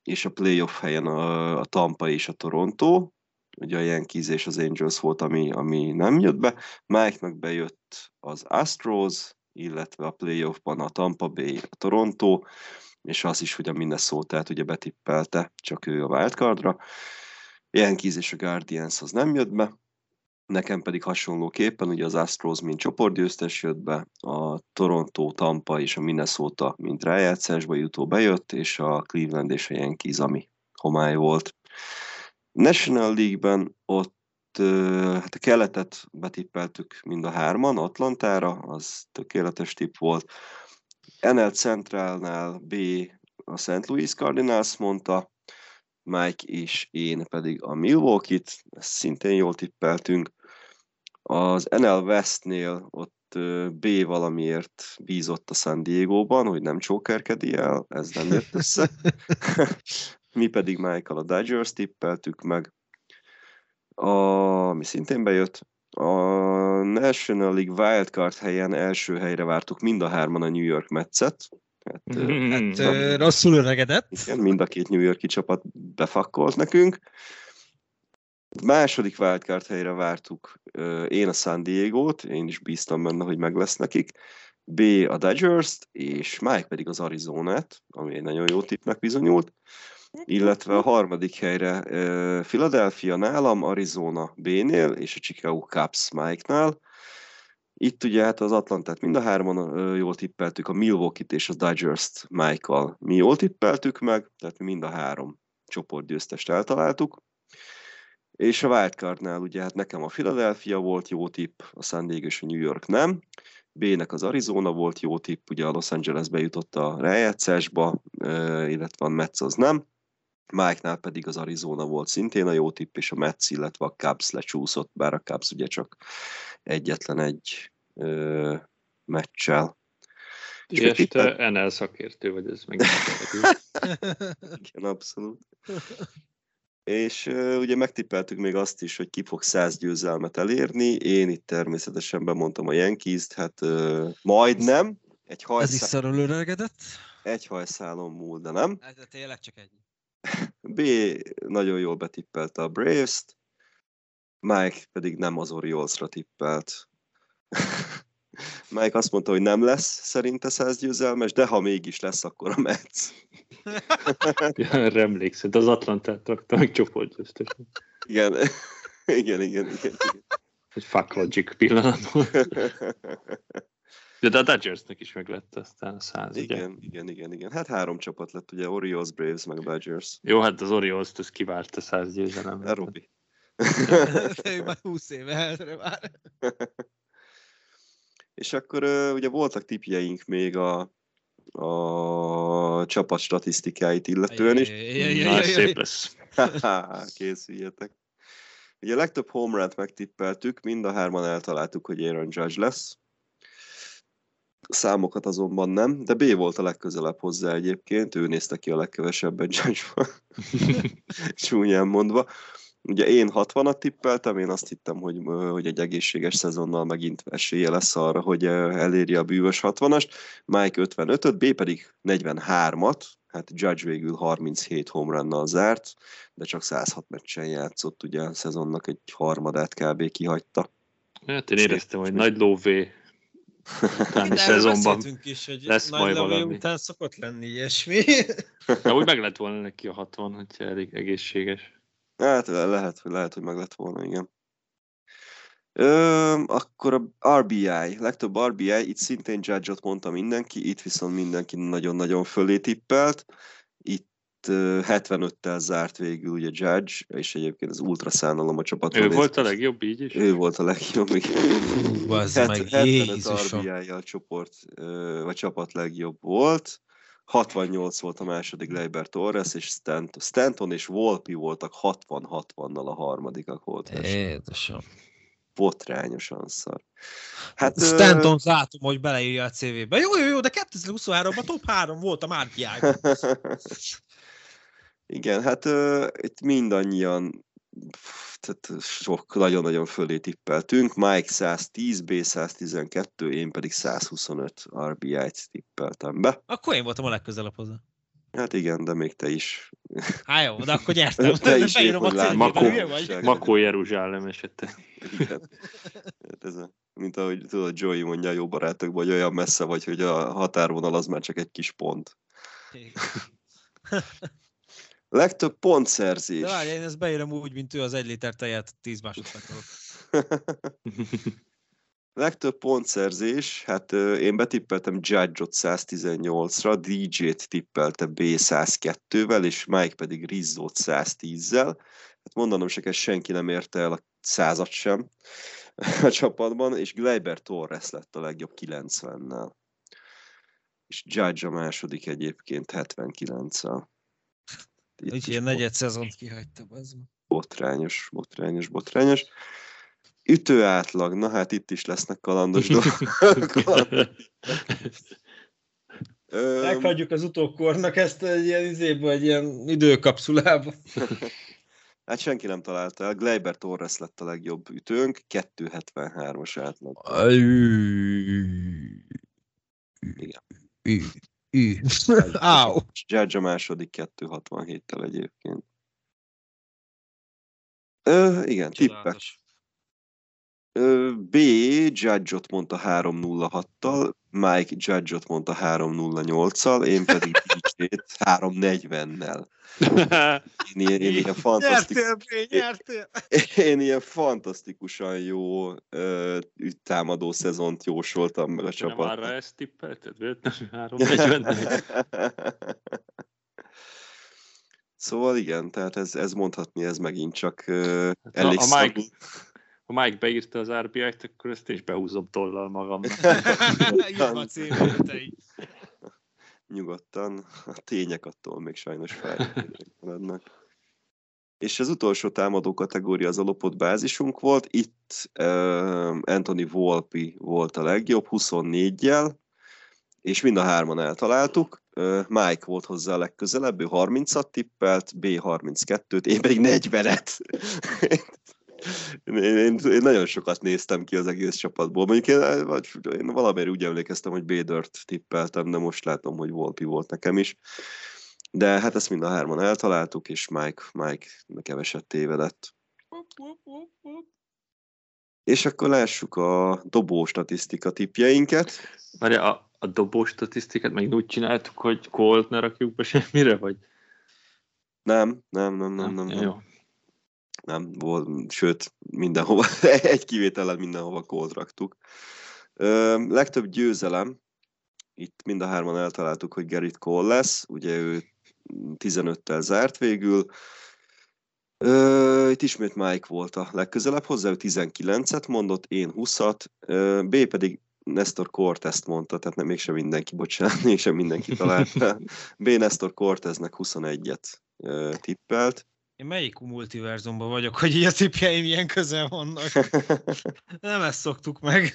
és a playoff helyen a, a Tampa és a Toronto. Ugye a Yankees és az Angels volt, ami, ami nem jött be. Mike-nak bejött az Astros, illetve a playoffban a Tampa Bay, a Toronto, és az is, hogy a Minnesota-t ugye betippelte, csak ő a wildcardra. Yankees és a Guardians az nem jött be, nekem pedig hasonlóképpen, ugye az Astros mint csoportgyőztes jött be, a Toronto, Tampa és a Minnesota mint rájátszásba jutó bejött, és a Cleveland és a Yankees, ami homály volt. National League-ben ott hát a keletet betippeltük mind a hárman, Atlantára, az tökéletes tipp volt. NL Centralnál B a St. Louis Cardinals mondta, Mike és én pedig a Milwaukee-t, ezt szintén jól tippeltünk. Az NL Westnél ott B valamiért bízott a San Diego-ban, hogy nem csókerkedi el, ez nem jött össze. Mi pedig Michael a Dodgers tippeltük meg, ami szintén bejött. A National League Wildcard helyen első helyre vártuk mind a hárman a New York Metszet. Hát, hát uh, rosszul öregedett. Igen, mind a két New Yorki csapat befakkolt nekünk. Második wildcard helyre vártuk én a San Diego-t, én is bíztam benne, hogy meg lesz nekik. B a Dodgers-t, és Mike pedig az Arizonát, ami egy nagyon jó tippnek bizonyult. Illetve a harmadik helyre Philadelphia nálam, Arizona B-nél, és a Chicago Cubs Mike-nál. Itt ugye hát az Atlantát mind a hárman jól tippeltük, a Milwaukee-t és a Dodgers-t Michael mi jól tippeltük meg, tehát mi mind a három csoportgyőztest eltaláltuk. És a wildcardnál ugye hát nekem a Philadelphia volt jó tipp, a San Diego és a New York nem. B-nek az Arizona volt jó tipp, ugye a Los Angeles bejutott a rájátszásba, illetve a Mets az nem. Mike-nál pedig az Arizona volt szintén a jó tipp, és a Mets, illetve a Cubs lecsúszott, bár a Cubs ugye csak egyetlen egy ö, meccsel. És este NL szakértő vagy, ez meg Igen, abszolút. És uh, ugye megtippeltük még azt is, hogy ki fog száz győzelmet elérni. Én itt természetesen bemondtam a Yankees-t, hát uh, majdnem. Egy hajszál... Ez is szarul öregedett? Egy hajszálon múl, de nem. Ez tényleg csak egy. B nagyon jól betippelte a Braves-t, Mike pedig nem az Oriolsra tippelt. Mike azt mondta, hogy nem lesz szerinte száz győzelmes, de ha mégis lesz, akkor a Mets. ja, erre emlékszed, az Atlantát rakta meg csoportgyőztes. Igen. igen, igen, igen, igen. Egy fuck logic pillanat de a Dodgersnek is meg lett aztán a száz, igen, ugye? Igen, igen, igen. Hát három csapat lett, ugye Orioles, Braves, meg Dodgers. Jó, hát az Orioles-t ez kivárt a száz győzelem. A Robi. már 20 éve előre már. És akkor ugye voltak tipjeink még a, a csapat statisztikáit illetően is. Na, szép lesz. Készüljetek. Ugye a legtöbb home run megtippeltük, mind a hárman eltaláltuk, hogy Aaron Judge lesz. Számokat azonban nem, de B volt a legközelebb hozzá egyébként, ő nézte ki a legkevesebben Judge-ba, csúnyán mondva. Ugye én 60-at tippeltem, én azt hittem, hogy, hogy egy egészséges szezonnal megint esélye lesz arra, hogy elérje a bűvös 60-ast, Mike 55-öt, B pedig 43-at, hát Judge végül 37 home zárt, de csak 106 meccsen játszott, ugye a szezonnak egy harmadát kb. kihagyta. Hát én éreztem, hogy nagy lóvé utáni szezonban is, hogy lesz nagy majd valami. után szokott lenni ilyesmi. De úgy meg lett volna neki a 60, hogyha elég egészséges. Hát lehet, hogy lehet, hogy meg lett volna, igen. Ö, akkor a RBI, legtöbb RBI, itt szintén Judge-ot mondta mindenki, itt viszont mindenki nagyon-nagyon fölé tippelt. Itt 75-tel zárt végül ugye Judge, és egyébként az ultra szánalom a csapat. Ő volt a legjobb így is? Ő volt a legjobb, igen. Hú, az meg 75 RBI a csoport, vagy csapat legjobb volt. 68 volt a második Leiber Torres, és Stanton, Stanton és Volpi voltak 60-60-nal a harmadikak volt. Édesem. Botrányosan szar. Hát, Stanton ö... látom, hogy beleírja a CV-be. Jó, jó, jó, de 2023-ban top 3 volt a márki Igen, hát uh, itt mindannyian tehát sok, nagyon-nagyon fölé tippeltünk. Mike 110, B 112, én pedig 125 RBI-t tippeltem be. Akkor én voltam a legközelebb hozzá. Hát igen, de még te is. Há jó, de akkor nyertem. Te is épp, hogy Makó, Makó Jeruzsálem esete. Igen. Hát ez a, mint ahogy tudod, Joey mondja a jó barátokban, hogy olyan messze vagy, hogy a határvonal az már csak egy kis pont. Legtöbb pontszerzés. De várj, én ezt beírom úgy, mint ő az egy liter tejet 10 másodperc Legtöbb pontszerzés, hát én betippeltem Judge-ot 118-ra, DJ-t tippelte B102-vel, és Mike pedig Rizzo-t 110-zel. Hát mondanom se kell, senki nem érte el a százat sem a csapatban, és Gleiber Torres lett a legjobb 90-nel. És Judge a második egyébként 79-el. Úgyhogy ilyen negyed szezont kihagytam. Ez. Botrányos, botrányos, botrányos. Ütő átlag, na hát itt is lesznek kalandos dolgok. Meghagyjuk az utókornak ezt egy ilyen izébe, egy ilyen időkapszulába. Hát senki nem találta el. Gleiber Torres lett a legjobb ütőnk, 273-as átlag. Igen. Áó. Judge a második 267-tel egyébként. Ö, igen, tippek. B. Judge-ot mondta 3-0-6-tal, Mike Judge-ot mondta 3-0-8-al, én pedig DJ-t 3-40-nel. Én, én, én ilyen fantasztikus... Nyertél, nyertél! Én ilyen fantasztikusan jó ö, támadó szezont jósoltam meg a csapat. Nem arra ezt tippelted? Véletlenül 3-40 Szóval igen, tehát ez, ez mondhatni, ez megint csak uh, elég a, a Mike, ha Mike beírta az RBI-t, akkor ezt is behúzom tollal magamnak. Jó a címültei. Nyugodtan. A tények attól még sajnos felmaradnak. És az utolsó támadó kategória az a lopott bázisunk volt. Itt uh, Anthony Volpi volt a legjobb, 24-jel, és mind a hárman eltaláltuk. Uh, Mike volt hozzá a legközelebb, ő 30-at tippelt, B 32-t, én pedig 40-et. Én, én, én, nagyon sokat néztem ki az egész csapatból. Mondjuk én, vagy, én valamiért úgy emlékeztem, hogy Bédört tippeltem, de most látom, hogy Volpi volt nekem is. De hát ezt mind a hárman eltaláltuk, és Mike, Mike keveset tévedett. És akkor lássuk a dobó statisztika tippjeinket. Várja, a, a dobó statisztikát meg úgy csináltuk, hogy Colt ne rakjuk be semmire, vagy? Nem, nem, nem, nem, nem. nem. Jó nem volt, sőt, mindenhova, egy kivétellel mindenhova kód raktuk. Ö, legtöbb győzelem, itt mind a hárman eltaláltuk, hogy Gerrit Cole lesz, ugye ő 15-tel zárt végül, Ö, itt ismét Mike volt a legközelebb hozzá, ő 19-et mondott, én 20-at, ö, B pedig Nestor Cortez mondta, tehát nem mégsem mindenki, bocsánat, mégsem mindenki találta. B. Nestor Corteznek 21-et ö, tippelt. Én melyik multiverzumban vagyok, hogy így a tipjeim ilyen közel vannak? Nem ezt szoktuk meg.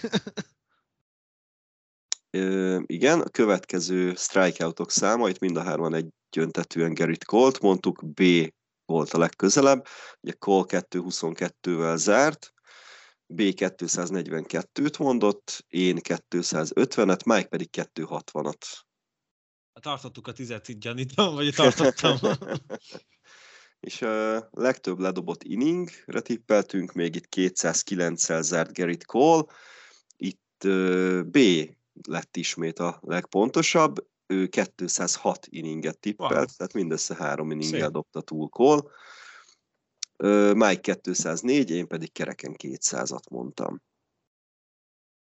Ö, igen, a következő strikeoutok száma, itt mind a hárman egyöntetően Gerrit Colt mondtuk, B volt a legközelebb, ugye Cole 222-vel zárt, B 242-t mondott, én 250-et, Mike pedig 260-at. Tartottuk a tizet, gyanítom, vagy tartottam. és a legtöbb ledobott inningre tippeltünk, még itt 209-szel zárt Gerrit Cole, itt B lett ismét a legpontosabb, ő 206 inninget tippelt, wow. tehát mindössze három inninggel dobta túl Cole. Mike 204, én pedig kereken 200-at mondtam.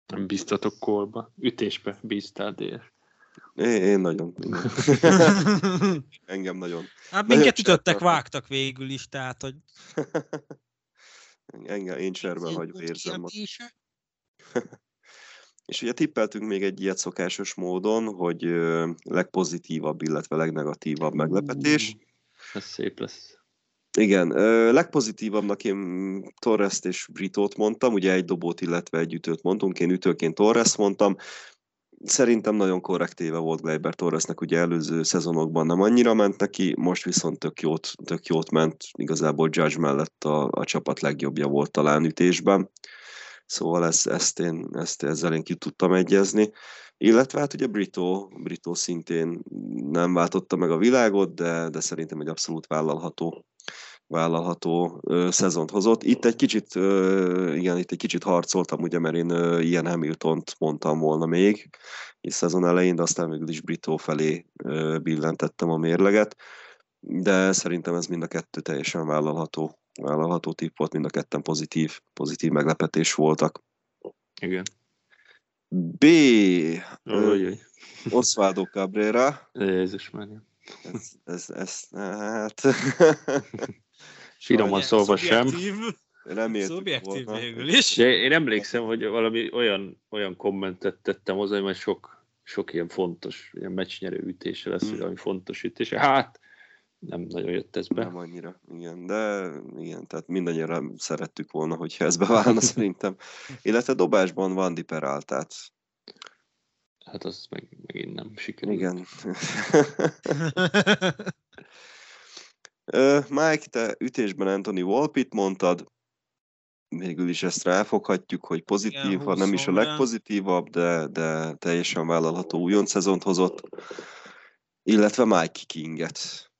Nem bíztatok kolba, ütésbe bíztál DS. Én, én nagyon. Engem nagyon. Hát minket ütöttek, vágtak végül is, tehát, hogy... Engem, én cserben hagyva érzem. És ugye tippeltünk még egy ilyet szokásos módon, hogy legpozitívabb, illetve legnegatívabb meglepetés. Ez szép lesz. Igen, legpozitívabbnak én torres és Britót mondtam, ugye egy dobót, illetve egy ütőt mondtunk, én ütőként Torres mondtam, szerintem nagyon korrekt volt Gleiber Torresnek, ugye előző szezonokban. Nem annyira ment neki, most viszont tök jót, tök jót ment, igazából Judge mellett a, a csapat legjobbja volt talán ütésben, szóval ezt, ezt én, ezt ezzel én ki tudtam egyezni. Illetve hát ugye Brito, Brito szintén nem váltotta meg a világot, de, de szerintem egy abszolút vállalható vállalható ö, szezont hozott. Itt egy kicsit, ö, igen, itt egy kicsit harcoltam, ugye, mert én ö, ilyen Hamiltont mondtam volna még, és szezon elején, de aztán végül is Brito felé ö, billentettem a mérleget, de szerintem ez mind a kettő teljesen vállalható vállalható tipp volt, mind a ketten pozitív, pozitív meglepetés voltak. Igen. B. Ojjjj. Osvaldo Cabrera. Jézus már. Ez, ez, ez, hát... Finoman szólva sem. Szubjektív, Reméltük szubjektív volna. végül is. De én emlékszem, hogy valami olyan, olyan kommentet tettem hozzá, hogy majd sok, sok ilyen fontos, ilyen meccsnyerő ütése lesz, Hmm. vagy valami fontos ütése. Hát, nem nagyon jött ez be. Nem annyira, igen, de igen, tehát mindannyian szerettük volna, hogyha ez beválna szerintem. Illetve dobásban van Diperáltát. Hát az meg, megint nem sikerült. Igen. Mike, te ütésben Anthony Volpit mondtad, végül is ezt ráfoghatjuk, hogy pozitív, Igen, ha nem is a 20 legpozitívabb, de, de teljesen vállalható újon szezont hozott, illetve Mike Kinget.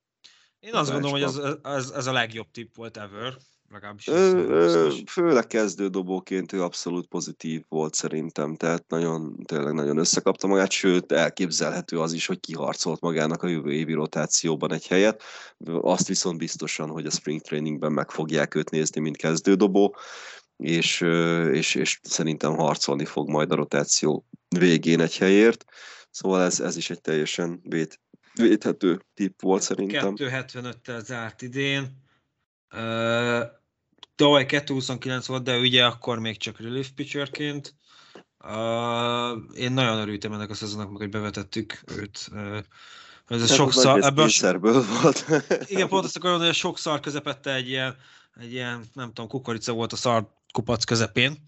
Én azt gondolom, hogy ez, ez, ez a legjobb tipp volt ever. Legalábbis Ö, ö, főleg kezdődobóként ő abszolút pozitív volt szerintem, tehát nagyon, tényleg nagyon összekapta magát, sőt elképzelhető az is, hogy kiharcolt magának a jövő évi rotációban egy helyet. Azt viszont biztosan, hogy a spring trainingben meg fogják őt nézni, mint kezdődobó, és, és, és szerintem harcolni fog majd a rotáció végén egy helyért. Szóval ez, ez is egy teljesen vét, védhető tipp volt szerintem. 275-tel zárt idén. Uh, tavaly 229 volt, de ugye akkor még csak relief pitcherként. Uh, én nagyon örültem ennek a szezonnak, hogy bevetettük őt. Uh, ez a sok szar, ebből, kényszerből volt. igen, pont azt akarom hogy sok szar közepette egy ilyen, egy ilyen, nem tudom, kukorica volt a szar kupac közepén.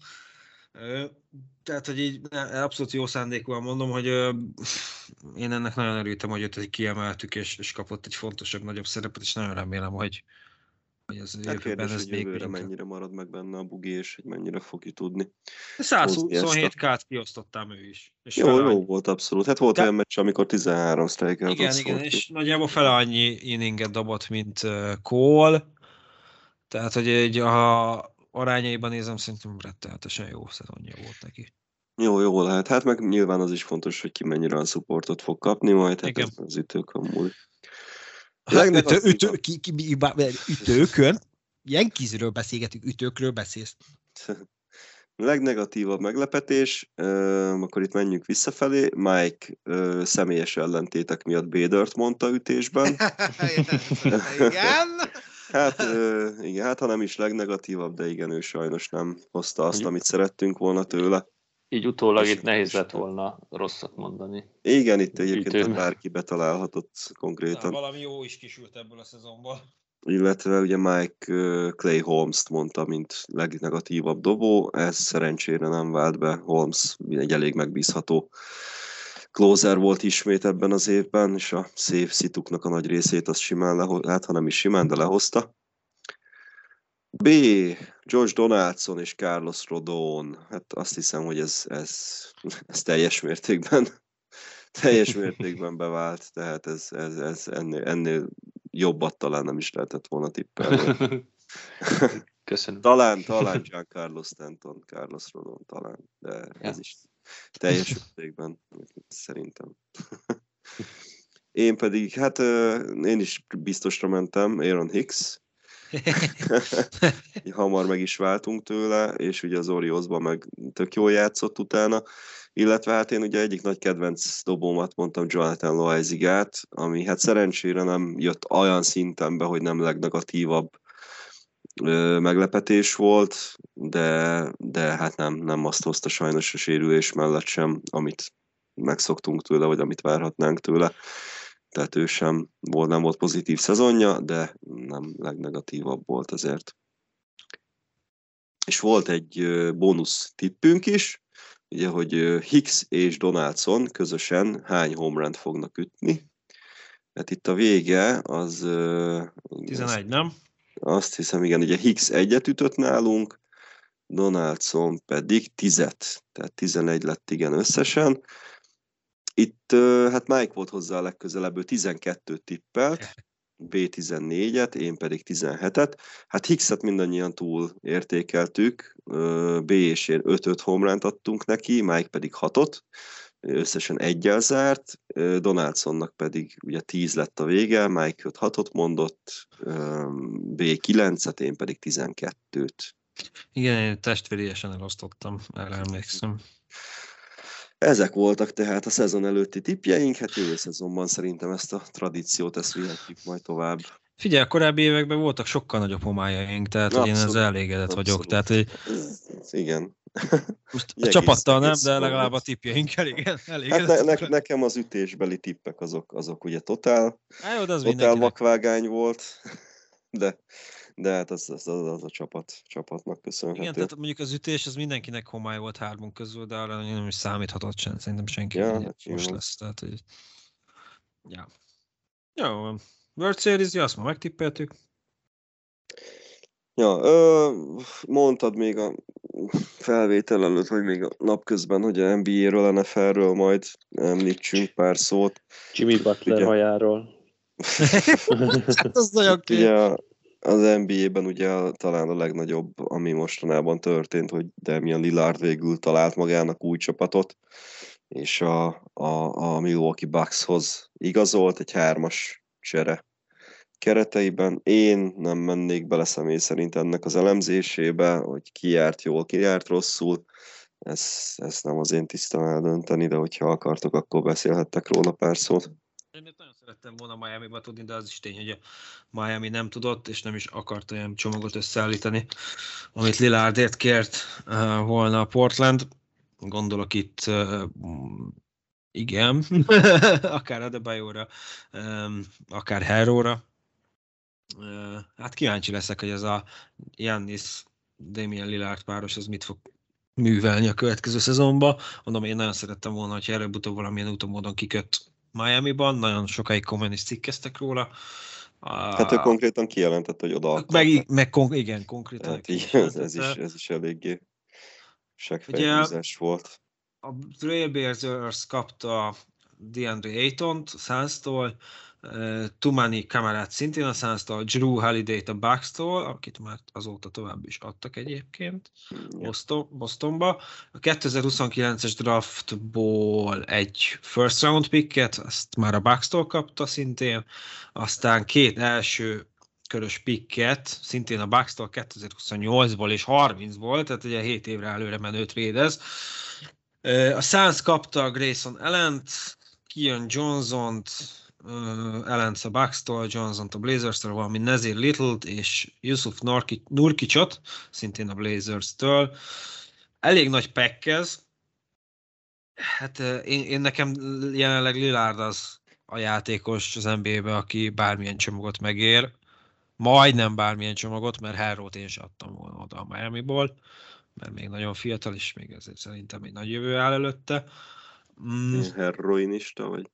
Ö, Tehát, hogy így abszolút jó szándékúan mondom, hogy ö, én ennek nagyon örültem, hogy őt kiemeltük, és, és kapott egy fontosabb, nagyobb szerepet, és nagyon remélem, hogy, hogy ez Hát kérdés, ez hogy még jövőre mennyire marad meg benne a bugi, és hogy mennyire fogja tudni. 127 kát kiosztottam ő is. És Jó, jó annyi- volt abszolút. Hát volt De- olyan meccs, amikor 13 strike Igen, igen, és nagyjából fele annyi inninget dobott, mint uh, Cole. Tehát, hogy egy a arányaiban nézem, szerintem rettenetesen jó szezonja volt neki. Jó, jó lehet. Hát meg nyilván az is fontos, hogy ki mennyire a supportot fog kapni majd, hát Igen. ez az ütőkön múlik. Ütő, ütő, ki, ki, bá- ütőkön? Yankeesről beszélgetünk, ütőkről beszélsz. Legnegatívabb meglepetés, ö, akkor itt menjünk visszafelé. Mike ö, személyes ellentétek miatt Bédört mondta ütésben. Igen. Hát ö, igen, hát ha nem is legnegatívabb, de igen, ő sajnos nem hozta azt, amit szerettünk volna tőle. Így utólag itt nehéz lett volna rosszat mondani. Igen, itt egyébként Ütőn. bárki betalálhatott konkrétan. valami jó is kisült ebből a szezonból. Illetve ugye Mike Clay Holmes-t mondta, mint legnegatívabb dobó, ez szerencsére nem vált be. Holmes egy elég megbízható closer volt ismét ebben az évben, és a szép szituknak a nagy részét azt simán leho- hát ha nem is simán, de lehozta. B. George Donaldson és Carlos Rodon. Hát azt hiszem, hogy ez, ez, ez teljes mértékben teljes mértékben bevált, tehát ez, ez, ez ennél, ennél jobbat talán nem is lehetett volna tippelni. Köszönöm. talán, talán Giancarlo Stanton, Carlos Rodon talán, de Ja. ez is teljes mértékben szerintem. Én pedig, hát én is biztosra mentem, Aaron Hicks, hamar meg is váltunk tőle, és ugye az Oriosban meg tök jól játszott utána, illetve hát én ugye egyik nagy kedvenc dobómat mondtam Jonathan Loaizigát, ami hát szerencsére nem jött olyan szinten be, hogy nem legnegatívabb meglepetés volt, de, de hát nem, nem azt hozta sajnos a sérülés mellett sem, amit megszoktunk tőle, vagy amit várhatnánk tőle. Tehát ő sem volt, nem volt pozitív szezonja, de nem legnegatívabb volt azért. És volt egy bónusz tippünk is, ugye, hogy Hicks és Donaldson közösen hány home fognak ütni. Hát itt a vége az... ö, 11, nem? azt hiszem, igen, ugye Hicks egyet ütött nálunk, Donaldson pedig tizet, tehát 11 lett igen összesen. Itt hát Mike volt hozzá a legközelebb, ő 12 tippelt, B14-et, én pedig 17-et. Hát Hickset mindannyian túl értékeltük, B és én 5-5 homránt adtunk neki, Mike pedig 6-ot. összesen egyel zárt, Donaldsonnak pedig ugye 10 lett a vége, Mike 5 6 mondott, B 9-et, én pedig 12-t. Igen, én testvériesen elosztottam, erre emlékszem. Ezek voltak tehát a szezon előtti tippjeink, hát jövő szezonban szerintem ezt a tradíciót, ezt vihetjük majd tovább. Figyelj, a korábbi években voltak sokkal nagyobb homályaink, tehát hogy én ezzel elégedett abszolút. vagyok. Tehát, hogy... Igen. Most a csapattal nem, de legalább a tippjeink elég, elég hát ne, ne, nekem az ütésbeli tippek azok, azok ugye totál, Há, jó, az totál vakvágány volt, de, de hát az, az, az, az a csapat, csapatnak köszönhető. Igen, tehát mondjuk az ütés az mindenkinek homály volt hármunk közül, de arra nem is számíthatott sem, szerintem senki ja, hát most lesz. Tehát, hogy... Ja. Jó, World Series, ja, azt már megtippeltük. Ja, ö, mondtad még a felvétel előtt, vagy még a napközben, hogy a NBA-ről, NFL-ről majd említsünk pár szót. Jimmy Butler ugye, hajáról. hát az nagyon ki. Ugye az NBA-ben ugye talán a legnagyobb, ami mostanában történt, hogy Damian Lillard végül talált magának új csapatot, és a, a, a Milwaukee Buckshoz igazolt egy hármas csere kereteiben. Én nem mennék bele személy szerint ennek az elemzésébe, hogy ki járt jól, ki járt rosszul. Ez, ez nem az én tisztán eldönteni, de hogyha akartok, akkor beszélhettek róla pár szót. Én nagyon szerettem volna Miami-ba tudni, de az is tény, hogy a Miami nem tudott, és nem is akart olyan csomagot összeállítani, amit Lillardért kért uh, volna a Portland. Gondolok itt uh, igen, akár Adebayo-ra, akár Herro-ra, hát kíváncsi leszek, hogy ez a Jannis Damien Lillard páros, az mit fog művelni a következő szezonban. Mondom, én nagyon szerettem volna, hogy előbb-utóbb valamilyen úton módon kiköt Miami-ban, nagyon sokáig komolyan is cikkeztek róla. Hát ő konkrétan kijelentett, hogy oda akar. Meg, meg kon- igen, konkrétan. Hát így, ez, ez, is, ez is eléggé segfejlőzés volt. A Trailblazers kapta DeAndre Ayton-t Suns-tól, Tumani kamerát szintén a Suns-tól, Drew Holiday-t a Bucks-tól, akit már azóta tovább is adtak egyébként Boston, Bostonba. A 2029-es draftból egy first round picket, azt már a Bucks-tól kapta szintén, aztán két első körös picket, szintén a Bucks-tól 2028-ból és 30-ból, tehát ugye 7 évre előre menő trédez. A Suns kapta a Grayson Ellent, Kian Johnson-t, Ellence a Bucks-tól, Johnson a Blazers-től, valami Nezir Little-t és Yusuf Nurkicsot, szintén a Blazers-től. Elég nagy pekkez. Hát én, én nekem jelenleg Lillard az a játékos az NBA-be, aki bármilyen csomagot megér. Majdnem bármilyen csomagot, mert Harrowt én is adtam volna oda a Miami-ból, mert még nagyon fiatal, és még ezért szerintem egy nagy jövő áll előtte. Mm. Heroinista vagy?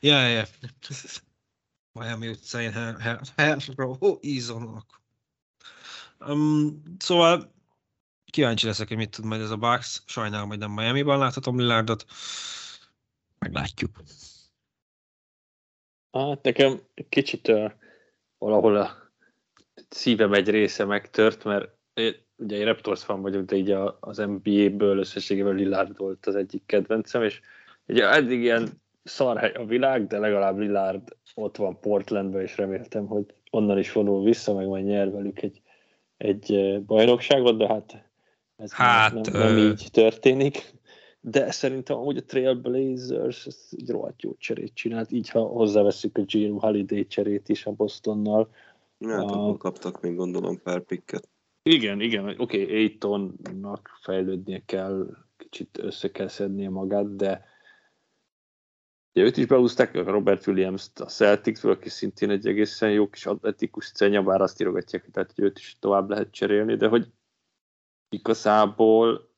Ja, ja. Miami utcain Harrow ízonok. Um, szóval kíváncsi leszek, hogy mit tud majd ez a Bucks. Sajnálom, hogy nem Miami-ban láthatom Lillardot. Meglátjuk. Hát nekem kicsit uh, valahol a szívem egy része megtört, mert ugye egy Raptors fan vagyok, de így az NBA-ből összességében Lillard volt az egyik kedvencem, és ugye eddig ilyen szarhely a világ, de legalább Lillard ott van Portlandben, és reméltem, hogy onnan is vonul vissza, meg majd nyer velük egy, egy bajnokságot, de hát ez hát, nem, nem, nem így történik. De szerintem amúgy a Trailblazers egy rohadt jó cserét csinált, így ha hozzáveszünk a Gene Holiday cserét is a Bostonnal. Hát, a... kaptak még gondolom pár pikket. Igen, igen, oké, okay, Aitonnak fejlődnie kell, kicsit össze kell szednie magát, de Ugye őt is beúzták, Robert Williams-t a celtics aki szintén egy egészen jó kis atletikus cenya, bár azt írogatják, tehát hogy őt is tovább lehet cserélni, de hogy igazából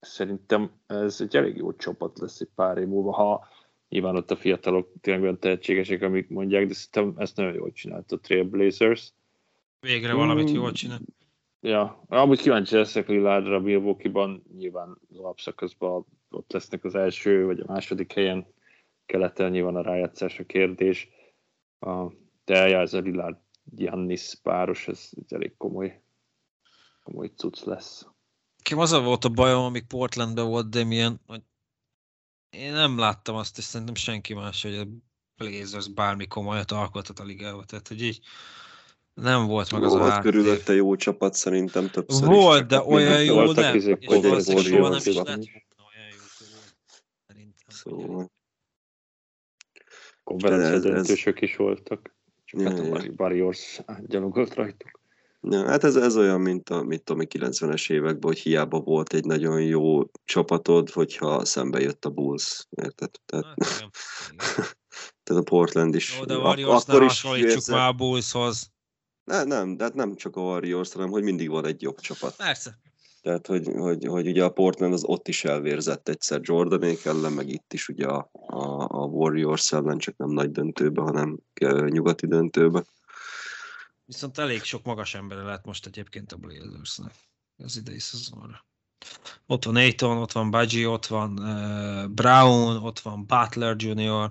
szerintem ez egy elég jó csapat lesz egy pár év múlva, ha nyilván ott a fiatalok tényleg olyan tehetségesek, amik mondják, de szerintem ezt nagyon jól csinált a Trailblazers. Végre valamit jól csinál. Ja, amúgy kíváncsi leszek Lillardra Milwaukee-ban, nyilván az alapszakaszban ott lesznek az első vagy a második helyen, keleten nyilván a rájátszás a kérdés, de ja, ez a Lillard Giannis páros, ez, ez elég komoly, komoly cucc lesz. Nekem az volt a bajom, amíg Portlandben volt Damien, hogy Én nem láttam azt, és szerintem senki más, hogy a Blazers bármi komolyat alkotott a ligába. Tehát, hogy így nem volt meg az Volt a háttér. körülötte jó csapat szerintem többször Volt, is. de olyan jó voltak nem. És hogy egy valószínűleg soha nem is lett olyan jó körül. Szerintem. Szóval, Konferencia Ez- ez- döntősök is voltak. Csak Ja, hát a ja. Bar- Warriors gyalogolt rajtuk. ja, hát ez, ez olyan, mint a, mint a 90-es években, hogy hiába volt egy nagyon jó csapatod, hogyha szembe jött a Bulls, érted? Tehát, Hát, igen. tehát a Portland is. Jó, de a akkor is hasonlítsuk érzed- már a Bullshoz. Ne, nem, de hát nem csak a Warriors, hanem hogy mindig van egy jobb csapat. Persze. Tehát, hogy, hogy, hogy ugye a Portland az ott is elvérzett egyszer Jordanék ellen, meg itt is ugye a, a, a Warriors ellen, csak nem nagy döntőbe, hanem nyugati döntőbe. Viszont elég sok magas embere lett most egyébként a Blazersnek az idei szezonra. Ott van Aiton, ott van Budgie, ott van uh, Brown, ott van Butler Jr.,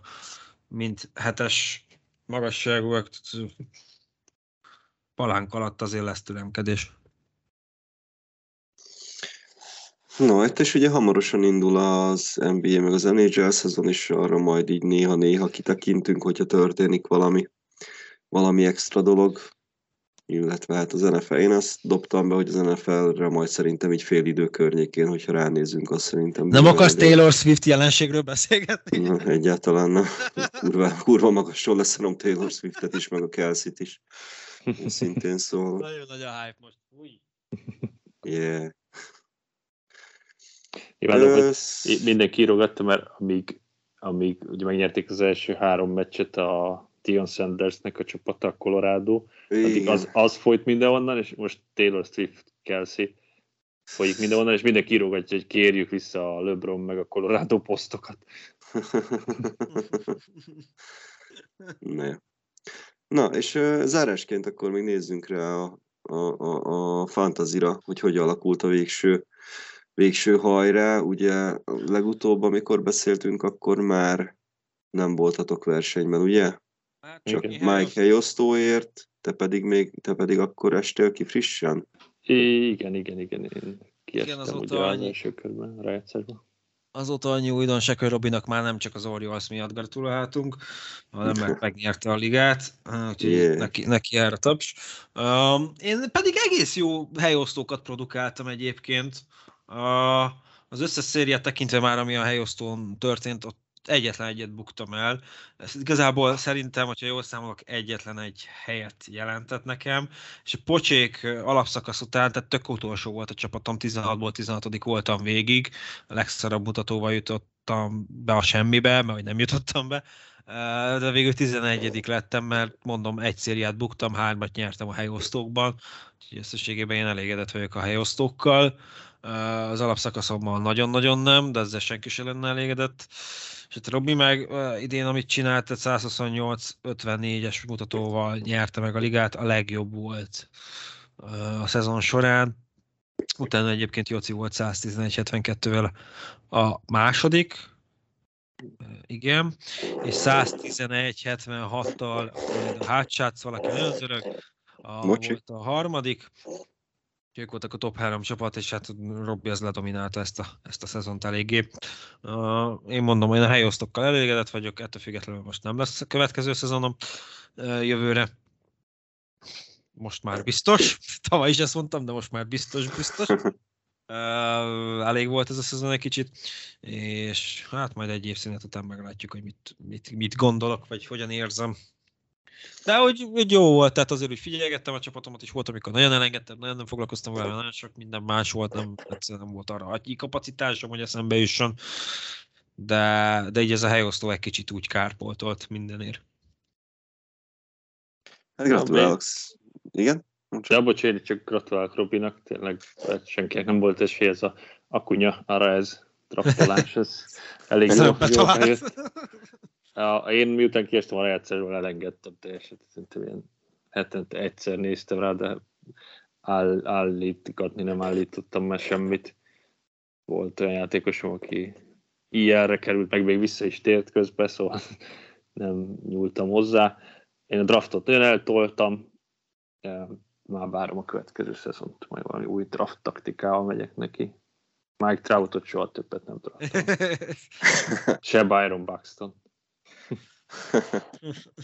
mint hetes magasságúak. Palánk alatt azért lesz türemkedés. No, itt és ugye hamarosan indul az NBA meg az NHL szezon is, arra majd így néha-néha kitekintünk, hogyha történik valami, valami extra dolog, illetve hát az NFL, én azt dobtam be, hogy az NFL-re majd szerintem így fél idő környékén, hogyha ránézünk, azt szerintem... Nem akarsz elég. Taylor Swift jelenségről beszélgetni? Na, egyáltalán nem. Kurva, kurva magasról leszarom Taylor Swiftet is, meg a Kelsey-t is. Szintén szól. Nagyon nagy a hype most. Új. Yeah. Imádom, hogy mindenki írogatta, mert amíg, amíg ugye megnyerték az első három meccset a Tion Sandersnek a csapata, a Colorado, addig az, az folyt mindenhonnan, és most Taylor Swift, Kelsey folyik mindenhonnan, és mindenki írogatja, hogy kérjük vissza a LeBron meg a Colorado posztokat. Jó. Na, és uh, zárásként akkor még nézzünk rá a, a, a, a fantazira, hogy hogy alakult a végső, végső hajrá. Ugye a legutóbb, amikor beszéltünk, akkor már nem voltatok versenyben, ugye? Hát, Csak Igen. Mike helyosztóért, te pedig még, te pedig akkor estél ki frissen? Igen, igen, igen. Én kiestem azóta ugye az annyi- első körben, a rájátszásban. Azóta annyi újdonság, hogy Robinak már nem csak az Orioles miatt gratulálhatunk, hanem meg megnyerte a ligát, úgyhogy Yeah. neki, neki erre taps. Um, én pedig egész jó helyosztókat produkáltam egyébként. Uh, az összes szériát tekintve már, ami a helyosztón történt, ott egyetlen egyet buktam el. Ez igazából szerintem, hogyha jól számolok, egyetlen egy helyet jelentett nekem, és a pocsék alapszakasz után, tehát tök utolsó volt a csapatom, 16-ból 16 voltam végig, a legszarabb mutatóval jutottam be a semmibe, mert hogy nem jutottam be, de végül 11 lettem, mert mondom, egy szériát buktam, hármat nyertem a helyosztókban, úgyhogy összességében én elégedett vagyok a helyosztókkal. Az alapszakaszommal nagyon-nagyon nem, de ezzel senki sem lenne elégedett. És hát Robi meg idén, amit csinált, tehát 128-54-es mutatóval nyerte meg a ligát, a legjobb volt a szezon során. Utána egyébként Joci volt 111-72-vel a második, igen, és 111-76-tal a hátsác valaki nagyon zörög, a, volt a harmadik, ők voltak a top három csapat, és hát Robbi az ledominálta ezt a, ezt a szezont eléggé. Uh, én mondom, én a helyosztokkal elégedett vagyok, ettől függetlenül most nem lesz a következő szezonom uh, jövőre. Most már biztos. Tavaly is ezt mondtam, de most már biztos, biztos. Uh, elég volt ez a szezon egy kicsit, és hát majd egy év szünet után meglátjuk, hogy mit, mit, mit gondolok, vagy hogyan érzem. De hogy, hogy jó volt, tehát azért úgy figyelgettem a csapatomat is, volt, amikor nagyon elengedtem, nagyon nem foglalkoztam vele, nagyon sok minden más volt, nem, egyszerűen nem volt arra agyi kapacitásom, hogy eszembe jusson. De, de így ez a helyosztó egy kicsit úgy kárpoltolt mindenért. Hát gratulálok. Igen? De bocs, én csak gratulálok Robinak, tényleg hát senkinek nem volt esély ez a akunya, arra ez trappolás, ez elég jó, jó. A- Én miután kiestem a rájátszásból, elengedtem teljesen, szerintem ilyen hetente egyszer néztem rá, de áll, állítgatni nem állítottam már semmit. Volt olyan játékosom, aki ilyenre került, meg még vissza is tért közben, szóval nem nyúltam hozzá. Én a draftot nagyon eltoltam, már várom a következő szezont, majd valami új draft taktikával megyek neki. Mike Troutot soha többet nem draftom. Se Byron Buxton.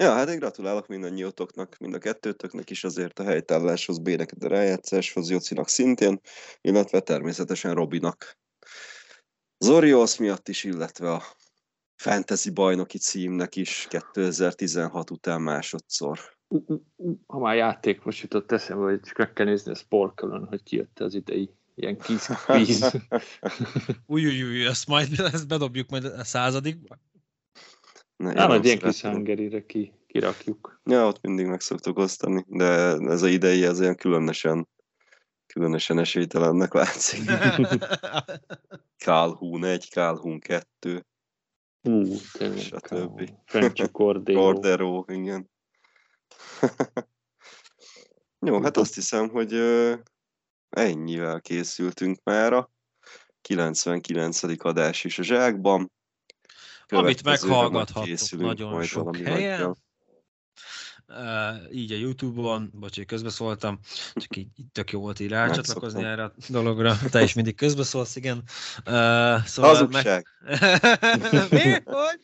Ja, hát én gratulálok mindannyiótoknak, mind a kettőtöknek is azért a helytálláshoz, Bének a rájátszáshoz, Jocinak szintén, illetve természetesen Robinak. Zorios miatt is, illetve a fantasy bajnoki címnek is 2016 után másodszor. Ha már játék most jutott eszembe, hogy csak meg kell nézni a Sporkölön, hogy kijött az idei ilyen kis kvíz. Új, új, új, ezt majd ezt bedobjuk majd a századikba. Ne, Nem, én egy ilyen kis hangerire ki, kirakjuk. Ja, ott mindig meg szoktuk osztani, de ez a idei, ez olyan különösen, különösen esélytelennek látszik. Calhoun 1, Calhoun 2, Hú, tényleg. Stb. French Cordero. Cordero, igen. Jó, hát azt hiszem, hogy ennyivel készültünk mára. 99. adás is a zsákban. Amit meghallgathattok nagyon sok helyen. nagyjal. Uh, így a Youtube-on, bocs, közbeszóltam, csak így, így tök jó volt így rácsatlakozni erre a dologra. Te is mindig közbeszólsz, igen. Uh, szóval Hazugság, Meg... Mi? Hogy?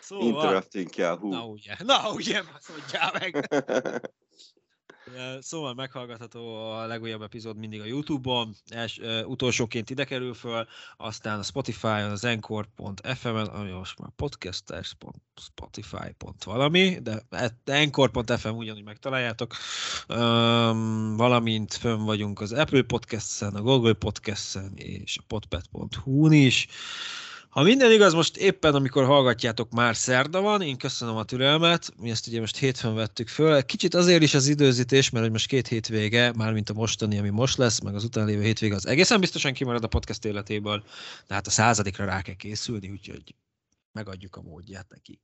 Szóval... interrupting Yahoo. Na ugye, na ugye, azt mondjál meg! Szóval meghallgatható a legújabb epizód mindig a Youtube-on, els, ö, utolsóként ide kerül föl, aztán a Spotify-on, az Encore.fm-en, ami most már podcasters.spotify. valami, de Encore.fm ugyanúgy megtaláljátok, um, valamint fönn vagyunk az Apple Podcast-en, a Google Podcast-en és a podpet.hu-n is. Ha minden igaz, most éppen amikor hallgatjátok, már szerda van, én köszönöm a türelmet, mi ezt ugye most hétfőn vettük föl. Kicsit azért is az időzítés, mert hogy most két hétvége, mármint a mostani, ami most lesz, meg az után lévő hétvége, az egészen biztosan kimarad a podcast életéből, de hát a századikra rá kell készülni, úgyhogy megadjuk a módját neki.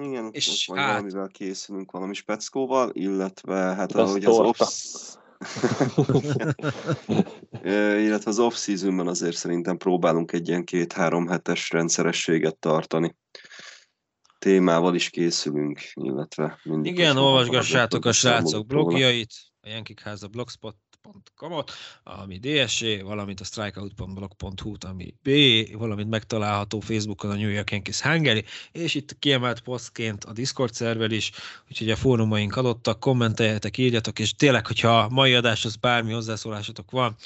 Igen, És hát- valamivel készülünk, valami speckóval, illetve hát Az ahogy az torta. off... Illetve az off-seasonban azért szerintem próbálunk egy ilyen két-három hetes rendszerességet tartani. Témával is készülünk, illetve mindig. Igen, olvasgassátok a srácok blogjait, a Jenkikháza blogspot.com-ot, ami DSE, valamint a strikeout.blog.hu-t, ami B, valamint megtalálható Facebookon a New York Yankees Hungary, és itt kiemelt posztként a Discord szerver is, úgyhogy a fórumaink adottak, kommenteljetek, írjatok, és tényleg, hogyha a mai adáshoz bármi hozzászólásotok van,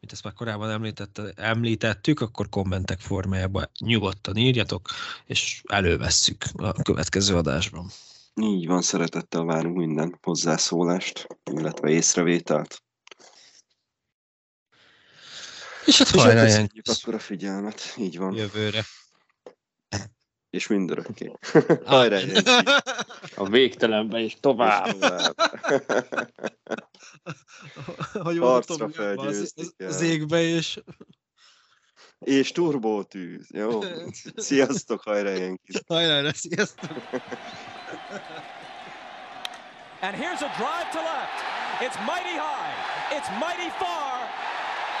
mint ezt már korábban említette, említettük, akkor kommentek formájában nyugodtan írjatok, és elővesszük a következő adásban. Így van, szeretettel várunk minden hozzászólást, illetve észrevételt. És hát hajrá, Yankees! akkor a figyelmet. Így van. Jövőre. És mindörökké. Hajrá! A végtelenbe és tovább. És tovább. hogy Harcra mondtam, felgyőztik az, égbe, és És turbótűz. Jó. Sziasztok, hajrá, Yankees! hajrá, sziasztok! And here's a drive to left. It's mighty high. It's mighty far.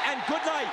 and good night.